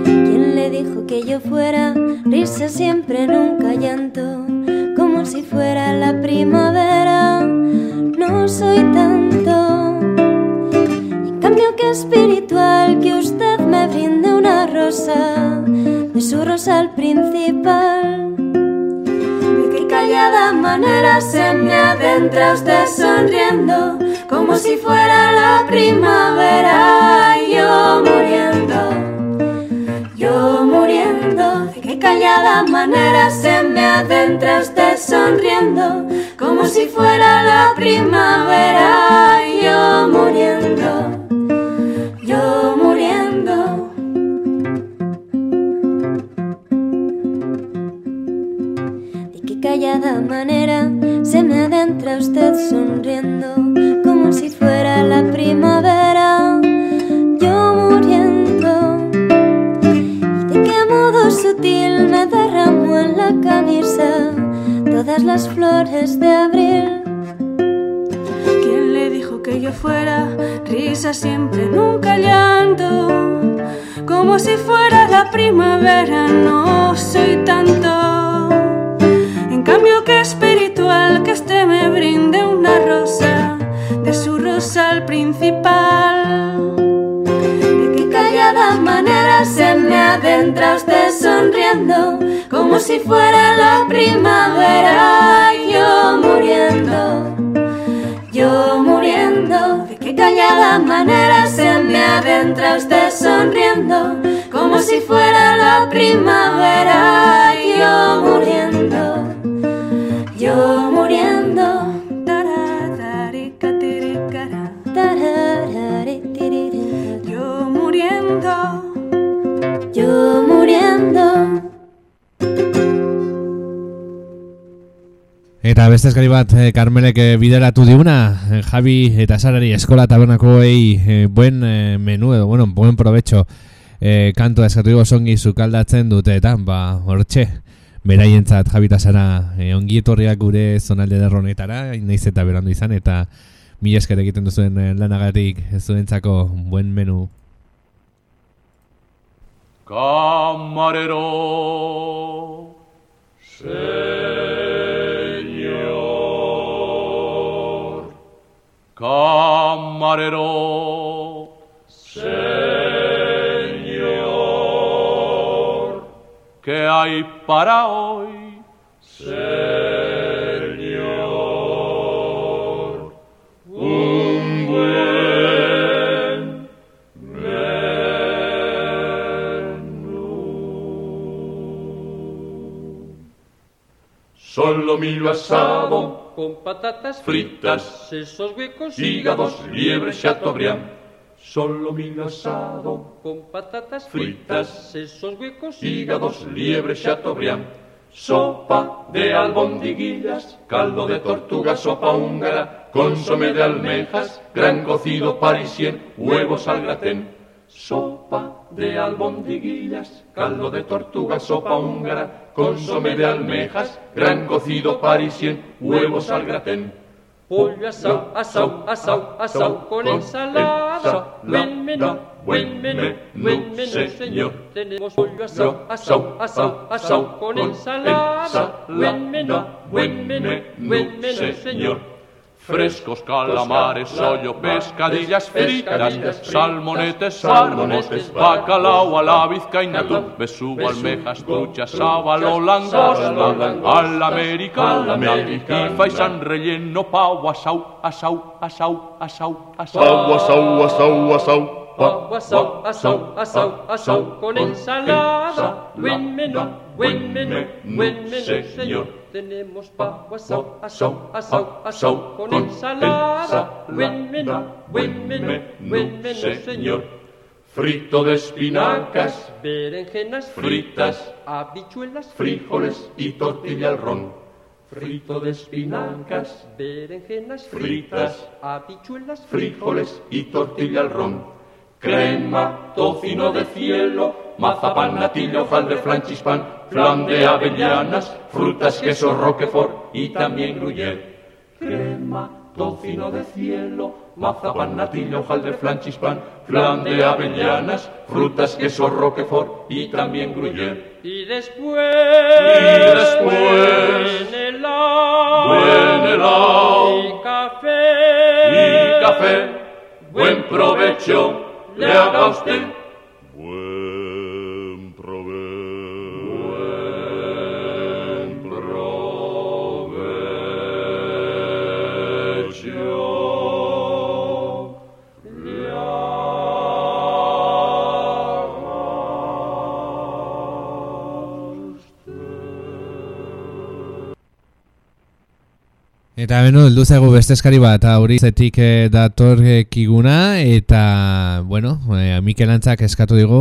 ¿Quién le dijo que yo fuera risa siempre, nunca llanto? Como si fuera la primavera, no soy tanto. Cambio que espiritual que usted me brinde una rosa de su rosal principal. De qué callada manera se me adentra usted sonriendo, como si fuera la primavera, yo muriendo, yo muriendo. De qué callada manera se me adentra usted sonriendo, como si fuera la primavera, yo muriendo, callada manera se me adentra usted sonriendo, como si fuera la primavera, yo muriendo. Y de qué modo sutil me derramo en la camisa todas las flores de abril. ¿Quién le dijo que yo fuera risa siempre, nunca llanto? Como si fuera la primavera, no soy tanto. En cambio que espiritual que este me brinde una rosa de su rosal principal. De qué callada manera se me adentra usted sonriendo, como si fuera la primavera, yo muriendo yo muriendo, de qué callada manera se me adentra usted sonriendo, como si fuera la primavera, Eta beste eskari bat eh, Carmelek eh, bideratu diguna eh, Javi eta Sarari eskola tabernakoei eh, buen eh, menú edo, bueno, buen provecho eh, kantoa eskatu dugu songi sukaldatzen dute eta ba, hortxe beraientzat Javi eta Sara eh, ongi etorriak gure zonalde derronetara naiz eta berandu izan eta mila esker egiten duzuen eh, lanagatik zuentzako buen menú Camarero, señor. Camarero, señor. ¿Qué hay para hoy, señor? Un buen Solo milo asado, con patatas fritas, sesos huecos, hígados, liebre, chateaubriand. Solo milo asado, con patatas fritas, sesos huecos, hígados, liebre, chateaubriand. Sopa de albondiguillas, caldo de tortuga, sopa húngara, consomé de almejas, gran cocido parisien, huevos al gratén. Sopa de albondiguillas, caldo de tortuga, sopa húngara, consomé de almejas, gran cocido parisien, huevos al gratén. pollo asau, asau, asau, asau, con ensalada. Buen menú, buen menú, buen menú, señor. Tenemos pollo asau, asau, asau, asau, con ensalada. Buen menú, buen menú, buen menú, señor. frescos calamares, sollo, pescadillas fritas, salmonetes, salmos, bacalao a la vizcaína, tú, besugo, almejas, truchas, sábalo, langosta, al americana, y faisán relleno, pau, asau, asau, asau, asau, asau, asau, asau, asau, asau. Pau, asau, asau, asau, asau, con ensalada, buen menú, buen menú, buen menú, señor. Tenemos pavo asado, asado, asado, asado con ensalada. Buen menú, buen menú, buen menú, señor. Frito de espinacas, Berenjenas fritas, habichuelas frijoles y tortilla al ron. Frito de espinacas, berenjenas fritas, habichuelas frijoles y tortilla al ron. Crema, tocino de cielo, mazapán, natilla, hojaldre, flan, chispán, flan de avellanas, frutas, queso, roquefort y también gruyère. Crema, tocino de cielo, mazapán, natilla, hojaldre, flan, chispán, flan de avellanas, frutas, queso, roquefort y también gruyère. Y después, Y después, buen helado, buen helado y café, y café, buen provecho le haga usted. Buen Eta beno, heldu zaigu beste eskari bat, hori zetik eh, dator eh, kiguna, eta, bueno, eh, Mikel Antzak eskatu digu,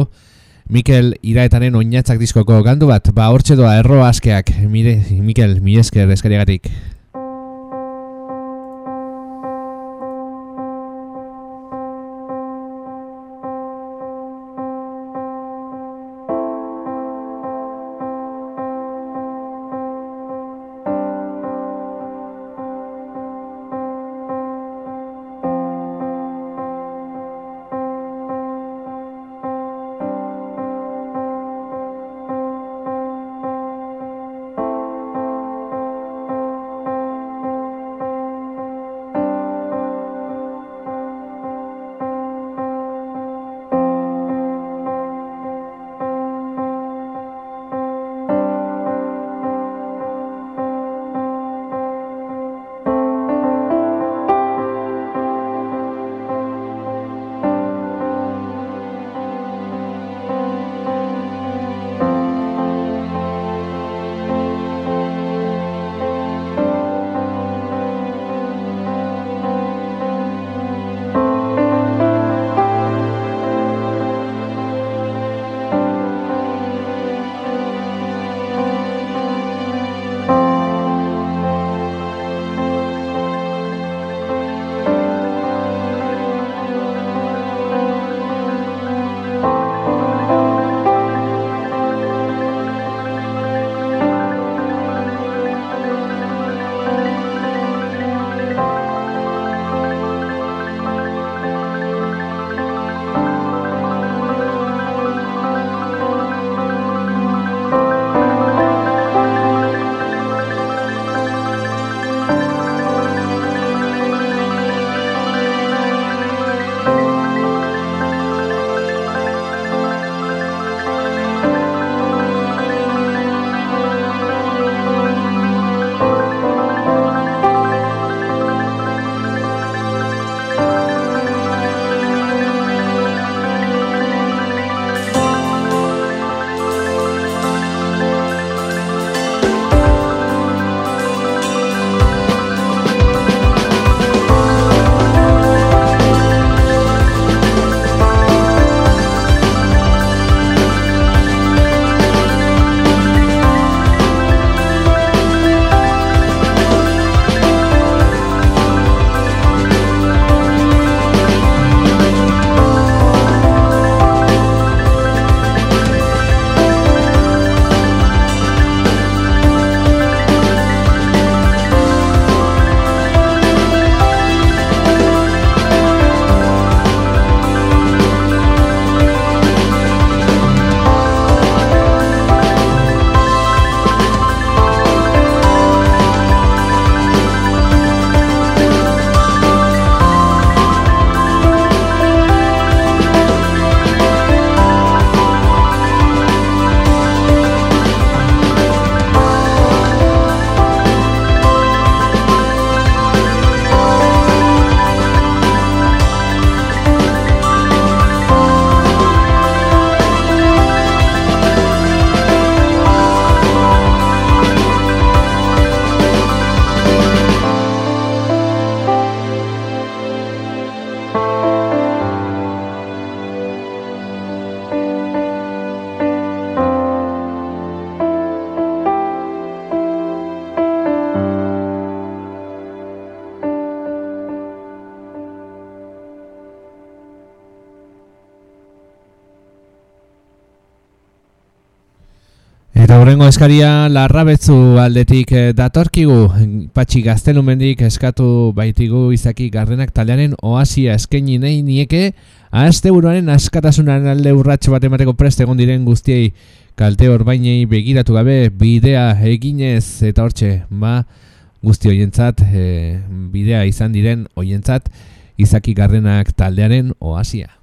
Mikel iraetaren oinatzak diskoko gandu bat, ba hortxe doa erro askeak, mire, Mikel, mi esker eskariagatik. Horrengo eskaria larrabetzu aldetik eh, datorkigu, patxi gaztelumendik eskatu baitigu izaki gardenak taldearen oasia eskaini nahi nieke, azte buruaren askatasunaren alde urratxo bat emateko preste egon diren guztiei, kalte orbainei begiratu gabe bidea eginez, eta hortxe, ba, guzti hoientzat, e, eh, bidea izan diren hoientzat, izaki gardenak taldearen oasia.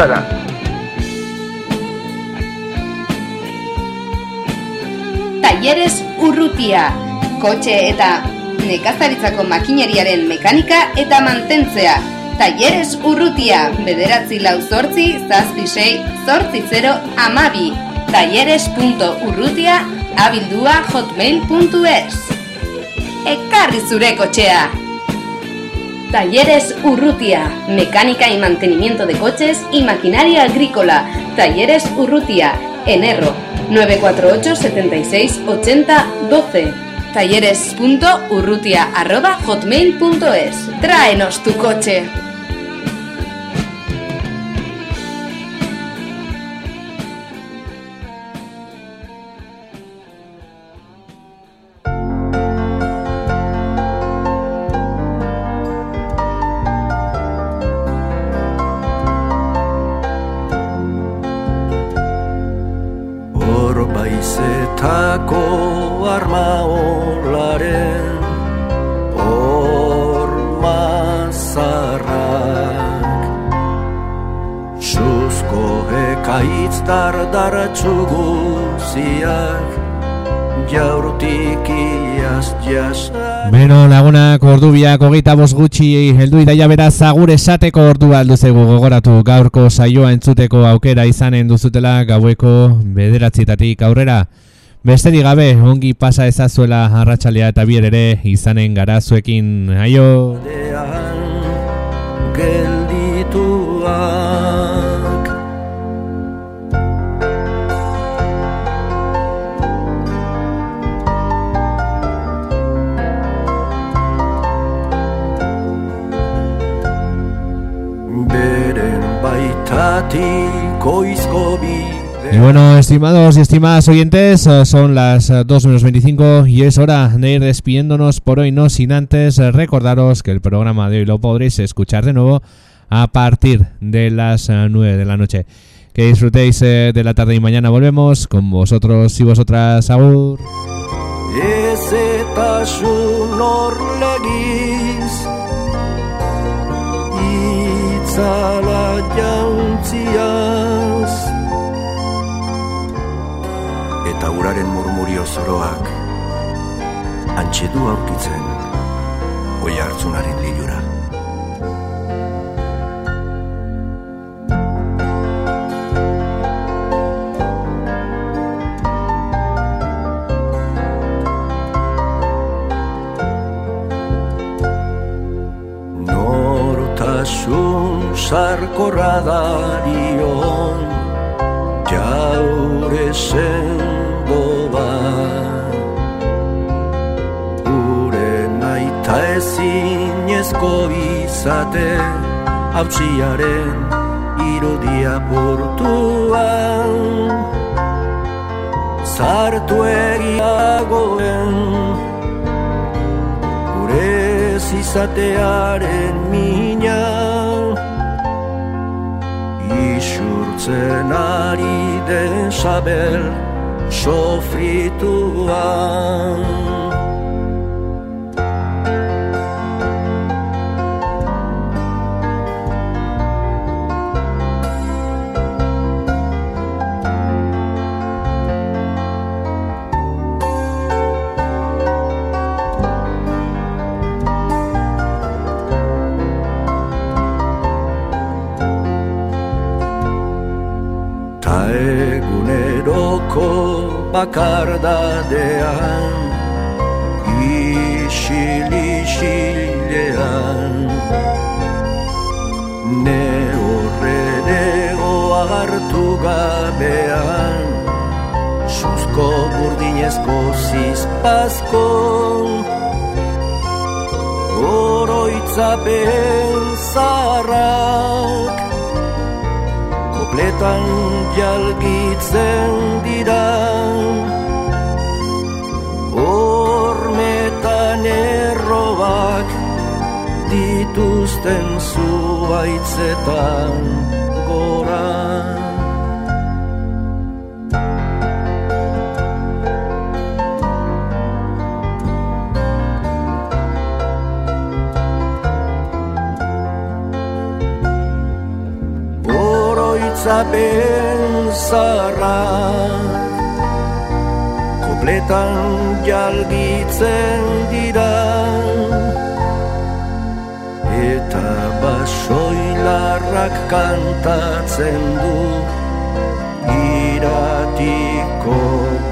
Eustara. Talleres Urrutia, kotxe eta nekazaritzako makineriaren mekanika eta mantentzea. Talleres Urrutia, bederatzi lau zortzi, zazpi sei, zortzi zero, amabi. Talleres.urrutia, abildua hotmail.es Ekarri zure kotxea! Talleres Urrutia, mecánica y mantenimiento de coches y maquinaria agrícola. Talleres Urrutia, en Erro, 948 76 80 12. Talleres.urrutia arroba hotmail.es. Tráenos tu coche. Hogeita bost gutxi heldu idaia beraz agur esateko ordu aldu zegu gogoratu gaurko saioa entzuteko aukera izanen duzutela gaueko bederatzietatik aurrera. Besterik gabe, ongi pasa ezazuela arratsalea eta bier ere izanen gara zuekin, aio! geldituak Y bueno, estimados y estimadas oyentes, eh, son las eh, 2 menos 25 y es hora de ir despidiéndonos por hoy, no sin antes eh, recordaros que el programa de hoy lo podréis escuchar de nuevo a partir de las eh, 9 de la noche. Que disfrutéis eh, de la tarde y mañana volvemos con vosotros y vosotras. Agur. Itzala jauntziaz Eta uraren murmurio zoroak Antxe du aurkitzen Oi hartzunaren lilura. Nortasun sarkorra darion Jaure sendo bat Ure naita ezinezko izate Hautsiaren irudia portuan Zartu egiagoen Gure izatearen mina Isurtzen ari den sabel sofrituan bakardadean Isil-isilean Ne horredego hartu gabean Suzko burdinezko zizpazko Oroitzapen zaharrak Kopletan jalgitzen dira. Hormetan errobak dituzten zuaitzetan gora Oroitzapen zaharrak Kopletan jalgitzen dira. Eta basoilarrak kantatzen du. Iratiko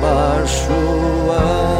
basua